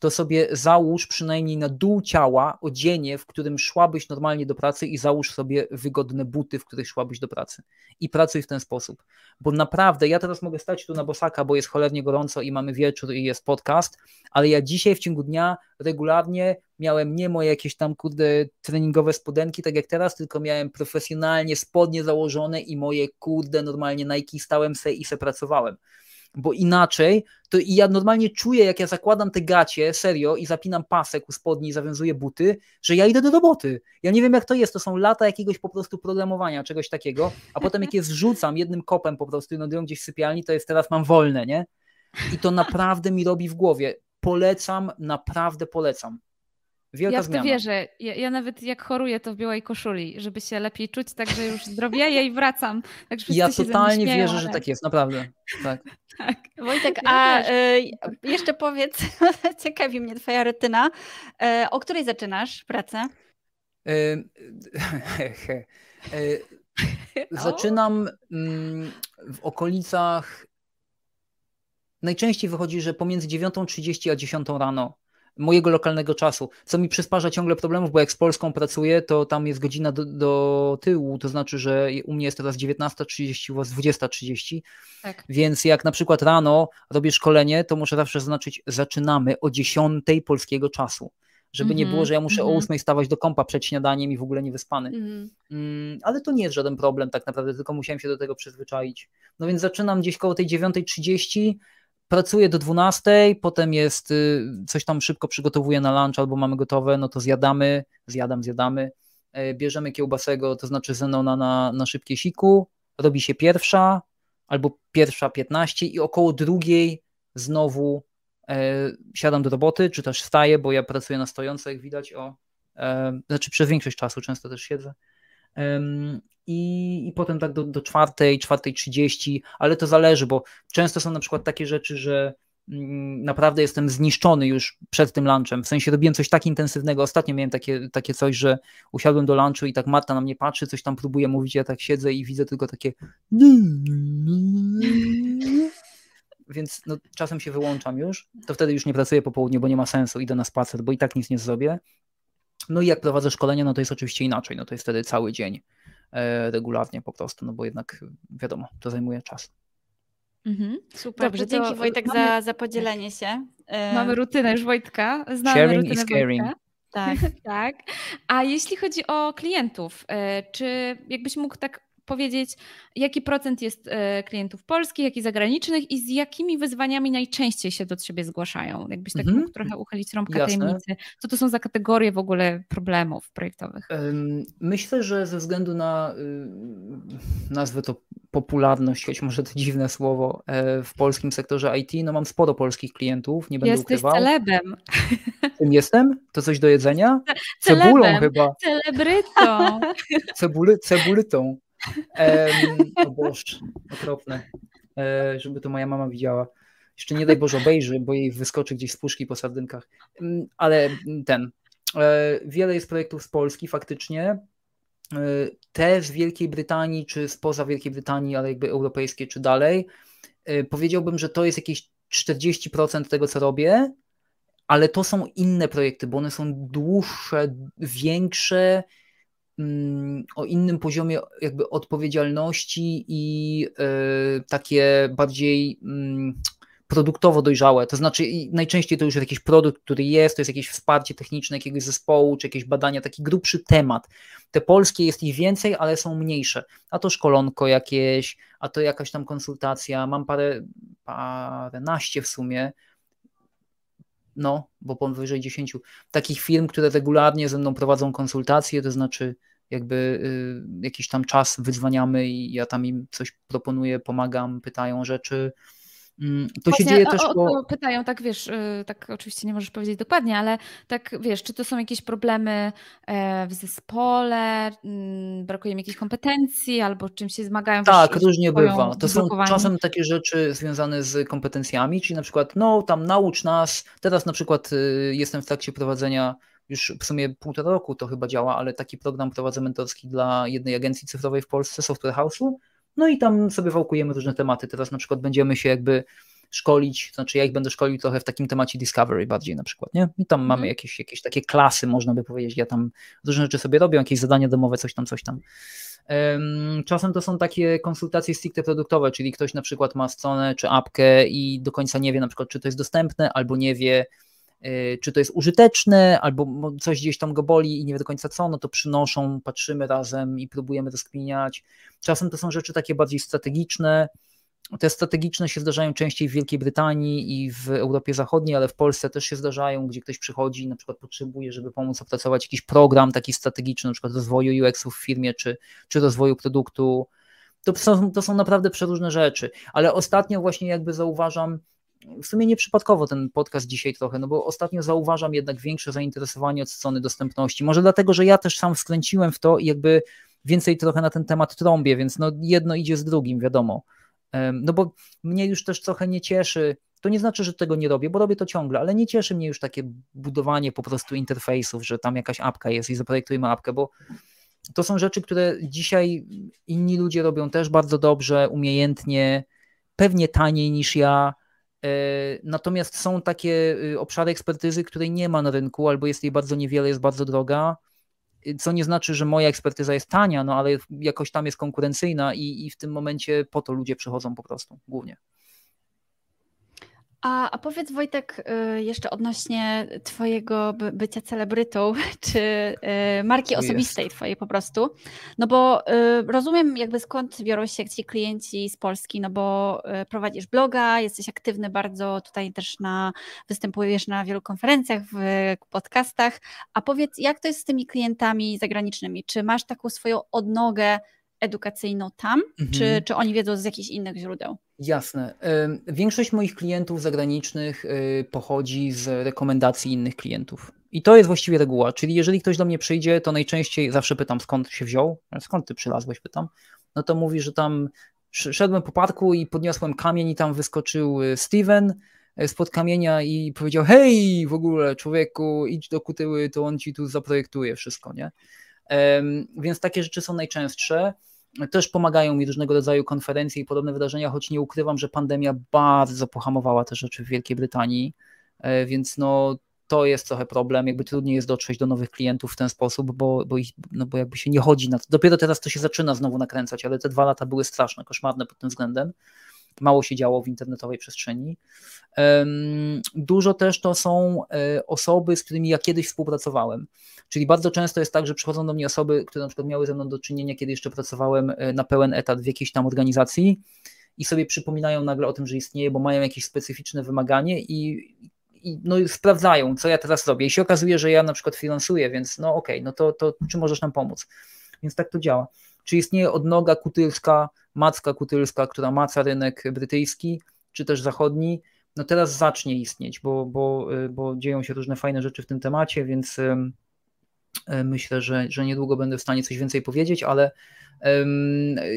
to sobie załóż przynajmniej na dół ciała odzienie, w którym szłabyś normalnie do pracy i załóż sobie wygodne buty, w których szłabyś do pracy. I pracuj w ten sposób. Bo naprawdę, ja teraz mogę stać tu na bosaka, bo jest cholernie gorąco i mamy wieczór i jest podcast, ale ja dzisiaj w ciągu dnia regularnie miałem nie moje jakieś tam kurde treningowe spodenki, tak jak teraz, tylko miałem profesjonalnie spodnie założone i moje kurde normalnie Nike stałem se i se pracowałem bo inaczej to i ja normalnie czuję, jak ja zakładam te gacie, serio, i zapinam pasek u spodni i zawiązuję buty, że ja idę do roboty. Ja nie wiem, jak to jest, to są lata jakiegoś po prostu programowania, czegoś takiego, a potem jak je zrzucam jednym kopem po prostu i nadają gdzieś w sypialni, to jest teraz mam wolne, nie? I to naprawdę mi robi w głowie. Polecam, naprawdę polecam. Wielka ja w to zmiana. wierzę. Ja, ja, nawet jak choruję, to w białej koszuli, żeby się lepiej czuć, także już zdrowieję i wracam. Tak, ja totalnie śmieją, wierzę, ale... że tak jest, naprawdę. Tak. tak. Wojtek, a y, jeszcze powiedz, ciekawi mnie twoja rutyna. Y, o której zaczynasz pracę? Y, zaczynam mm, w okolicach najczęściej wychodzi, że pomiędzy 9.30 a 10 rano mojego lokalnego czasu, co mi przysparza ciągle problemów, bo jak z Polską pracuję, to tam jest godzina do, do tyłu, to znaczy, że u mnie jest teraz 19.30, u was 20.30, tak. więc jak na przykład rano robię szkolenie, to muszę zawsze zaznaczyć, zaczynamy o 10 polskiego czasu, żeby nie było, że ja muszę o 8 stawać do kąpa przed śniadaniem i w ogóle nie wyspany. Mm, ale to nie jest żaden problem tak naprawdę, tylko musiałem się do tego przyzwyczaić. No więc zaczynam gdzieś koło tej 9.30, pracuję do 12, potem jest y, coś tam szybko przygotowuję na lunch albo mamy gotowe, no to zjadamy, zjadam, zjadamy, e, bierzemy kiełbasego, to znaczy Zenona na, na szybkie siku, robi się pierwsza albo pierwsza 15 i około drugiej znowu e, siadam do roboty, czy też wstaję, bo ja pracuję na stojąco, jak widać, o, e, znaczy przez większość czasu często też siedzę. I, i potem tak do, do czwartej, czwartej trzydzieści, ale to zależy, bo często są na przykład takie rzeczy, że mm, naprawdę jestem zniszczony już przed tym lunchem. W sensie robiłem coś tak intensywnego. Ostatnio miałem takie, takie coś, że usiadłem do lunchu i tak Marta na mnie patrzy, coś tam próbuje mówić, ja tak siedzę i widzę tylko takie więc no, czasem się wyłączam już, to wtedy już nie pracuję po południu, bo nie ma sensu, idę na spacer, bo i tak nic nie zrobię. No i jak prowadzę szkolenie, no to jest oczywiście inaczej, no to jest wtedy cały dzień e, regularnie po prostu, no bo jednak wiadomo, to zajmuje czas. Mhm. Super, Dobrze, dzięki Wojtek mamy, za, za podzielenie się. E, mamy rutynę już Wojtka. Znamy Sharing is caring. Wojtka. Tak. tak. A jeśli chodzi o klientów, e, czy jakbyś mógł tak powiedzieć, jaki procent jest e, klientów polskich, jaki zagranicznych i z jakimi wyzwaniami najczęściej się do Ciebie zgłaszają? Jakbyś tak mhm. mógł trochę uchylić rąbkę Jasne. tajemnicy. Co to są za kategorie w ogóle problemów projektowych? Myślę, że ze względu na y, nazwę to popularność, choć może to dziwne słowo, e, w polskim sektorze IT, no mam sporo polskich klientów, nie będę Jesteś ukrywał. celebem. Tym jestem? To coś do jedzenia? Cebulą chyba. Celebrytą. Cebuli, cebulytą. O Boż, okropne. E, żeby to moja mama widziała. Jeszcze nie daj Boże obejrzy, bo jej wyskoczy gdzieś z puszki po sardynkach. Ale ten. E, wiele jest projektów z Polski faktycznie. E, te z Wielkiej Brytanii, czy spoza Wielkiej Brytanii, ale jakby europejskie, czy dalej. E, powiedziałbym, że to jest jakieś 40% tego, co robię, ale to są inne projekty, bo one są dłuższe, większe Mm, o innym poziomie jakby odpowiedzialności i e, takie bardziej mm, produktowo dojrzałe. To znaczy najczęściej to już jest jakiś produkt, który jest, to jest jakieś wsparcie techniczne jakiegoś zespołu, czy jakieś badania, taki grubszy temat. Te polskie jest ich więcej, ale są mniejsze. A to szkolonko jakieś, a to jakaś tam konsultacja. Mam parę, paręnaście w sumie, no, bo powyżej 10 takich firm, które regularnie ze mną prowadzą konsultacje, to znaczy jakby y, jakiś tam czas wydzwaniamy i ja tam im coś proponuję, pomagam, pytają rzeczy. Mm, to Właśnie, się dzieje też o, po... Pytają, tak wiesz, y, tak oczywiście nie możesz powiedzieć dokładnie, ale tak wiesz, czy to są jakieś problemy e, w zespole, mm, brakuje im jakichś kompetencji albo czym się zmagają? Tak, różnie bywa. To są czasem takie rzeczy związane z kompetencjami, czyli na przykład, no tam naucz nas, teraz na przykład y, jestem w trakcie prowadzenia już w sumie półtora roku to chyba działa, ale taki program prowadzę mentorski dla jednej agencji cyfrowej w Polsce, Software House'u, no i tam sobie wałkujemy różne tematy. Teraz na przykład będziemy się jakby szkolić, to znaczy ja ich będę szkolił trochę w takim temacie Discovery bardziej na przykład, nie? I tam mamy jakieś, jakieś takie klasy, można by powiedzieć, ja tam różne rzeczy sobie robię, jakieś zadania domowe, coś tam, coś tam. Czasem to są takie konsultacje stricte produktowe, czyli ktoś na przykład ma stronę czy apkę i do końca nie wie na przykład, czy to jest dostępne, albo nie wie, czy to jest użyteczne, albo coś gdzieś tam go boli i nie wie do końca co, no to przynoszą, patrzymy razem i próbujemy rozkminiać. Czasem to są rzeczy takie bardziej strategiczne, te strategiczne się zdarzają częściej w Wielkiej Brytanii i w Europie Zachodniej, ale w Polsce też się zdarzają, gdzie ktoś przychodzi i na przykład potrzebuje, żeby pomóc opracować jakiś program taki strategiczny, na przykład rozwoju UX-u w firmie, czy, czy rozwoju produktu. To są, to są naprawdę przeróżne rzeczy, ale ostatnio właśnie jakby zauważam, w sumie nieprzypadkowo ten podcast dzisiaj trochę, no bo ostatnio zauważam jednak większe zainteresowanie od strony dostępności. Może dlatego, że ja też sam wskręciłem w to i jakby więcej trochę na ten temat trąbię, więc no jedno idzie z drugim, wiadomo. No bo mnie już też trochę nie cieszy, to nie znaczy, że tego nie robię, bo robię to ciągle, ale nie cieszy mnie już takie budowanie po prostu interfejsów, że tam jakaś apka jest i zaprojektujmy apkę, bo to są rzeczy, które dzisiaj inni ludzie robią też bardzo dobrze, umiejętnie, pewnie taniej niż ja. E, natomiast są takie y, obszary ekspertyzy, której nie ma na rynku, albo jest jej bardzo niewiele, jest bardzo droga co nie znaczy, że moja ekspertyza jest tania, no ale jakoś tam jest konkurencyjna i, i w tym momencie po to ludzie przychodzą po prostu głównie. A, a powiedz Wojtek y, jeszcze odnośnie twojego bycia celebrytą, czy y, marki osobistej twojej po prostu. No bo y, rozumiem jakby skąd biorą się ci klienci z Polski, no bo prowadzisz bloga, jesteś aktywny bardzo tutaj też na, występujesz na wielu konferencjach, w podcastach, a powiedz jak to jest z tymi klientami zagranicznymi? Czy masz taką swoją odnogę edukacyjną tam, mhm. czy, czy oni wiedzą z jakichś innych źródeł? Jasne. Większość moich klientów zagranicznych y, pochodzi z rekomendacji innych klientów. I to jest właściwie reguła. Czyli jeżeli ktoś do mnie przyjdzie, to najczęściej zawsze pytam, skąd się wziął, skąd ty przylazłeś, pytam. No to mówi, że tam szedłem po parku i podniosłem kamień i tam wyskoczył y, Steven y, spod kamienia i powiedział, hej, w ogóle człowieku, idź do kutyły, to on ci tu zaprojektuje wszystko, nie? Więc takie rzeczy są najczęstsze. Też pomagają mi różnego rodzaju konferencje i podobne wydarzenia, choć nie ukrywam, że pandemia bardzo pohamowała te rzeczy w Wielkiej Brytanii, e, więc no to jest trochę problem, jakby trudniej jest dotrzeć do nowych klientów w ten sposób, bo, bo, ich, no bo jakby się nie chodzi na to. Dopiero teraz to się zaczyna znowu nakręcać, ale te dwa lata były straszne, koszmarne pod tym względem mało się działo w internetowej przestrzeni. Dużo też to są e, osoby, z którymi ja kiedyś współpracowałem. Czyli bardzo często jest tak, że przychodzą do mnie osoby, które na przykład miały ze mną do czynienia, kiedy jeszcze pracowałem e, na pełen etat w jakiejś tam organizacji i sobie przypominają nagle o tym, że istnieje, bo mają jakieś specyficzne wymaganie i, i no, sprawdzają, co ja teraz robię. I się okazuje, że ja na przykład finansuję, więc no okej, okay, no to, to czy możesz nam pomóc? Więc tak to działa. Czy istnieje odnoga kutylska, macka kutylska, która maca rynek brytyjski, czy też zachodni? No teraz zacznie istnieć, bo, bo, bo dzieją się różne fajne rzeczy w tym temacie, więc myślę, że, że niedługo będę w stanie coś więcej powiedzieć, ale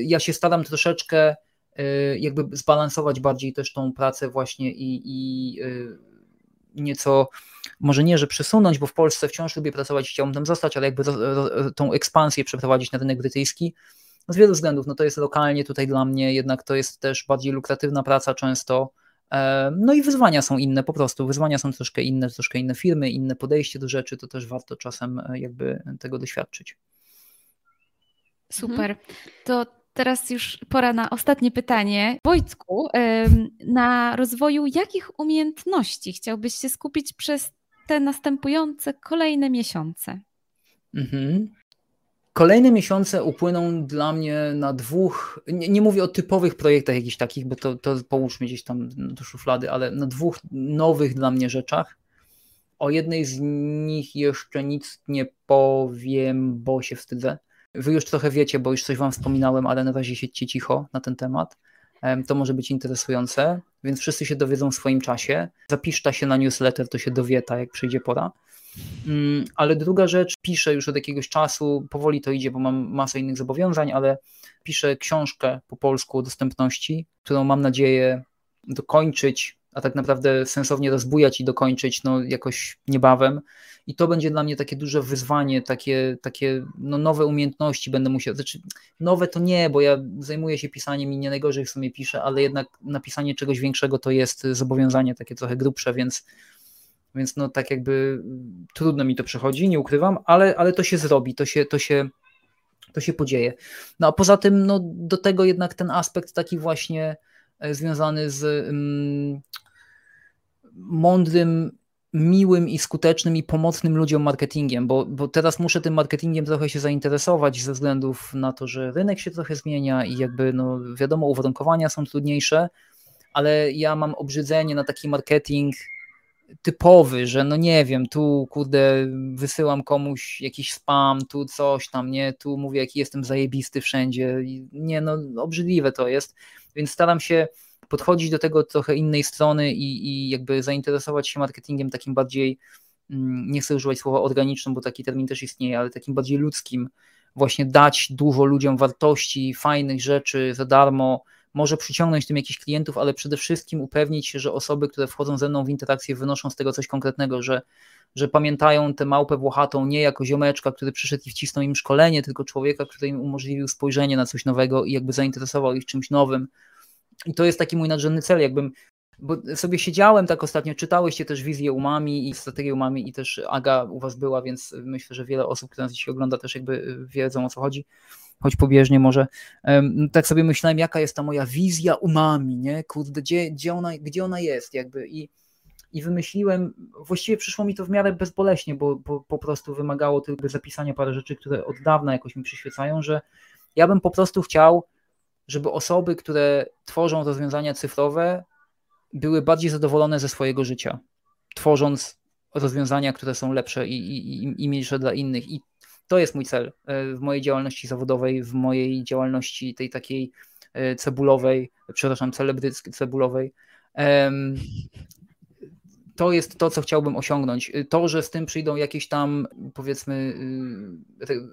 ja się staram troszeczkę e, jakby zbalansować bardziej też tą pracę właśnie i, i nieco, może nie, że przesunąć, bo w Polsce wciąż lubię pracować i chciałbym tam zostać, ale jakby tą ekspansję przeprowadzić na rynek brytyjski. Z wielu względów, no to jest lokalnie tutaj dla mnie, jednak to jest też bardziej lukratywna praca często. E, no i wyzwania są inne po prostu, wyzwania są troszkę inne, troszkę inne firmy, inne podejście do rzeczy, to też warto czasem e, jakby tego doświadczyć. Super. To teraz już pora na ostatnie pytanie. Wojtku, na rozwoju jakich umiejętności chciałbyś się skupić przez te następujące kolejne miesiące? Mhm. Kolejne miesiące upłyną dla mnie na dwóch, nie, nie, mówię o typowych projektach jakichś takich, bo to, to połóżmy gdzieś tam do szuflady, ale na dwóch nowych dla mnie rzeczach. O jednej z nich jeszcze nic nie powiem, bo się wstydzę. Wy już trochę wiecie, bo już coś Wam wspominałem, ale na razie siedźcie cicho na ten temat. To może być interesujące, więc wszyscy się dowiedzą w swoim czasie. Zapiszta się na newsletter, to się dowieta, jak przyjdzie pora. Mm, ale druga rzecz, piszę już od jakiegoś czasu, powoli to idzie, bo mam masę innych zobowiązań, ale piszę książkę po polsku o dostępności, którą mam nadzieję dokończyć, a tak naprawdę sensownie rozbujać i dokończyć no, jakoś niebawem. I to będzie dla mnie takie duże wyzwanie, takie, takie no, nowe umiejętności będę musiał. Znaczy, nowe to nie, bo ja zajmuję się pisaniem i nie najgorzej w sumie piszę, ale jednak napisanie czegoś większego to jest zobowiązanie takie trochę grubsze, więc więc no tak jakby trudno mi to przechodzi, nie ukrywam, ale, ale to się zrobi, to się, to się, to się podzieje. No a poza tym no do tego jednak ten aspekt taki właśnie e, związany z mm, mądrym, miłym i skutecznym i pomocnym ludziom marketingiem, bo, bo teraz muszę tym marketingiem trochę się zainteresować ze względów na to, że rynek się trochę zmienia i jakby no wiadomo uwarunkowania są trudniejsze, ale ja mam obrzydzenie na taki marketing typowy, że no nie wiem, tu kurde wysyłam komuś jakiś spam, tu coś tam, nie, tu mówię jaki jestem zajebisty wszędzie, nie no obrzydliwe to jest, więc staram się podchodzić do tego trochę innej strony i, i jakby zainteresować się marketingiem takim bardziej, mm, nie chcę używać słowa organicznym, bo taki termin też istnieje, ale takim bardziej ludzkim, właśnie dać dużo ludziom wartości, fajnych rzeczy za darmo, może przyciągnąć tym jakichś klientów, ale przede wszystkim upewnić się, że osoby, które wchodzą ze mną w interakcję, wynoszą z tego coś konkretnego, że, że pamiętają tę małpę włochatą nie jako ziomeczka, który przyszedł i wcisnął im szkolenie, tylko człowieka, który im umożliwił spojrzenie na coś nowego i jakby zainteresował ich czymś nowym. I to jest taki mój nadrzędny cel, jakbym bo sobie siedziałem tak ostatnio, czytałyście też wizję umami i strategię umami i też Aga u was była, więc myślę, że wiele osób, które nas dzisiaj ogląda też jakby wiedzą o co chodzi choć pobieżnie może, tak sobie myślałem, jaka jest ta moja wizja umami, nie? Kurde, gdzie, gdzie, ona, gdzie ona jest jakby i i wymyśliłem, właściwie przyszło mi to w miarę bezboleśnie, bo, bo po prostu wymagało tylko zapisania parę rzeczy, które od dawna jakoś mi przyświecają, że ja bym po prostu chciał, żeby osoby, które tworzą rozwiązania cyfrowe, były bardziej zadowolone ze swojego życia, tworząc rozwiązania, które są lepsze i, i, i mniejsze dla innych. I to jest mój cel e, w mojej działalności zawodowej, w mojej działalności tej takiej e, cebulowej, przepraszam, celebryckiej, cebulowej to jest to, co chciałbym osiągnąć. To, że z tym przyjdą jakieś tam, powiedzmy,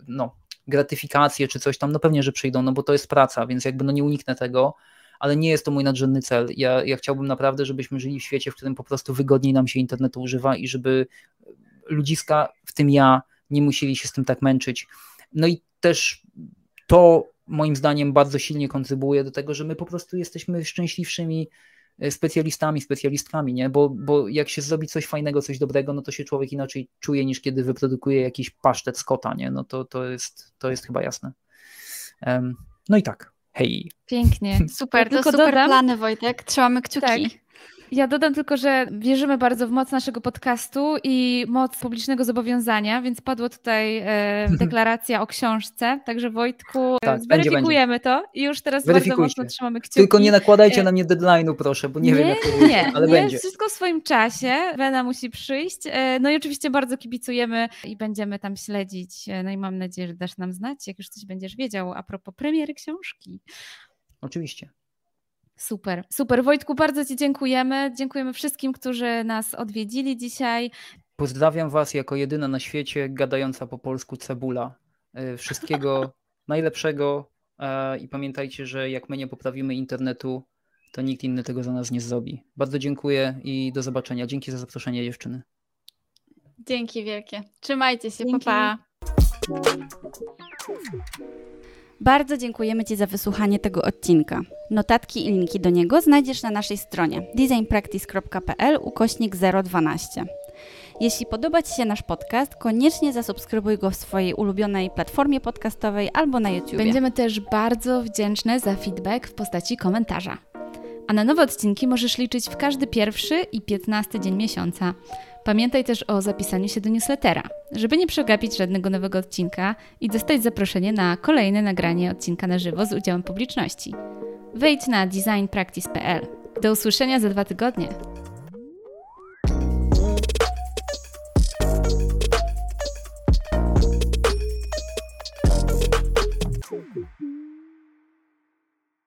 no, gratyfikacje czy coś tam, no pewnie, że przyjdą, no bo to jest praca, więc jakby no nie uniknę tego, ale nie jest to mój nadrzędny cel. Ja, ja chciałbym naprawdę, żebyśmy żyli w świecie, w którym po prostu wygodniej nam się internetu używa i żeby ludziska, w tym ja, nie musieli się z tym tak męczyć. No i też to moim zdaniem bardzo silnie kontrybuje do tego, że my po prostu jesteśmy szczęśliwszymi E, specjalistami, specjalistkami, nie? Bo, bo jak się zrobi coś fajnego, coś dobrego, no to się człowiek inaczej czuje niż kiedy wyprodukuje jakiś pasztet z kota, nie? No to, to, jest, to jest chyba jasne. Um, no i tak, hej. Pięknie. Super, to super dodam. plany Wojtek, trzymamy kciuki. Tak. Ja dodam tylko, że wierzymy bardzo w moc naszego podcastu i moc publicznego zobowiązania, więc padła tutaj e, deklaracja o książce. Także Wojtku, tak, zweryfikujemy będzie, będzie. to i już teraz bardzo mocno trzymamy kciuki. Tylko nie nakładajcie e, na mnie deadline'u, proszę, bo nie, nie wiem, jak to nie, ale nie, będzie. Wszystko w swoim czasie. Wena musi przyjść. E, no i oczywiście bardzo kibicujemy i będziemy tam śledzić. E, no i mam nadzieję, że dasz nam znać, jak już coś będziesz wiedział a propos premiery książki. Oczywiście. Super, super. Wojtku, bardzo Ci dziękujemy. Dziękujemy wszystkim, którzy nas odwiedzili dzisiaj. Pozdrawiam Was jako jedyna na świecie gadająca po polsku cebula. E, wszystkiego najlepszego e, i pamiętajcie, że jak my nie poprawimy internetu, to nikt inny tego za nas nie zrobi. Bardzo dziękuję i do zobaczenia. Dzięki za zaproszenie dziewczyny. Dzięki wielkie. Trzymajcie się, Dzięki. pa. Bardzo dziękujemy Ci za wysłuchanie tego odcinka. Notatki i linki do niego znajdziesz na naszej stronie designpractice.pl ukośnik 012. Jeśli podoba Ci się nasz podcast, koniecznie zasubskrybuj go w swojej ulubionej platformie podcastowej albo na YouTube. Będziemy też bardzo wdzięczne za feedback w postaci komentarza. A na nowe odcinki możesz liczyć w każdy pierwszy i piętnasty dzień miesiąca. Pamiętaj też o zapisaniu się do newslettera, żeby nie przegapić żadnego nowego odcinka i dostać zaproszenie na kolejne nagranie odcinka na żywo z udziałem publiczności. Wejdź na designpractice.pl. Do usłyszenia za dwa tygodnie.